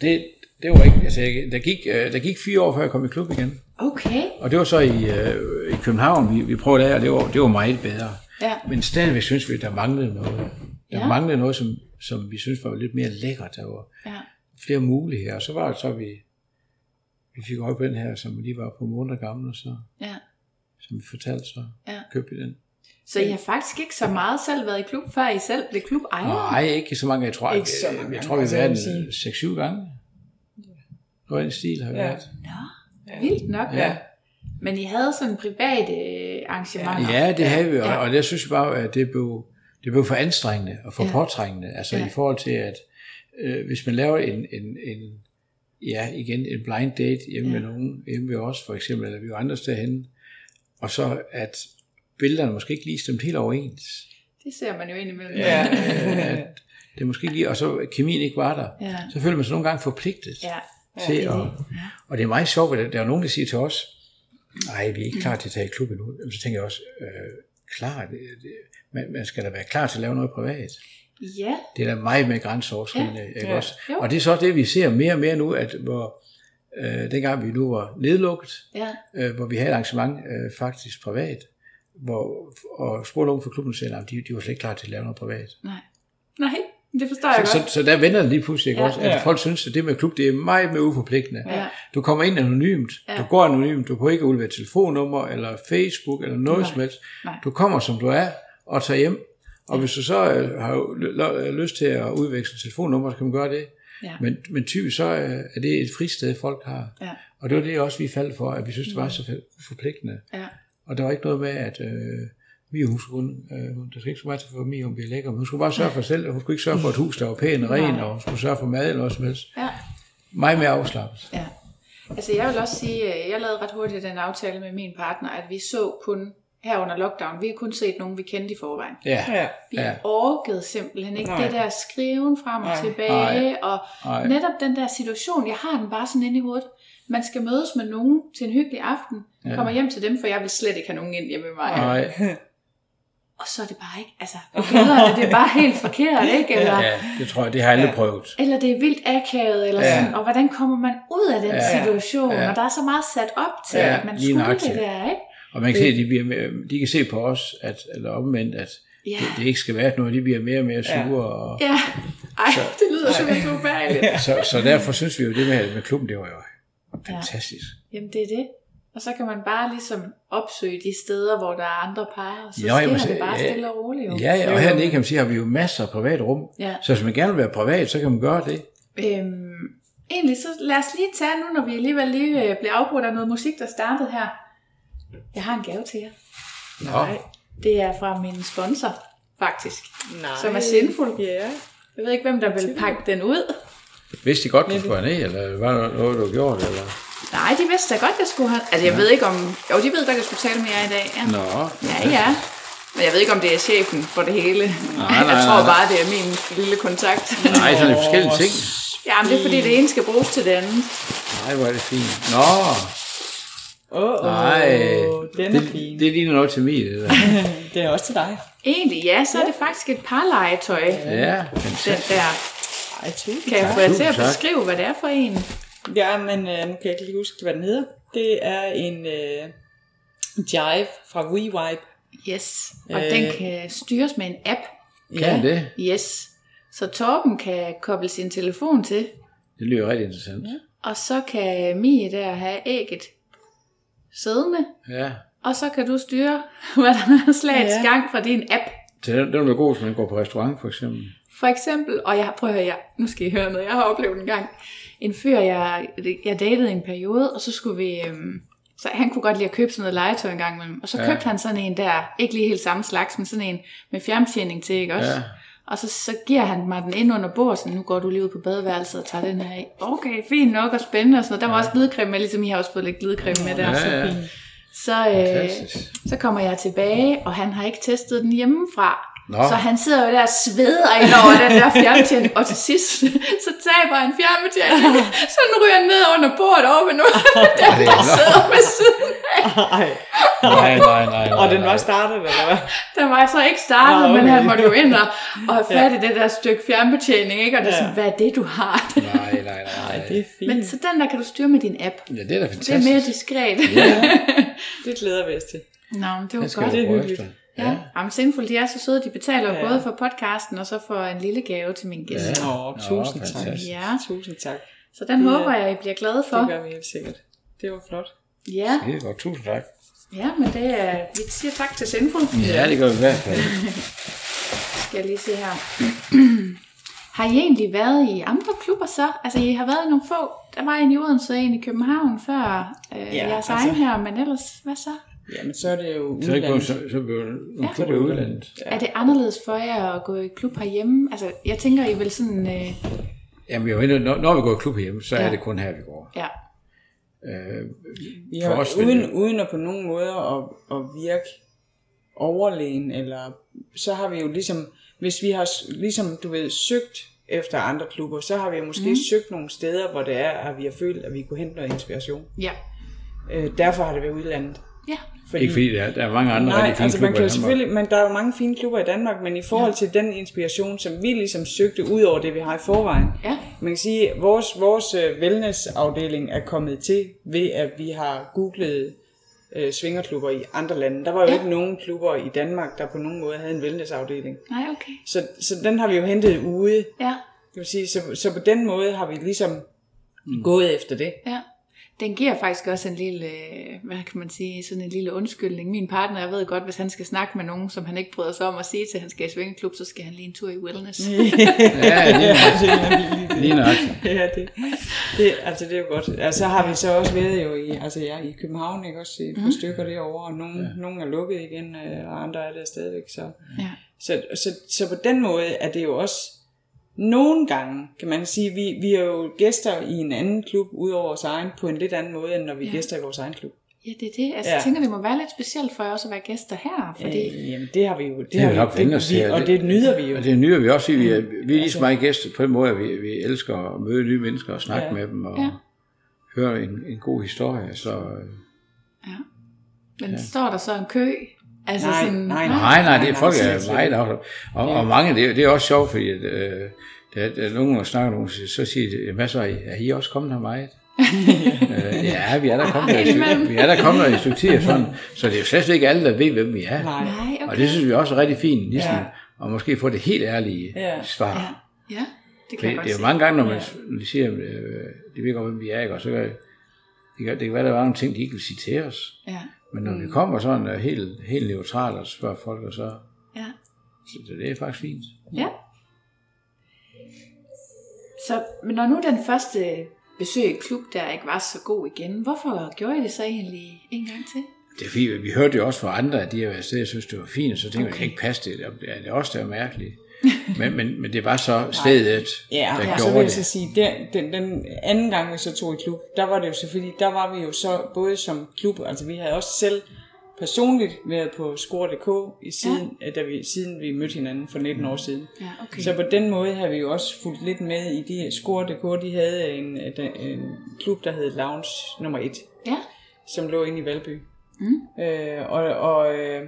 [SPEAKER 4] det, det var ikke, altså jeg, der, gik, øh, der gik fire år, før jeg kom i klub igen.
[SPEAKER 2] Okay.
[SPEAKER 4] Og det var så i, øh, i København, vi, vi prøvede det, og det var, det var meget bedre.
[SPEAKER 2] Ja.
[SPEAKER 4] Men stadigvæk synes vi, der manglede noget. Der
[SPEAKER 2] Ja.
[SPEAKER 4] ja. manglede noget, som, som vi synes var lidt mere lækkert. Der var
[SPEAKER 2] Ja.
[SPEAKER 4] flere muligheder. Og så var det så, vi, vi fik øje på den her, som lige var på måneder gammel, og så,
[SPEAKER 2] Ja.
[SPEAKER 4] som vi fortalte, så
[SPEAKER 2] Ja.
[SPEAKER 4] købte vi den.
[SPEAKER 2] Så I har faktisk ikke så meget selv været i klub, før I selv blev klubejer?
[SPEAKER 4] Nej, ikke så mange. Jeg tror,
[SPEAKER 3] Ikke så
[SPEAKER 4] jeg,
[SPEAKER 3] mange
[SPEAKER 4] jeg
[SPEAKER 3] gange.
[SPEAKER 4] tror vi
[SPEAKER 3] Altså,
[SPEAKER 4] har
[SPEAKER 3] jeg
[SPEAKER 4] været
[SPEAKER 3] vil
[SPEAKER 4] en 6-7 gange. Noget i den stil har vi
[SPEAKER 3] Ja.
[SPEAKER 4] været.
[SPEAKER 2] Nå, vildt nok.
[SPEAKER 3] Ja.
[SPEAKER 2] Men I havde sådan private øh, arrangementer?
[SPEAKER 4] Ja, det havde vi, og,
[SPEAKER 2] Ja.
[SPEAKER 4] og det synes jeg bare, at det blev, det blev for anstrengende og for
[SPEAKER 2] Ja.
[SPEAKER 4] ja. påtrængende. Altså
[SPEAKER 2] Ja.
[SPEAKER 4] ja. i forhold til, at øh, hvis man laver en, en, en, ja, igen, en blind date hjemme
[SPEAKER 2] Ja.
[SPEAKER 4] ja. med nogen, hjemme ved os for eksempel, eller vi er jo andre steder henne, og så at billederne måske ikke lige stemt helt overens.
[SPEAKER 2] Det ser man jo indimellem.
[SPEAKER 3] Ja.
[SPEAKER 4] Øh, at det måske ikke lige, og så kemien ikke var der.
[SPEAKER 2] Ja.
[SPEAKER 4] Så føler man sig nogle gange forpligtet
[SPEAKER 2] ja.
[SPEAKER 4] til
[SPEAKER 2] det er
[SPEAKER 4] at...
[SPEAKER 2] det.
[SPEAKER 4] Og det er meget sjovt, at der er nogen, der siger til os, nej, vi er ikke klar til at tage i klub endnu. Så tænker jeg også, øh, klar, det, det, man, man skal da være klar til at lave noget privat.
[SPEAKER 2] Ja,
[SPEAKER 4] Det er da meget med grænseoverskridende, ja, ikke
[SPEAKER 3] ja.
[SPEAKER 4] også?
[SPEAKER 2] Jo.
[SPEAKER 4] Og det er så det, vi ser mere og mere nu, at hvor, øh, dengang vi nu var nedlukket,
[SPEAKER 2] ja.
[SPEAKER 4] øh, hvor vi havde et arrangement øh, faktisk privat, hvor, og spurgte nogen fra klubben selv, at de, de var slet ikke klar til at lave noget privat.
[SPEAKER 2] Nej. Nej, det forstår jeg
[SPEAKER 4] Så,
[SPEAKER 2] godt.
[SPEAKER 4] så, så der vender det lige pludselig, ikke
[SPEAKER 2] Ja.
[SPEAKER 4] også? At
[SPEAKER 3] Ja.
[SPEAKER 4] folk synes, at det med klub, det er meget mere uforpligtende.
[SPEAKER 2] Ja.
[SPEAKER 4] Du kommer ind anonymt,
[SPEAKER 2] Ja.
[SPEAKER 4] ja. du går anonymt, du kan ikke udlevere telefonnummer, eller Facebook, eller noget
[SPEAKER 2] Nej.
[SPEAKER 4] som helst.
[SPEAKER 2] Nej.
[SPEAKER 4] Du kommer, som du er, og tager hjem, Og hvis du så øh, har l- lyst til at udveksle telefonnummer, så kan man gøre det.
[SPEAKER 2] Ja.
[SPEAKER 4] Men, men typisk så øh, er det et fristed, folk har.
[SPEAKER 2] Ja.
[SPEAKER 4] Og det var det også, vi faldt for, at vi synes, det var så forpligtende.
[SPEAKER 2] Ja.
[SPEAKER 4] Og der var ikke noget med, at øh, Mia, hun skulle, øh, hun- der skal ikke så meget til for Mia, hun bliver lækker, men hun skulle bare sørge for sig selv, hun skulle ikke sørge for et hus, der var pænt og rent, og hun skulle sørge for mad eller noget som helst.
[SPEAKER 2] Ja.
[SPEAKER 4] Meget mere afslappet.
[SPEAKER 2] Ja. Altså jeg vil også sige, at jeg lavede ret hurtigt den aftale med min partner, at vi så kun her under lockdown, vi har kun set nogen, vi kendte i forvejen.
[SPEAKER 4] Ja,
[SPEAKER 3] Ja.
[SPEAKER 2] Vi
[SPEAKER 4] Ja.
[SPEAKER 2] orkede simpelthen ikke
[SPEAKER 3] Nej.
[SPEAKER 2] det der skriven frem og
[SPEAKER 3] Nej.
[SPEAKER 2] tilbage, og
[SPEAKER 4] Nej.
[SPEAKER 2] netop den der situation, jeg har den bare sådan inde i hovedet. Man skal mødes med nogen til en hyggelig aften, ja. kommer hjem til dem, for jeg vil slet ikke have nogen ind hjemme med mig.
[SPEAKER 4] Nej,
[SPEAKER 2] Og så er det bare ikke, altså billederne, det er bare helt forkert, ikke? Eller,
[SPEAKER 4] ja, det tror jeg, det har jeg aldrig prøvet.
[SPEAKER 2] eller det er vildt akavet, eller
[SPEAKER 4] Ja.
[SPEAKER 2] sådan, og hvordan kommer man ud af den
[SPEAKER 4] Ja.
[SPEAKER 2] situation,
[SPEAKER 4] Ja.
[SPEAKER 2] og der er så meget sat op til,
[SPEAKER 4] Ja,
[SPEAKER 2] at man
[SPEAKER 4] lige
[SPEAKER 2] skulle
[SPEAKER 4] nøjagtigt.
[SPEAKER 2] det der, ikke?
[SPEAKER 4] Og man kan se, at de, bliver de kan se på os, at, eller omvendt, at
[SPEAKER 2] Ja.
[SPEAKER 4] det, det ikke skal være noget, de bliver mere og mere sure. Og,
[SPEAKER 2] Ja, ej, det lyder simpelthen så ubehageligt.
[SPEAKER 4] så, så derfor synes vi jo, det med, med klubben, det var jo fantastisk.
[SPEAKER 2] Jamen det er det. Og så kan man bare ligesom opsøge de steder, hvor der er andre par, og så
[SPEAKER 4] Jo,
[SPEAKER 2] sker det bare
[SPEAKER 4] ja.
[SPEAKER 2] stille og roligt. Jo.
[SPEAKER 4] Ja, ja, og hernede kan man sige, har vi jo masser af private rum.
[SPEAKER 2] Ja.
[SPEAKER 4] Så hvis man gerne vil være privat, så kan man gøre det.
[SPEAKER 2] Øhm, egentlig så lad os lige tage nu, når vi alligevel lige øh, bliver afbrudt af noget musik, der startede her. Jeg har en gave til jer.
[SPEAKER 4] Nå,
[SPEAKER 2] Det er fra min sponsor, faktisk.
[SPEAKER 3] Nej.
[SPEAKER 2] Som er sindfuld.
[SPEAKER 3] Ja.
[SPEAKER 2] Jeg ved ikke, hvem der vil pakke den ud.
[SPEAKER 4] vidste de godt, du skulle ned, eller var der noget, du har gjort? Eller?
[SPEAKER 2] Nej, de vidste da godt, jeg skulle have... Altså, jeg ved ikke om... Jo, de ved godt, jeg skulle tale med jer i dag. Ja.
[SPEAKER 4] Nå,
[SPEAKER 2] Ja, ja. Men jeg ved ikke, om det er chefen for det hele.
[SPEAKER 4] nej,
[SPEAKER 2] jeg
[SPEAKER 4] nej,
[SPEAKER 2] tror
[SPEAKER 4] nej.
[SPEAKER 2] bare, det er min lille kontakt.
[SPEAKER 4] nej, sådan er forskellige ting.
[SPEAKER 2] Ja, men det er fordi, det ene skal bruges til det andet.
[SPEAKER 4] Nej, hvor er det fint. Nå,
[SPEAKER 3] Åh, oh,
[SPEAKER 4] nej,
[SPEAKER 3] den er
[SPEAKER 4] det,
[SPEAKER 3] fin.
[SPEAKER 4] det ligner noget til mig, det der.
[SPEAKER 3] Det er også til dig.
[SPEAKER 2] Egentlig, ja, så er det faktisk et par legetøj.
[SPEAKER 4] Ja,
[SPEAKER 2] Den
[SPEAKER 4] fantastisk.
[SPEAKER 2] der.
[SPEAKER 3] Ej,
[SPEAKER 2] Kan jeg få jer til at beskrive, hvad det er for en?
[SPEAKER 3] Ja, men øh, nu kan jeg ikke lige huske, hvad den hedder. Det er en øh, Jive fra WeWipe.
[SPEAKER 2] Yes. Og
[SPEAKER 3] Øh.
[SPEAKER 2] den kan styres med en app.
[SPEAKER 4] Kan det?
[SPEAKER 2] Yes. Så Torben kan koble sin telefon til,
[SPEAKER 4] Det lyder rigtig interessant.
[SPEAKER 2] og så kan Mie der have ægget siddende,
[SPEAKER 4] Ja.
[SPEAKER 2] og så kan du styre, hvad der er slagets
[SPEAKER 3] Ja.
[SPEAKER 2] gang fra din app.
[SPEAKER 4] Så den, den vil være god, hvis man går på restaurant, for eksempel.
[SPEAKER 2] For eksempel, og jeg prøver at høre, jeg, nu skal I høre noget, jeg har oplevet en gang. En fyr, jeg, jeg datede en periode, og så skulle vi, øhm, så han kunne godt lide at købe sådan noget legetøj en gang imellem. Og så
[SPEAKER 4] Ja.
[SPEAKER 2] ja. købte han sådan en der, ikke lige helt samme slags, men sådan en med fjernbetjening til, ikke også?
[SPEAKER 4] Ja.
[SPEAKER 2] Og så, så giver han mig den ind under bordet, så nu går du lige ud på badeværelset og tager den her af. Okay, fint nok og spændende og sådan noget. Der var også glidecreme med, ligesom I har også fået lidt glidecreme med der.
[SPEAKER 4] Ja, ja.
[SPEAKER 2] Så, øh,
[SPEAKER 4] Fantastisk.
[SPEAKER 2] så kommer jeg tilbage, og han har ikke testet den hjemmefra.
[SPEAKER 4] Nå.
[SPEAKER 2] Så han sidder jo der og sveder ind over den der fjernbetjening, og til sidst, så taber han fjernbetjening. Så den ryger ned under bordet over ved nogen, der
[SPEAKER 4] det er
[SPEAKER 2] der sidder ved siden af.
[SPEAKER 3] Ej.
[SPEAKER 4] Nej, nej, nej. nej
[SPEAKER 3] Og den var startet, eller hvad?
[SPEAKER 2] Den var så ikke startet, men
[SPEAKER 3] okay.
[SPEAKER 2] han måtte jo ind og, og have fat i det der stykke fjernbetjening, ikke? Og det er sådan,
[SPEAKER 3] Ja.
[SPEAKER 2] hvad er det, du har?
[SPEAKER 4] Nej, nej, nej.
[SPEAKER 3] Nej, det er fint.
[SPEAKER 2] Men så den der kan du styre med din app.
[SPEAKER 4] Ja, det er da
[SPEAKER 2] Det er
[SPEAKER 4] fantastisk.
[SPEAKER 2] mere diskret.
[SPEAKER 3] Det glæder vi os til.
[SPEAKER 2] Nå, men det var godt.
[SPEAKER 3] Det er hyggeligt.
[SPEAKER 4] Efter.
[SPEAKER 2] Ja, Jamen, Sindful, de er så søde. De betaler
[SPEAKER 3] Ja.
[SPEAKER 2] både for podcasten og så for en lille gave til min gæst.
[SPEAKER 4] Ja.
[SPEAKER 3] Åh,
[SPEAKER 4] Nå,
[SPEAKER 3] tusind tak.
[SPEAKER 4] fantastisk.
[SPEAKER 2] Ja,
[SPEAKER 3] Tusind tak.
[SPEAKER 2] så den
[SPEAKER 3] Det-
[SPEAKER 2] håber jeg, I bliver glade for.
[SPEAKER 3] Det gør vi helt sikkert. Det var flot.
[SPEAKER 2] Ja,
[SPEAKER 4] Det godt. Tusind tak.
[SPEAKER 2] ja, men det er, vi siger tak til Sindful.
[SPEAKER 4] Ja, det gør vi i hvert fald.
[SPEAKER 2] Skal jeg lige se her. har I egentlig været i andre klubber så? Altså, I har været i nogle få. Der var en i Odense og en i København før øh,
[SPEAKER 3] Ja,
[SPEAKER 2] ja, jeres
[SPEAKER 3] altså-
[SPEAKER 2] egen her, men ellers, hvad så?
[SPEAKER 3] Jamen, så er det jo
[SPEAKER 4] Så er det
[SPEAKER 3] udlandet.
[SPEAKER 4] så, så bliver det
[SPEAKER 2] Ja.
[SPEAKER 4] nogle klubber i udlandet.
[SPEAKER 3] Ja.
[SPEAKER 2] Er det anderledes for jer at gå i klub herhjemme? Altså, jeg tænker, I vil sådan... Øh,
[SPEAKER 4] Jamen, vi er jo når, når vi går i klub hjemme, så er
[SPEAKER 2] Ja.
[SPEAKER 4] det kun her, vi går.
[SPEAKER 2] ja,
[SPEAKER 4] Øh,
[SPEAKER 3] Vi
[SPEAKER 4] For
[SPEAKER 3] har,
[SPEAKER 4] os
[SPEAKER 3] uden,
[SPEAKER 4] det-
[SPEAKER 3] uden at på nogen måde at, at virke overlegen, eller så har vi jo ligesom, hvis vi har ligesom, du ved, søgt efter andre klubber, så har vi måske mm. søgt nogle steder, hvor det er, at vi har følt, at vi kunne hente noget inspiration.
[SPEAKER 2] ja,
[SPEAKER 3] Øh, derfor har det været udlandet.
[SPEAKER 2] Ja.
[SPEAKER 3] Fordi,
[SPEAKER 4] ikke fordi der, er- der er mange andre
[SPEAKER 3] Nej,
[SPEAKER 4] rigtig fine
[SPEAKER 3] altså man
[SPEAKER 4] klubber
[SPEAKER 3] kan jo
[SPEAKER 4] i Danmark.
[SPEAKER 3] selvfølgelig, men der er jo mange fine klubber i Danmark, men i forhold til den inspiration, som vi ligesom søgte ud over det, vi har i forvejen,
[SPEAKER 2] Ja.
[SPEAKER 3] man kan sige, at vores, vores øh, wellness-afdeling er kommet til ved, at vi har googlet øh, svingerklubber i andre lande. Der var jo
[SPEAKER 2] Ja.
[SPEAKER 3] ja. ikke nogen klubber i Danmark, der på nogen måde havde en wellness-afdeling.
[SPEAKER 2] Nej, okay.
[SPEAKER 3] Så, så den har vi jo hentet ude.
[SPEAKER 2] Ja,
[SPEAKER 3] Det vil sige, så, så på den måde har vi ligesom mm. gået efter det.
[SPEAKER 2] ja. Den giver faktisk også en lille, øh, hvad kan man sige, sådan en lille undskyldning. Min partner, jeg ved godt, hvis han skal snakke med nogen, som han ikke bryder sig om at sige til, at han skal i svingeklub, så skal han lige en tur i wellness.
[SPEAKER 4] Ja, lige nok. Lige nok.
[SPEAKER 3] ja, det, det, altså det er jo godt. Altså, så har vi så også været jo i, altså, ja, i København, ikke også, et par mm. stykker derovre, og nogle, ja. nogle er lukket igen, øh, og andre er der stadigvæk. Så,
[SPEAKER 2] Ja.
[SPEAKER 3] så, så, så på den måde er det jo også, nogle gange kan man sige, vi, vi er jo gæster i en anden klub, ud over vores egen, på en lidt anden måde, end når vi er
[SPEAKER 2] Ja.
[SPEAKER 3] gæster i vores egen klub.
[SPEAKER 2] Ja, det er det. Altså,
[SPEAKER 3] Ja.
[SPEAKER 2] jeg tænker, det må være lidt specielt for jer også at være gæster her, fordi...
[SPEAKER 3] Øh, jamen, det har vi jo. Det,
[SPEAKER 4] Det
[SPEAKER 3] har
[SPEAKER 4] vi nok vendt os til.
[SPEAKER 3] Og det nyder vi jo.
[SPEAKER 4] Og det nyder vi også. Vi er, vi er ligesom meget gæster på en måde, at vi, vi elsker at møde nye mennesker og snakke
[SPEAKER 3] Ja.
[SPEAKER 4] med dem og
[SPEAKER 2] Ja.
[SPEAKER 4] høre en, en god historie. Så øh,
[SPEAKER 2] Ja. Men ja. står der så en kø? Altså
[SPEAKER 3] Nej,
[SPEAKER 2] sådan,
[SPEAKER 3] nej,
[SPEAKER 4] nej, nej, det er folk er meget
[SPEAKER 3] ikke.
[SPEAKER 4] afslappet. Og, og mange, det, er- det er også sjovt, fordi at, øh, der, der er nogen, der snakker nogen, så siger de, hvad så, er I også kommet her meget? øh, ja, vi er der kommet stykke- vi er der kommet her i et stykke tid, og sådan. så det er jo slet ikke alle, der ved, hvem vi er.
[SPEAKER 3] Nej.
[SPEAKER 2] Nej, okay.
[SPEAKER 4] Og det synes vi også er rigtig fint, ligesom,
[SPEAKER 3] Ja.
[SPEAKER 4] og måske få det helt ærlige
[SPEAKER 3] Ja.
[SPEAKER 4] svar.
[SPEAKER 2] Ja, ja det kan
[SPEAKER 4] Det,
[SPEAKER 2] jeg
[SPEAKER 4] det er jo mange gange, når man de siger, øh, de ved godt, hvem vi er, ikke? og så kan, det, kan, det kan være, der var nogle ting, de ikke vil sige til os.
[SPEAKER 2] Ja,
[SPEAKER 4] Men når mm. vi kommer sådan uh, helt, helt neutralt og spørger folk, og så,
[SPEAKER 2] ja.
[SPEAKER 4] så det, det er faktisk fint.
[SPEAKER 2] Ja. Så men når nu den første besøg i klub der ikke var så god igen, hvorfor gjorde I det så egentlig en gang til?
[SPEAKER 4] Det er fint, vi hørte jo også fra andre, at de har været afsted, jeg synes, det var fint, og så tænkte okay. Jeg, det kan ikke passe det, det er det også, der er mærkeligt. Men, men, men det var så stedet,
[SPEAKER 3] Ja,
[SPEAKER 4] der
[SPEAKER 3] og så vil
[SPEAKER 4] gjorde
[SPEAKER 3] jeg så sige, den, den, den anden gang vi så tog i klub, der var det jo selvfølgelig, der var vi jo så både som klub, altså vi havde også selv personligt været på score.dk i siden, ja. da vi, siden vi mødte hinanden for 19 år siden.
[SPEAKER 2] Ja, okay.
[SPEAKER 3] Så på den måde har vi jo også fulgt lidt med i de score.dk, de havde en, en klub, der hed Lounge nummer 1,
[SPEAKER 2] Ja,
[SPEAKER 3] som lå inde i Valby. Mm. Øh, og og øh,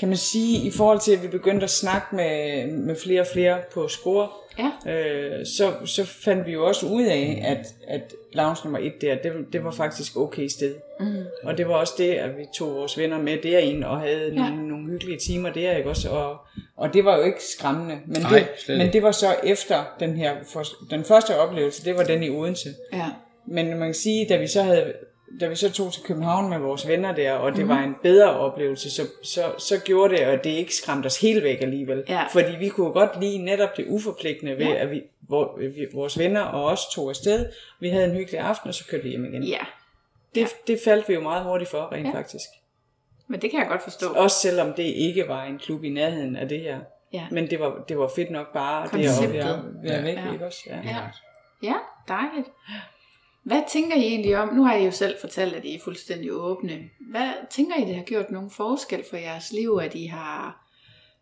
[SPEAKER 3] kan man sige, i forhold til, at vi begyndte at snakke med, med flere og flere på score,
[SPEAKER 2] ja,
[SPEAKER 3] øh, så, så fandt vi jo også ud af, at, at lounge nummer et der, det, det var faktisk okay sted. Mm. Og det var også det, at vi tog vores venner med derind og havde ja. nogle, nogle hyggelige timer der, ikke også? Og, og det var jo ikke skræmmende. Men,
[SPEAKER 4] Nej,
[SPEAKER 3] det, men det var så efter den her, for, den første oplevelse, det var den i Odense.
[SPEAKER 2] ja.
[SPEAKER 3] Men man kan sige, da vi så havde da vi så tog til København med vores venner der, og det mm. var en bedre oplevelse, så, så, så gjorde det, at det ikke skræmte os helt væk alligevel.
[SPEAKER 2] Ja.
[SPEAKER 3] Fordi vi kunne godt lide netop det uforpligtende ved,
[SPEAKER 2] Ja.
[SPEAKER 3] at vi, hvor, vi, vores venner og os tog afsted. Vi havde en hyggelig aften, og så kørte vi hjem igen.
[SPEAKER 2] Ja,
[SPEAKER 3] Det, det faldt vi jo meget hurtigt for, rent
[SPEAKER 2] Ja.
[SPEAKER 3] ja. faktisk.
[SPEAKER 2] men det kan jeg godt forstå.
[SPEAKER 3] Også selvom det ikke var en klub i nærheden af det her.
[SPEAKER 2] Ja.
[SPEAKER 3] Men det var, det var fedt nok bare det at
[SPEAKER 2] Konceptet.
[SPEAKER 3] være, være
[SPEAKER 4] Ja.
[SPEAKER 3] væk,
[SPEAKER 2] Ja.
[SPEAKER 3] ikke også? Ja.
[SPEAKER 2] Ja. Ja, dejligt. Hvad tænker I egentlig om, nu har I jo selv fortalt, at I er fuldstændig åbne. Hvad tænker I, det har gjort nogen forskel for jeres liv, at I har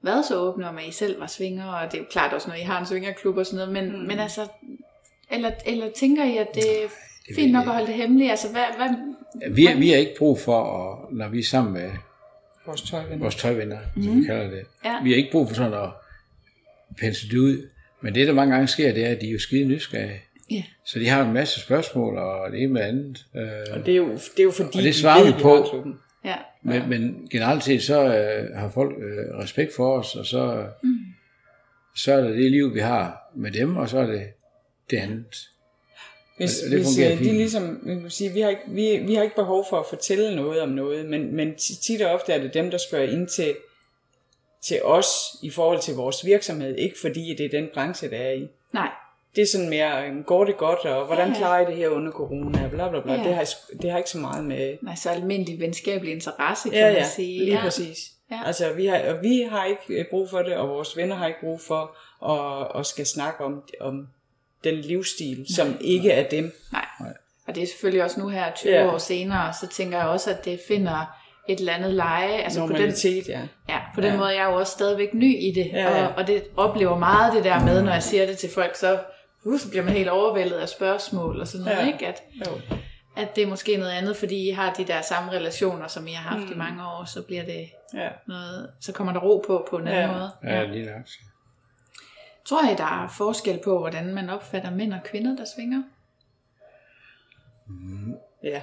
[SPEAKER 2] været så åbne om, at I selv var svinger, og det er jo klart også, når I har en svingerklub og sådan noget, men, mm. men altså, eller, eller tænker I, at det er fint nok at holde det hemmeligt? Altså, hvad, hvad,
[SPEAKER 4] Vi, har- vi har ikke brug for, at, når vi er sammen med
[SPEAKER 3] Vores tøjvenner.
[SPEAKER 4] vores tøjvenner, mm. som vi kalder det,
[SPEAKER 2] Ja.
[SPEAKER 4] vi har ikke brug for sådan at pensle det ud. Men det, der mange gange sker, det er, at de er jo skide nysgerrige.
[SPEAKER 2] Ja.
[SPEAKER 4] Så de har en masse spørgsmål, og det ene med andet. Øh,
[SPEAKER 3] Og det er jo, det er jo fordi,
[SPEAKER 4] Og det
[SPEAKER 3] de
[SPEAKER 4] svarer
[SPEAKER 3] ved,
[SPEAKER 4] vi på.
[SPEAKER 2] ja,
[SPEAKER 4] Men, men generelt set, så øh, har folk øh, respekt for os, og så, mm. så er det det liv, vi har med dem, og så er det det andet.
[SPEAKER 3] Hvis,
[SPEAKER 4] Og det
[SPEAKER 3] hvis
[SPEAKER 4] fungerer
[SPEAKER 3] øh, de
[SPEAKER 4] fint.
[SPEAKER 3] ligesom, man kan sige, vi har, ikke, vi, vi har ikke behov for at fortælle noget om noget, men, men ti- tit og ofte er det dem, der spørger ind til, til os i forhold til vores virksomhed, ikke fordi det er den branche, der er i.
[SPEAKER 2] nej,
[SPEAKER 3] Det er sådan mere, øh, går det godt, og hvordan
[SPEAKER 2] Ja,
[SPEAKER 3] klarer I det her under corona, bla bla bla.
[SPEAKER 2] Ja.
[SPEAKER 3] Det, har, det har ikke så meget med...
[SPEAKER 2] nej, så almindelig venskabelig interesse, kan
[SPEAKER 3] Ja,
[SPEAKER 2] man
[SPEAKER 3] ja,
[SPEAKER 2] sige.
[SPEAKER 3] lige
[SPEAKER 2] ja.
[SPEAKER 3] præcis.
[SPEAKER 2] Ja.
[SPEAKER 3] Altså, vi har, og vi har ikke øh, brug for det, og vores venner har ikke brug for at, at skal snakke om, om den livsstil, som ikke er dem.
[SPEAKER 2] Nej. Og det er selvfølgelig også nu her 20
[SPEAKER 3] Ja.
[SPEAKER 2] år senere, så tænker jeg også, at det finder et eller andet leje. Altså på den,
[SPEAKER 3] Normalitet, ja.
[SPEAKER 2] ja, på den
[SPEAKER 3] Ja.
[SPEAKER 2] måde er jeg jo også stadigvæk ny i det.
[SPEAKER 3] Ja, ja.
[SPEAKER 2] Og, og det oplever meget det der med, når jeg siger det til folk, så, uh, så bliver man helt overvældet af spørgsmål og sådan noget.
[SPEAKER 3] Ja.
[SPEAKER 2] Ikke? At,
[SPEAKER 3] Jo.
[SPEAKER 2] at det er måske noget andet, fordi I har de der samme relationer, som I har haft mm. i mange år, så bliver det
[SPEAKER 3] Ja.
[SPEAKER 2] noget, så kommer der ro på på en anden
[SPEAKER 3] Ja.
[SPEAKER 2] måde.
[SPEAKER 4] Ja, lige nok.
[SPEAKER 2] Tror I, der er forskel på, hvordan man opfatter mænd og kvinder, der svinger?
[SPEAKER 3] Ja.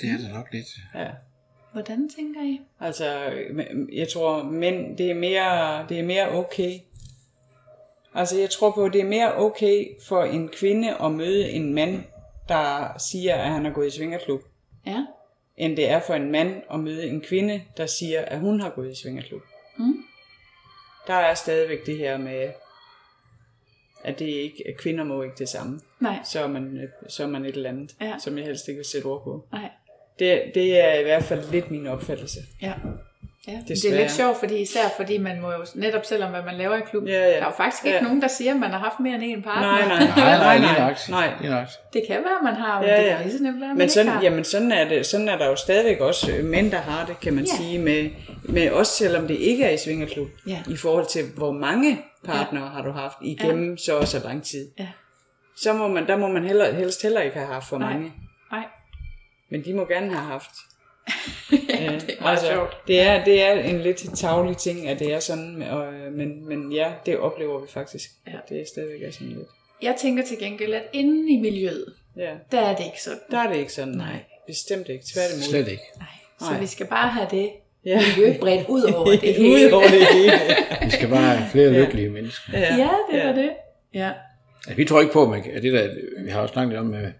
[SPEAKER 4] Det er det nok lidt.
[SPEAKER 3] ja.
[SPEAKER 2] Hvordan tænker I?
[SPEAKER 3] Altså, jeg tror, mænd, det er mere, det er mere okay. Altså, jeg tror på, at det er mere okay for en kvinde at møde en mand, der siger, at han har gået i svingerklub,
[SPEAKER 2] Ja.
[SPEAKER 3] end det er for en mand at møde en kvinde, der siger, at hun har gået i svingerklub.
[SPEAKER 2] Mm.
[SPEAKER 3] Der er stadigvæk det her med, at det ikke, at kvinder må ikke det samme.
[SPEAKER 2] Nej.
[SPEAKER 3] Så er man, så er man et eller andet,
[SPEAKER 2] Ja.
[SPEAKER 3] som jeg helst ikke vil sætte ord på.
[SPEAKER 2] Nej.
[SPEAKER 3] Det, det er i hvert fald lidt min opfattelse.
[SPEAKER 2] Ja. Ja, det er
[SPEAKER 3] Desværre.
[SPEAKER 2] lidt sjovt, fordi især fordi man må jo netop selvom hvad man laver i klubben,
[SPEAKER 3] Ja, ja.
[SPEAKER 2] der er jo faktisk ikke
[SPEAKER 3] Ja.
[SPEAKER 2] nogen, der siger, at man har haft mere end en partner.
[SPEAKER 3] Nej, nej,
[SPEAKER 4] Nej, nej,
[SPEAKER 3] nej, nej, nej.
[SPEAKER 4] Nøjagtigt.
[SPEAKER 2] Det kan være, man har, men
[SPEAKER 3] Ja,
[SPEAKER 2] det
[SPEAKER 3] ja.
[SPEAKER 2] kan lige så nemt være, man
[SPEAKER 3] Men
[SPEAKER 2] ikke
[SPEAKER 3] sådan,
[SPEAKER 2] har.
[SPEAKER 3] jamen sådan, er det, sådan er der jo stadigvæk også øh, mænd, der har det, kan man
[SPEAKER 2] Ja.
[SPEAKER 3] sige, med, med også selvom det ikke er i svingerklub,
[SPEAKER 2] Ja.
[SPEAKER 3] i forhold til, hvor mange partnere har du haft igennem så og så lang tid.
[SPEAKER 2] Ja.
[SPEAKER 3] Så må man, der må man heller, helst heller ikke have haft for
[SPEAKER 2] Nej.
[SPEAKER 3] mange.
[SPEAKER 2] Nej.
[SPEAKER 3] Men de må gerne have haft.
[SPEAKER 2] ja, det er meget sjovt.
[SPEAKER 3] Det er, det er en lidt tavlig ting, at det er sådan, og, øh, men, men ja, det oplever vi faktisk.
[SPEAKER 2] Ja.
[SPEAKER 3] Ja. Det er stadigvæk er sådan lidt.
[SPEAKER 2] Jeg tænker til gengæld, at inde i miljøet,
[SPEAKER 3] Ja,
[SPEAKER 2] der er det ikke sådan.
[SPEAKER 3] der er det ikke sådan, nej. Bestemt ikke, tværtimod.
[SPEAKER 4] Slet ikke.
[SPEAKER 2] Nej. Så
[SPEAKER 3] Nej.
[SPEAKER 2] vi skal bare have det
[SPEAKER 3] Ja.
[SPEAKER 2] miljø bredt ud over det hele.
[SPEAKER 3] Ud over det hele.
[SPEAKER 4] Vi skal bare have flere lykkelige mennesker.
[SPEAKER 3] Ja,
[SPEAKER 2] Ja, det
[SPEAKER 3] ja.
[SPEAKER 2] var det. Ja.
[SPEAKER 4] Altså, vi tror ikke på, at, at det der, vi har også snakket lidt om med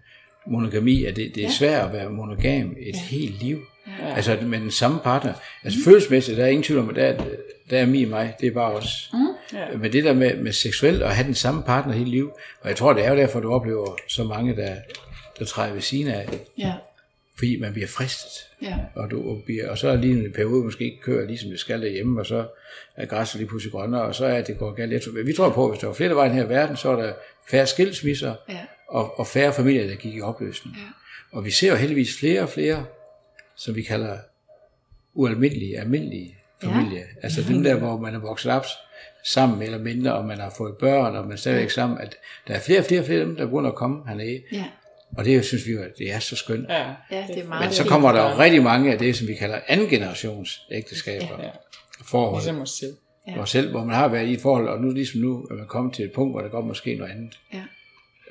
[SPEAKER 4] monogami, at det, det er
[SPEAKER 2] Ja.
[SPEAKER 4] svært at være monogam et
[SPEAKER 2] Ja.
[SPEAKER 4] helt liv.
[SPEAKER 3] Ja.
[SPEAKER 4] Altså med den samme partner. Altså følelsesmæssigt, der er ingen tvivl om, at der, er- der er mig og mig, det er bare os.
[SPEAKER 2] Mm.
[SPEAKER 3] Ja.
[SPEAKER 4] Men det der med, med seksuelt at have den samme partner hele liv, og jeg tror, det er jo derfor, du oplever så mange, der, der træder ved siden af,
[SPEAKER 2] Ja.
[SPEAKER 4] fordi man bliver fristet.
[SPEAKER 2] Ja.
[SPEAKER 4] Og, du, og, bliver, og så er lige en periode, måske ikke kører ligesom det skal derhjemme, og så er græsset lige pludselig grønnere, og så er det går galt. Tror- Vi tror på, at hvis der var flere, der var i den her verden, så er der færre skilsmisser,
[SPEAKER 2] Ja.
[SPEAKER 4] og, og færre familier, der gik i opløsning.
[SPEAKER 2] Ja.
[SPEAKER 4] Og vi ser jo heldigvis flere og flere, som vi kalder ualmindelige, almindelige familier. Ja. Altså dem der, hvor man er vokset op sammen eller mindre, og man har fået børn, og man er stadigvæk sammen, at der er flere og flere, flere af dem, der begynder at komme hernede.
[SPEAKER 2] Ja.
[SPEAKER 4] Og det synes vi jo, at det er så skønt.
[SPEAKER 3] Ja.
[SPEAKER 2] Ja, det er meget
[SPEAKER 4] Men så kommer der jo rigtig mange af det, som vi kalder anden generations ægteskaber.
[SPEAKER 3] Ja.
[SPEAKER 4] Forhold.
[SPEAKER 3] Ligesom os selv.
[SPEAKER 2] Ja.
[SPEAKER 4] Hvor, selv, hvor man har været i et forhold, og nu ligesom nu er man kommet til et punkt, hvor der går måske noget andet.
[SPEAKER 2] Ja.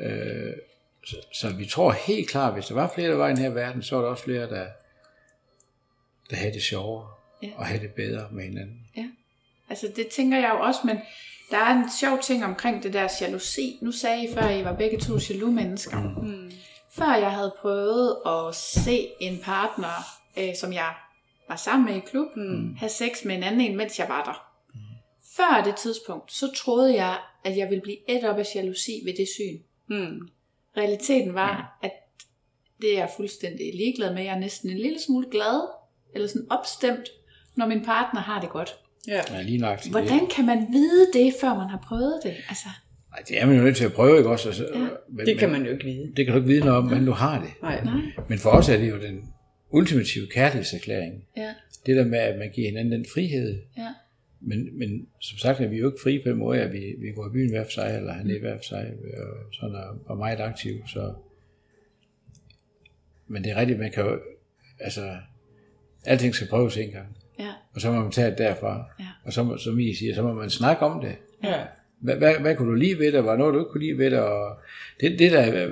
[SPEAKER 4] Øh, så, så vi tror helt klart, hvis der var flere, der var i den her verden, så var der også flere, der, der havde det sjovere,
[SPEAKER 2] Ja.
[SPEAKER 4] og havde det bedre med hinanden.
[SPEAKER 2] Ja. Altså det tænker jeg jo også, men der er en sjov ting omkring det der jalousi. Nu sagde I før, at I var begge to jaloux mennesker. Mm. Før jeg havde prøvet at se en partner, øh, som jeg var sammen med i klubben, mm. have sex med en anden en, mens jeg var der. Mm. Før det tidspunkt, så troede jeg, at jeg ville blive et op af jalousi ved det syn.
[SPEAKER 3] Hmm.
[SPEAKER 2] Realiteten var, at det er jeg fuldstændig ligeglad med. Jeg er næsten en lille smule glad, eller sådan opstemt, når min partner har det godt.
[SPEAKER 3] Ja.
[SPEAKER 4] Ja, lige nok.
[SPEAKER 2] Hvordan kan man vide det, før man har prøvet det? Altså,
[SPEAKER 4] Nej, det er man jo nødt til at prøve, ikke også? Altså,
[SPEAKER 2] Ja.
[SPEAKER 4] men,
[SPEAKER 3] Det kan man jo ikke vide.
[SPEAKER 4] Det kan du ikke vide noget om, men du har det.
[SPEAKER 3] Nej.
[SPEAKER 2] nej.
[SPEAKER 4] Men for os er det jo den ultimative kærlighedserklæring.
[SPEAKER 2] Ja,
[SPEAKER 4] Det der med, at man giver hinanden den frihed,
[SPEAKER 2] ja,
[SPEAKER 4] Men, men som sagt er vi jo ikke frie på den måde, at vi, vi går i byen hver for sig, eller han er hver for sig, og sådan er, og meget aktiv, så... Men det er rigtigt, man kan jo, altså, alting skal prøves en gang,
[SPEAKER 2] ja,
[SPEAKER 4] og så må man tage det derfra,
[SPEAKER 2] Ja.
[SPEAKER 4] og så, må- som I siger, så må man snakke om det.
[SPEAKER 3] Ja.
[SPEAKER 4] Hvad, hvad, hvad kunne du lide ved det, var noget, du ikke kunne lide ved det, og det, det der,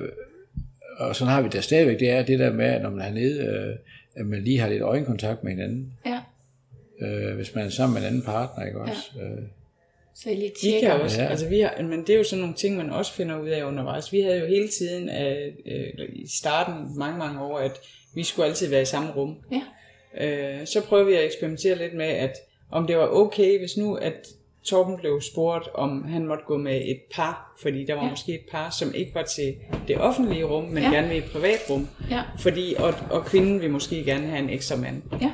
[SPEAKER 4] og sådan har vi det stadigvæk, det er det der med, at når man er nede, øh, at man lige har lidt øjenkontakt med hinanden,
[SPEAKER 2] ja.
[SPEAKER 4] øh, hvis man er sammen med en anden partner, ikke også? Øh,
[SPEAKER 2] Så I lige tjekker.
[SPEAKER 3] også,
[SPEAKER 4] Ja.
[SPEAKER 3] ja. altså vi har, men det er jo sådan nogle ting, man også finder ud af undervejs. Vi havde jo hele tiden øh, øh, i starten mange, mange år, at vi skulle altid være i samme rum.
[SPEAKER 2] Ja,
[SPEAKER 3] Øh, så prøvede vi at eksperimentere lidt med, at om det var okay, hvis nu at Torben blev spurgt, om han måtte gå med et par, fordi der var
[SPEAKER 2] Ja.
[SPEAKER 3] ja. måske et par, som ikke var til det offentlige rum, men
[SPEAKER 2] Ja.
[SPEAKER 3] ja. gerne i et privat rum.
[SPEAKER 2] ja,
[SPEAKER 3] Fordi, og, og kvinden vil måske gerne have en ekstra mand.
[SPEAKER 2] ja,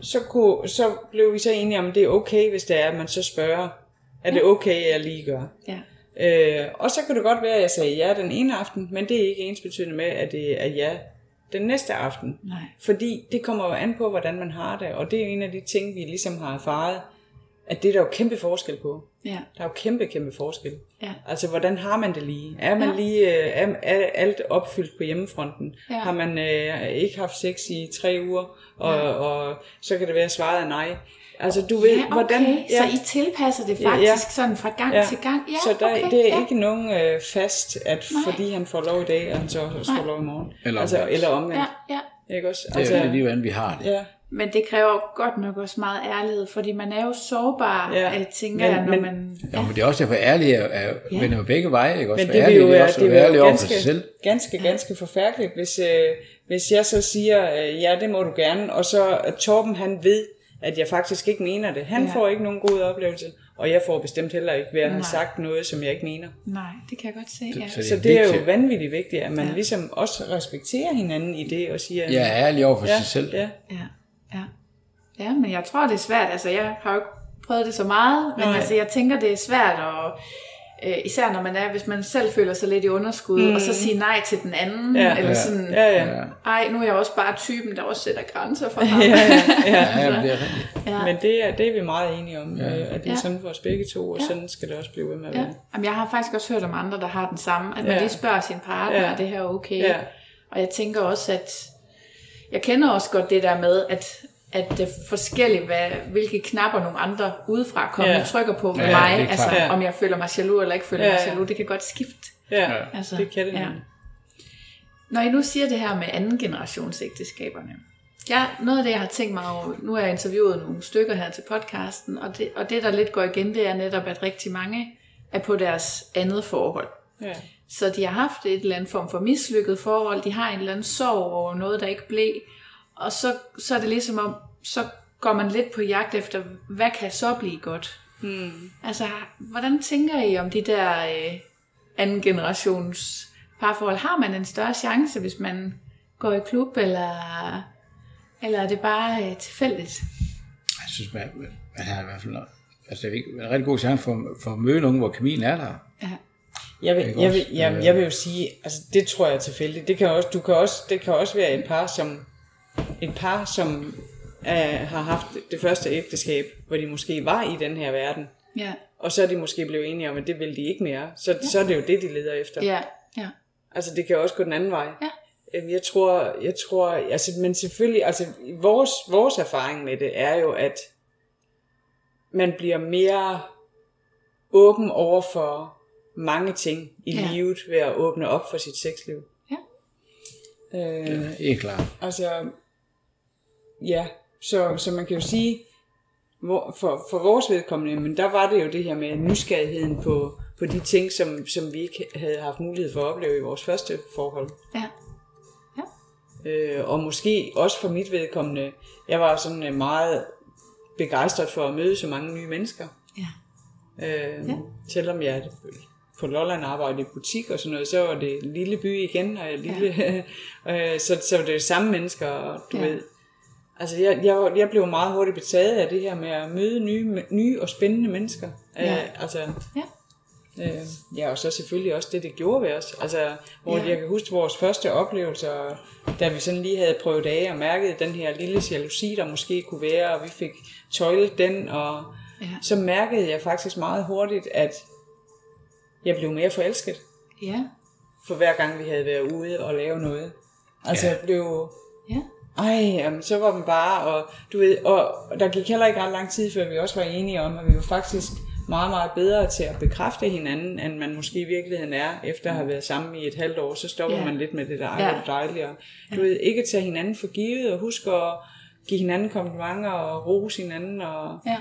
[SPEAKER 3] Så, kunne, så blev vi så enige om, det er okay, hvis det er, at man så spørger, er det okay, at jeg lige gør?
[SPEAKER 2] ja,
[SPEAKER 3] Øh, og så kan det godt være, at jeg sagde ja den ene aften, men det er ikke ens betydende med, at det er ja den næste aften.
[SPEAKER 2] nej,
[SPEAKER 3] Fordi det kommer jo an på, hvordan man har det, og det er en af de ting, vi ligesom har erfaret, at det er der jo kæmpe forskel på.
[SPEAKER 2] ja,
[SPEAKER 3] Der er jo kæmpe, kæmpe forskel.
[SPEAKER 2] ja,
[SPEAKER 3] Altså, hvordan har man det lige? Er man
[SPEAKER 2] Ja.
[SPEAKER 3] lige øh, er, er alt opfyldt på hjemmefronten?
[SPEAKER 2] Ja.
[SPEAKER 3] Har man øh, ikke haft sex i tre uger, og,
[SPEAKER 2] Ja.
[SPEAKER 3] og så kan det være svaret er nej. Altså, du ved,
[SPEAKER 2] ja, okay.
[SPEAKER 3] hvordan...
[SPEAKER 2] Så I tilpasser det
[SPEAKER 3] Ja,
[SPEAKER 2] faktisk
[SPEAKER 3] ja.
[SPEAKER 2] sådan fra gang
[SPEAKER 3] Ja.
[SPEAKER 2] til gang? Ja,
[SPEAKER 3] så der,
[SPEAKER 2] okay,
[SPEAKER 3] det er
[SPEAKER 2] ja.
[SPEAKER 3] ikke nogen øh, fast, at
[SPEAKER 2] Nej.
[SPEAKER 3] fordi han får lov i dag, at han så også får lov i morgen.
[SPEAKER 4] Eller
[SPEAKER 3] altså,
[SPEAKER 4] omvendt.
[SPEAKER 3] eller omvendt.
[SPEAKER 2] Ja, ja.
[SPEAKER 3] Ikke også?
[SPEAKER 4] det er jo lige, hvordan vi har det.
[SPEAKER 3] ja.
[SPEAKER 2] Men det kræver godt nok også meget ærlighed, fordi man er jo sårbar,
[SPEAKER 3] Ja.
[SPEAKER 2] ja. tænker
[SPEAKER 3] Men-
[SPEAKER 2] jeg, når
[SPEAKER 3] men-
[SPEAKER 2] man...
[SPEAKER 4] Ja, men det er også derfor, ærlig er, er
[SPEAKER 2] Ja.
[SPEAKER 4] vender jo begge veje, ikke? Også
[SPEAKER 3] Men det vil
[SPEAKER 4] ærlig,
[SPEAKER 3] jo
[SPEAKER 4] det er også
[SPEAKER 3] det jo
[SPEAKER 4] ærlig over for sig
[SPEAKER 3] ganske,
[SPEAKER 4] selv.
[SPEAKER 3] ganske, ganske forfærdeligt, hvis, øh, hvis jeg så siger, øh, ja, det må du gerne, og så at Torben han ved, at jeg faktisk ikke mener det. Han
[SPEAKER 2] Ja.
[SPEAKER 3] får ikke nogen god oplevelse, og jeg får bestemt heller ikke ved at have
[SPEAKER 2] Nej.
[SPEAKER 3] sagt noget, som jeg ikke mener.
[SPEAKER 2] Nej, det kan jeg godt se, ja.
[SPEAKER 4] Så det
[SPEAKER 3] Så
[SPEAKER 4] er
[SPEAKER 3] det er jo vanvittigt vigtigt, at man
[SPEAKER 2] Ja.
[SPEAKER 3] ligesom også respekterer hinanden i det, og siger,
[SPEAKER 4] Ja, er ærlig over for
[SPEAKER 3] ja,
[SPEAKER 4] sig selv.
[SPEAKER 3] Ja.
[SPEAKER 2] Ja, ja. Ja, men jeg tror, det er svært. Altså, jeg har jo ikke prøvet det så meget, men
[SPEAKER 3] Nej.
[SPEAKER 2] altså, jeg tænker, det er svært, og øh, især når man er, hvis man selv føler sig lidt i underskud, mm. og så sige nej til den anden,
[SPEAKER 3] Ja.
[SPEAKER 2] eller
[SPEAKER 4] Ja.
[SPEAKER 2] sådan,
[SPEAKER 3] Ja, ja.
[SPEAKER 4] Ja,
[SPEAKER 2] ej, nu er jeg også bare typen, der også sætter grænser for ham.
[SPEAKER 3] ja, ja,
[SPEAKER 4] ja,
[SPEAKER 3] ja.
[SPEAKER 4] det er rigtigt.
[SPEAKER 2] ja.
[SPEAKER 3] Men det er, det er vi meget enige om,
[SPEAKER 4] Ja.
[SPEAKER 3] ja. at det er
[SPEAKER 2] Ja.
[SPEAKER 3] sådan for os begge to, og
[SPEAKER 2] Ja.
[SPEAKER 3] sådan skal det også blive ved med at
[SPEAKER 2] Ja.
[SPEAKER 3] være.
[SPEAKER 2] Jamen, jeg har faktisk også hørt om andre, der har den samme, at man
[SPEAKER 3] Ja.
[SPEAKER 2] lige spørger sin partner,
[SPEAKER 3] Ja.
[SPEAKER 2] er det her okay?
[SPEAKER 3] Ja.
[SPEAKER 2] Og jeg tænker også, at jeg kender også godt det der med, at at det er forskelligt, hvad, hvilke knapper nogle andre udefra kommer
[SPEAKER 3] Ja.
[SPEAKER 2] trykker på med
[SPEAKER 4] Ja,
[SPEAKER 2] mig. Altså.
[SPEAKER 3] Ja.
[SPEAKER 2] om jeg føler mig jaloux eller ikke føler
[SPEAKER 3] Ja,
[SPEAKER 2] mig
[SPEAKER 3] ja.
[SPEAKER 2] jaloux, det kan godt skifte.
[SPEAKER 3] Ja,
[SPEAKER 4] Ja.
[SPEAKER 2] Altså,
[SPEAKER 3] det kan det
[SPEAKER 2] ja. Når I nu siger det her med anden generations ægteskaberne, ja, noget af det, jeg har tænkt mig over, nu har jeg interviewet nogle stykker her til podcasten, og det, og det, der lidt går igen, det er netop, at rigtig mange er på deres andet forhold.
[SPEAKER 3] ja.
[SPEAKER 2] Så de har haft et eller andet form for mislykket forhold, de har en eller anden sorg over noget, der ikke blev, og så, så er det ligesom om, så går man lidt på jagt efter, hvad kan så blive godt?
[SPEAKER 3] Hmm.
[SPEAKER 2] Altså, hvordan tænker I om de der øh, anden generations parforhold? Har man en større chance, hvis man går i klub, eller, eller er det bare øh, tilfældigt?
[SPEAKER 4] Jeg synes, man, man har i hvert fald noget. Altså, det er ikke- en rigtig god chance for, for at møde nogen, hvor kemien er der.
[SPEAKER 2] Ja.
[SPEAKER 3] Jeg vil, jeg, vil, jamen,
[SPEAKER 4] Øh.
[SPEAKER 3] jeg vil jo sige, altså det tror jeg er tilfældigt. Det kan også, du kan også, det kan også være et par, som, et par, som øh, har haft det første ægteskab, hvor de måske var i den her verden,
[SPEAKER 2] Ja,
[SPEAKER 3] og så er de måske blevet enige om, at det vil de ikke mere. Så, ja. så er det jo det, de leder efter.
[SPEAKER 2] ja, ja.
[SPEAKER 3] Altså det kan også gå den anden vej.
[SPEAKER 2] Ja.
[SPEAKER 3] Øhm, Jeg tror, jeg tror, altså, men selvfølgelig, altså vores, vores erfaring med det er jo, at man bliver mere åben over for mange ting i
[SPEAKER 2] Ja.
[SPEAKER 3] ja. livet ved at åbne op for sit sexliv.
[SPEAKER 2] Ja.
[SPEAKER 3] Øh,
[SPEAKER 4] Helt klart.
[SPEAKER 3] altså, ja, så, så man kan jo sige, hvor, for, for vores vedkommende, men der var det jo det her med nysgerrigheden på, på de ting, som, som vi ikke havde haft mulighed for at opleve i vores første forhold.
[SPEAKER 2] ja.
[SPEAKER 3] Øh, og måske også for mit vedkommende, jeg var sådan øh, meget begejstret for at møde så mange nye mennesker.
[SPEAKER 2] Ja.
[SPEAKER 3] Øh,
[SPEAKER 2] Ja.
[SPEAKER 3] ja. Selvom jeg på Lolland arbejdede i butik og sådan noget, så var det lille by igen, og jeg lille, ja. så, så var det samme mennesker, og du
[SPEAKER 2] Ja.
[SPEAKER 3] ja. ved. Altså jeg, jeg, jeg blev meget hurtigt betaget af det her med at møde nye, nye og spændende mennesker.
[SPEAKER 2] Ja.
[SPEAKER 3] Øh, altså,
[SPEAKER 2] Ja.
[SPEAKER 3] Øh, ja, og så selvfølgelig også det, det gjorde ved os. Altså, hvor
[SPEAKER 2] Ja.
[SPEAKER 3] ja. jeg kan huske vores første oplevelser, da vi sådan lige havde prøvet af og mærket den her lille jalousi, der måske kunne være, og vi fik tøjlet den, og
[SPEAKER 2] Ja.
[SPEAKER 3] så mærkede jeg faktisk meget hurtigt, at jeg blev mere forelsket,
[SPEAKER 2] Ja.
[SPEAKER 3] for hver gang vi havde været ude og lave noget. Altså,
[SPEAKER 4] Ja.
[SPEAKER 3] jeg blev...
[SPEAKER 2] Ja.
[SPEAKER 3] Ej, jamen, så var man bare, og du ved, og der gik heller ikke ret lang tid, før vi også var enige om, at vi var faktisk meget, meget bedre til at bekræfte hinanden, end man måske i virkeligheden er, efter at have været sammen i et halvt år, så stopper
[SPEAKER 2] Ja.
[SPEAKER 3] ja. man lidt med det der, ej,
[SPEAKER 2] Ja.
[SPEAKER 3] ja. og du ved, ikke tage hinanden for givet, og huske at give hinanden komplimenter, og rose hinanden, og
[SPEAKER 2] Ja.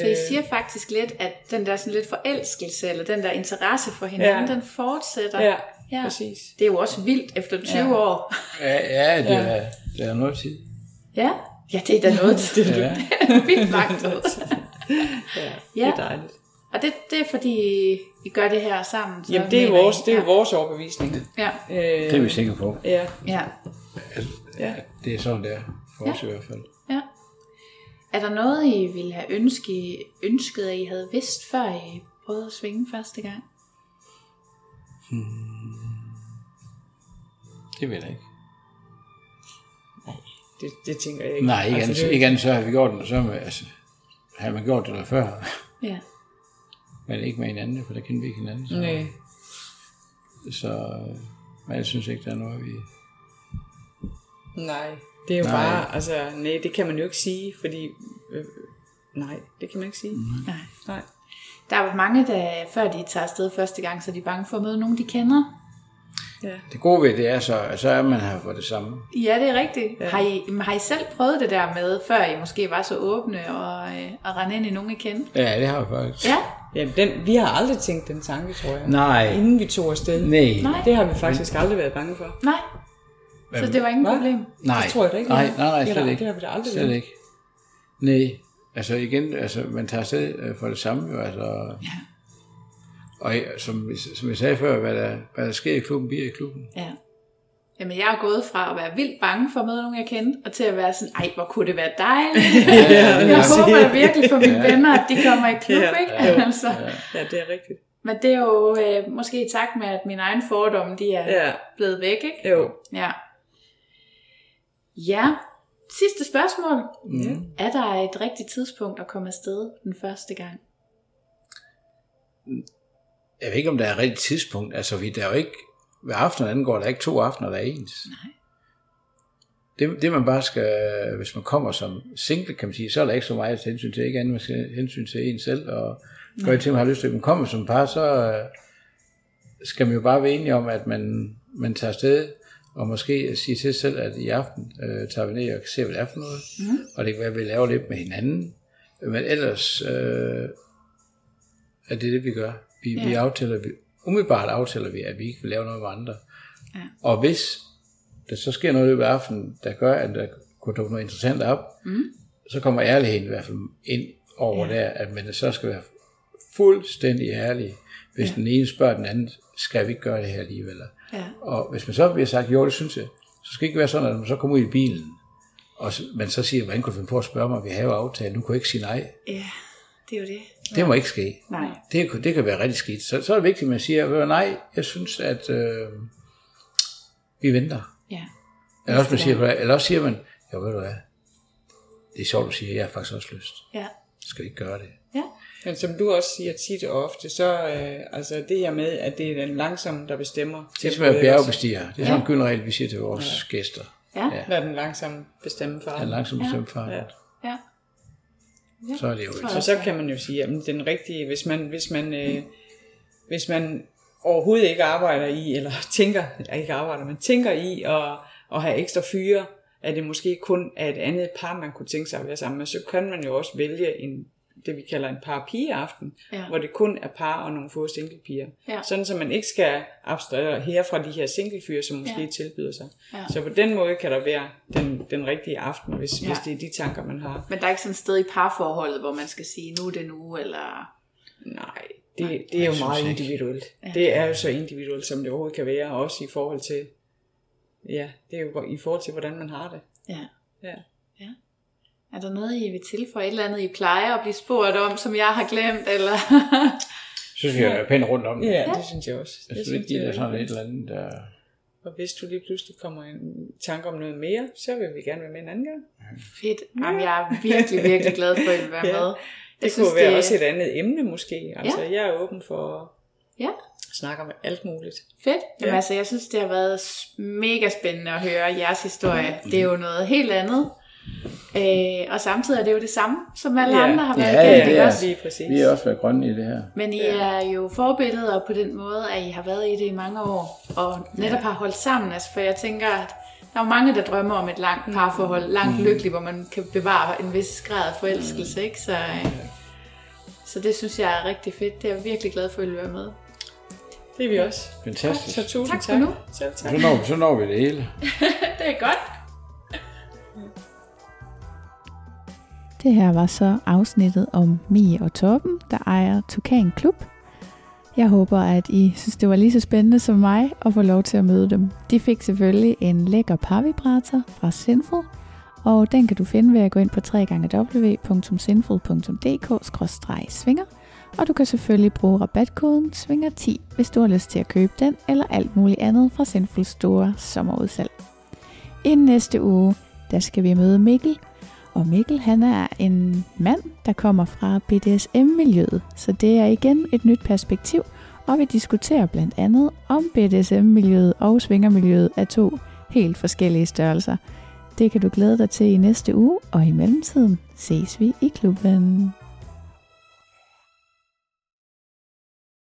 [SPEAKER 2] Så I
[SPEAKER 3] Øh.
[SPEAKER 2] siger faktisk lidt, at den der sådan lidt forelskelse, eller den der interesse for hinanden,
[SPEAKER 3] Ja.
[SPEAKER 2] den fortsætter.
[SPEAKER 3] ja,
[SPEAKER 2] Ja.
[SPEAKER 3] præcis.
[SPEAKER 2] Det er jo også vildt efter 20
[SPEAKER 3] Ja.
[SPEAKER 2] år.
[SPEAKER 4] Ja, ja det,
[SPEAKER 3] Ja.
[SPEAKER 4] Er, det er noget tid.
[SPEAKER 2] Ja, ja det er da noget. det
[SPEAKER 4] Ja.
[SPEAKER 2] er vildt lang tid.
[SPEAKER 3] Ja,
[SPEAKER 2] Ja.
[SPEAKER 3] det er dejligt.
[SPEAKER 2] Og det, det er fordi, I gør det her sammen. Så
[SPEAKER 3] Jamen, det er,
[SPEAKER 2] mener I-
[SPEAKER 3] vores, det er
[SPEAKER 2] ja.
[SPEAKER 3] vores overbevisning.
[SPEAKER 2] Ja,
[SPEAKER 3] Øh,
[SPEAKER 4] Det er vi sikre på.
[SPEAKER 3] Ja,
[SPEAKER 2] ja,
[SPEAKER 3] ja.
[SPEAKER 4] Det er sådan, det er. For os i hvert fald.
[SPEAKER 2] ja. Er der noget, I ville have ønsket, ønsket, at I havde vidst, før I prøvede at svinge første gang?
[SPEAKER 4] Det vil jeg ikke.
[SPEAKER 3] Det, det tænker jeg ikke.
[SPEAKER 4] Nej, ikke, altså,
[SPEAKER 3] det
[SPEAKER 4] andet, ikke andet, så har vi gjort det, så med, altså, har man gjort det der før,
[SPEAKER 2] Ja,
[SPEAKER 4] men ikke med hinanden, for der kender vi ikke hinanden. Så,
[SPEAKER 3] Nej.
[SPEAKER 4] så men jeg synes ikke, der er noget, vi...
[SPEAKER 3] Nej, det er jo
[SPEAKER 4] Nej.
[SPEAKER 3] nej. bare, altså, nej, det kan man jo ikke sige, fordi, øh, nej, det kan man ikke sige. Mm.
[SPEAKER 2] nej.
[SPEAKER 3] Nej.
[SPEAKER 2] Der er mange, der før de tager afsted første gang, så er de bange for at møde nogen, de kender.
[SPEAKER 3] Ja.
[SPEAKER 4] Det gode ved det er så, at så er man her for det samme.
[SPEAKER 5] Ja, det er rigtigt. Ja. Har, I, har I selv prøvet det der med, før I måske var så åbne og, øh, og rende ind i nogen I kendte?
[SPEAKER 4] Ja, det har vi faktisk.
[SPEAKER 5] Ja,
[SPEAKER 3] Jamen, den, vi har aldrig tænkt den tanke, tror jeg.
[SPEAKER 4] Nej.
[SPEAKER 3] Inden vi tog afsted.
[SPEAKER 4] Nej.
[SPEAKER 5] Nej.
[SPEAKER 3] Det har vi faktisk aldrig været bange for.
[SPEAKER 5] nej. Så det var ingen
[SPEAKER 3] Hvad?
[SPEAKER 5] problem.
[SPEAKER 4] Nej.
[SPEAKER 3] Det tror jeg da ikke.
[SPEAKER 4] Nej, nej, nej,
[SPEAKER 3] Det er
[SPEAKER 4] slet ikke.
[SPEAKER 3] Det har vi da aldrig
[SPEAKER 4] Slet
[SPEAKER 3] været.
[SPEAKER 4] ikke. Nej. Altså igen, altså, man tager afsted øh, for det samme jo, altså. Ja. Og jeg- som, som jeg sagde før, hvad der, hvad der sker i klubben, bliver i klubben.
[SPEAKER 5] Ja. Jamen, jeg er gået fra at være vildt bange for at møde nogen, jeg kendte, og til at være sådan, ej, hvor kunne det være dejligt. jeg
[SPEAKER 3] ja.
[SPEAKER 5] håber da virkelig for mine venner, at de kommer i klub,
[SPEAKER 3] Ja.
[SPEAKER 5] ikke?
[SPEAKER 3] Ja.
[SPEAKER 5] Altså.
[SPEAKER 3] Ja, det er rigtigt.
[SPEAKER 5] Men det er jo øh, måske i takt med, at mine egne fordomme, de er
[SPEAKER 3] Ja,
[SPEAKER 5] blevet væk, ikke?
[SPEAKER 3] jo.
[SPEAKER 5] Ja. Ja, sidste spørgsmål.
[SPEAKER 4] Mm.
[SPEAKER 5] Er der et rigtigt tidspunkt at komme afsted den første gang?
[SPEAKER 4] Jeg ved ikke, om der er et rigtigt tidspunkt. Altså, vi, der er jo ikke, hvad aften angår, der er ikke to aftener, der er ens.
[SPEAKER 5] Nej.
[SPEAKER 4] Det, det man bare skal, hvis man kommer som single, kan man sige, så er der ikke så meget at hensyn til, ikke andet, man skal hensyn til en selv, og gør til, man har lyst til, at man kommer som par, så øh, skal man jo bare være enige om, at man, man tager afsted, og måske sige til sig selv, at i aften øh, tager vi ned og ser, hvad det er for noget, mm. og det kan være, at vi laver lidt med hinanden, men ellers øh, er det det, vi gør. Vi, ja. vi aftaler, vi, umiddelbart aftaler vi, at vi ikke vil lave noget med andre.
[SPEAKER 5] Ja.
[SPEAKER 4] Og hvis der så sker noget i løbet af aftenen, der gør, at der kunne dukke noget interessant op,
[SPEAKER 5] Mm.
[SPEAKER 4] så kommer ærligheden i hvert fald ind over ja. der, at man så skal være fuldstændig ærlig, hvis ja. den ene spørger den anden, skal vi ikke gøre det her alligevel?
[SPEAKER 5] Ja.
[SPEAKER 4] Og hvis man så bliver sagt, jo, det synes jeg, så skal det ikke være sådan, at man så kommer ud i bilen, og man så siger, hvordan kunne du finde på at spørge mig, vi har jo aftalt, nu kunne jeg ikke sige nej.
[SPEAKER 5] Ja, det er jo det.
[SPEAKER 4] Det må ikke ske.
[SPEAKER 5] Nej.
[SPEAKER 4] Det, kan- det kan være rigtig skidt. Så, så er det vigtigt, at man siger, "Ved du hvad, nej, jeg synes, at øh, vi venter.
[SPEAKER 5] Ja.
[SPEAKER 4] Eller også, man siger, eller også siger man, jo ved du hvad, det er sjovt, du siger, jeg har faktisk også lyst.
[SPEAKER 5] Ja.
[SPEAKER 4] Skal vi ikke gøre det?
[SPEAKER 5] Ja.
[SPEAKER 3] Men som du også siger tit og ofte, så øh, altså det her med, at det er den langsomme, der bestemmer.
[SPEAKER 4] Det er som at bjergbestiger. Det er sådan en gylden regel, vi siger til vores ja. gæster.
[SPEAKER 5] Ja.
[SPEAKER 4] Ja.
[SPEAKER 3] Lad den langsomme bestemme far.
[SPEAKER 4] Han er langsomt bestemt fart.
[SPEAKER 3] Ja.
[SPEAKER 5] Ja.
[SPEAKER 4] Så er det jo ikke.
[SPEAKER 3] Og så kan man jo sige, at den rigtige, hvis man, hvis man, øh, hvis man overhovedet ikke arbejder i, eller tænker, eller ikke arbejder, men tænker i at, at have ekstra fyre, at det måske kun er et andet par, man kunne tænke sig at være sammen med, så kan man jo også vælge en, det vi kalder en par aften,
[SPEAKER 5] Ja.
[SPEAKER 3] hvor det kun er par og nogle få singlepiger.
[SPEAKER 5] Ja.
[SPEAKER 3] Sådan så man ikke skal abstrahere her fra de her singlefyre, som måske
[SPEAKER 5] Ja.
[SPEAKER 3] tilbyder sig.
[SPEAKER 5] Ja.
[SPEAKER 3] Så på den måde kan der være den, den rigtige aften, hvis,
[SPEAKER 5] Ja.
[SPEAKER 3] hvis det er de tanker, man har.
[SPEAKER 5] Men der er ikke sådan et sted i parforholdet, hvor man skal sige, nu er det nu, eller...
[SPEAKER 3] Nej, det, det er jo meget
[SPEAKER 4] ikke.
[SPEAKER 3] individuelt.
[SPEAKER 5] Ja.
[SPEAKER 3] Det er jo så individuelt, som det overhovedet kan være, også i forhold til, ja, det er jo i forhold til, hvordan man har det.
[SPEAKER 5] Ja.
[SPEAKER 3] Ja.
[SPEAKER 5] ja. Er der noget, I vil tilføje? Et eller andet, I plejer at blive spurgt om, som jeg har glemt, eller...
[SPEAKER 4] synes vi er pænt rundt om det.
[SPEAKER 3] Ja, det synes jeg også.
[SPEAKER 4] Jeg
[SPEAKER 3] Det
[SPEAKER 4] synes det er sådan
[SPEAKER 3] jeg.
[SPEAKER 4] et eller andet, der...
[SPEAKER 3] Og hvis du lige pludselig kommer i en tanke om noget mere, så vil vi gerne være med en anden gang.
[SPEAKER 5] Fedt. Jamen, jeg er virkelig, virkelig glad for, at I vil være
[SPEAKER 3] Ja.
[SPEAKER 5] med.
[SPEAKER 3] Det
[SPEAKER 5] Jeg
[SPEAKER 3] kunne
[SPEAKER 5] synes,
[SPEAKER 3] være
[SPEAKER 5] det-
[SPEAKER 3] også et andet emne måske. Altså, jeg er åben for
[SPEAKER 5] Ja,
[SPEAKER 3] at snakke om alt muligt.
[SPEAKER 5] fedt. Jamen,
[SPEAKER 3] Ja.
[SPEAKER 5] altså, jeg synes, det har været mega spændende at høre jeres historie. Det er jo noget helt andet. Øh, og samtidig er det jo det samme, som alle
[SPEAKER 3] Ja.
[SPEAKER 5] andre har været
[SPEAKER 4] Ja, ja,
[SPEAKER 5] igennem,
[SPEAKER 4] det
[SPEAKER 5] ikke
[SPEAKER 4] er-
[SPEAKER 5] også?
[SPEAKER 3] Lige præcis.
[SPEAKER 4] Vi har også været grønne i det her.
[SPEAKER 5] Men I
[SPEAKER 3] Ja.
[SPEAKER 5] er jo forbilleder på den måde, at I har været i det i mange år, og netop har holdt sammen. Altså, for jeg tænker, at der er jo mange, der drømmer om et langt parforhold, langt
[SPEAKER 3] Mm.
[SPEAKER 5] lykkeligt, hvor man kan bevare en vis grad af forelskelse, ikke? Så, øh, så det synes jeg er rigtig fedt. Det er jeg virkelig glad for, at I vil være med.
[SPEAKER 3] Det er vi også.
[SPEAKER 4] Fantastisk.
[SPEAKER 3] Så tusind
[SPEAKER 5] Tak
[SPEAKER 3] tak.
[SPEAKER 5] for nu.
[SPEAKER 3] Selv tak.
[SPEAKER 4] Så når, vi- så når vi det hele.
[SPEAKER 5] Det er godt.
[SPEAKER 2] Det her var så afsnittet om Mie og Torben, der ejer Tukan Klub. Jeg håber, at I synes, det var lige så spændende som mig at få lov til at møde dem. De fik selvfølgelig en lækker parvibrator fra Sinful, og den kan du finde ved at gå ind på www.sinful.dk-svinger, og du kan selvfølgelig bruge rabatkoden SVINGER10, hvis du har lyst til at købe den eller alt muligt andet fra Sinfuls store sommerudsalg. Inden næste uge, der skal vi møde Mikkel, og Mikkel han er en mand, der kommer fra BDSM-miljøet, så det er igen et nyt perspektiv, og vi diskuterer blandt andet om BDSM-miljøet og svingermiljøet er to helt forskellige størrelser. Det kan du glæde dig til i næste uge, og i mellemtiden ses vi i klubben.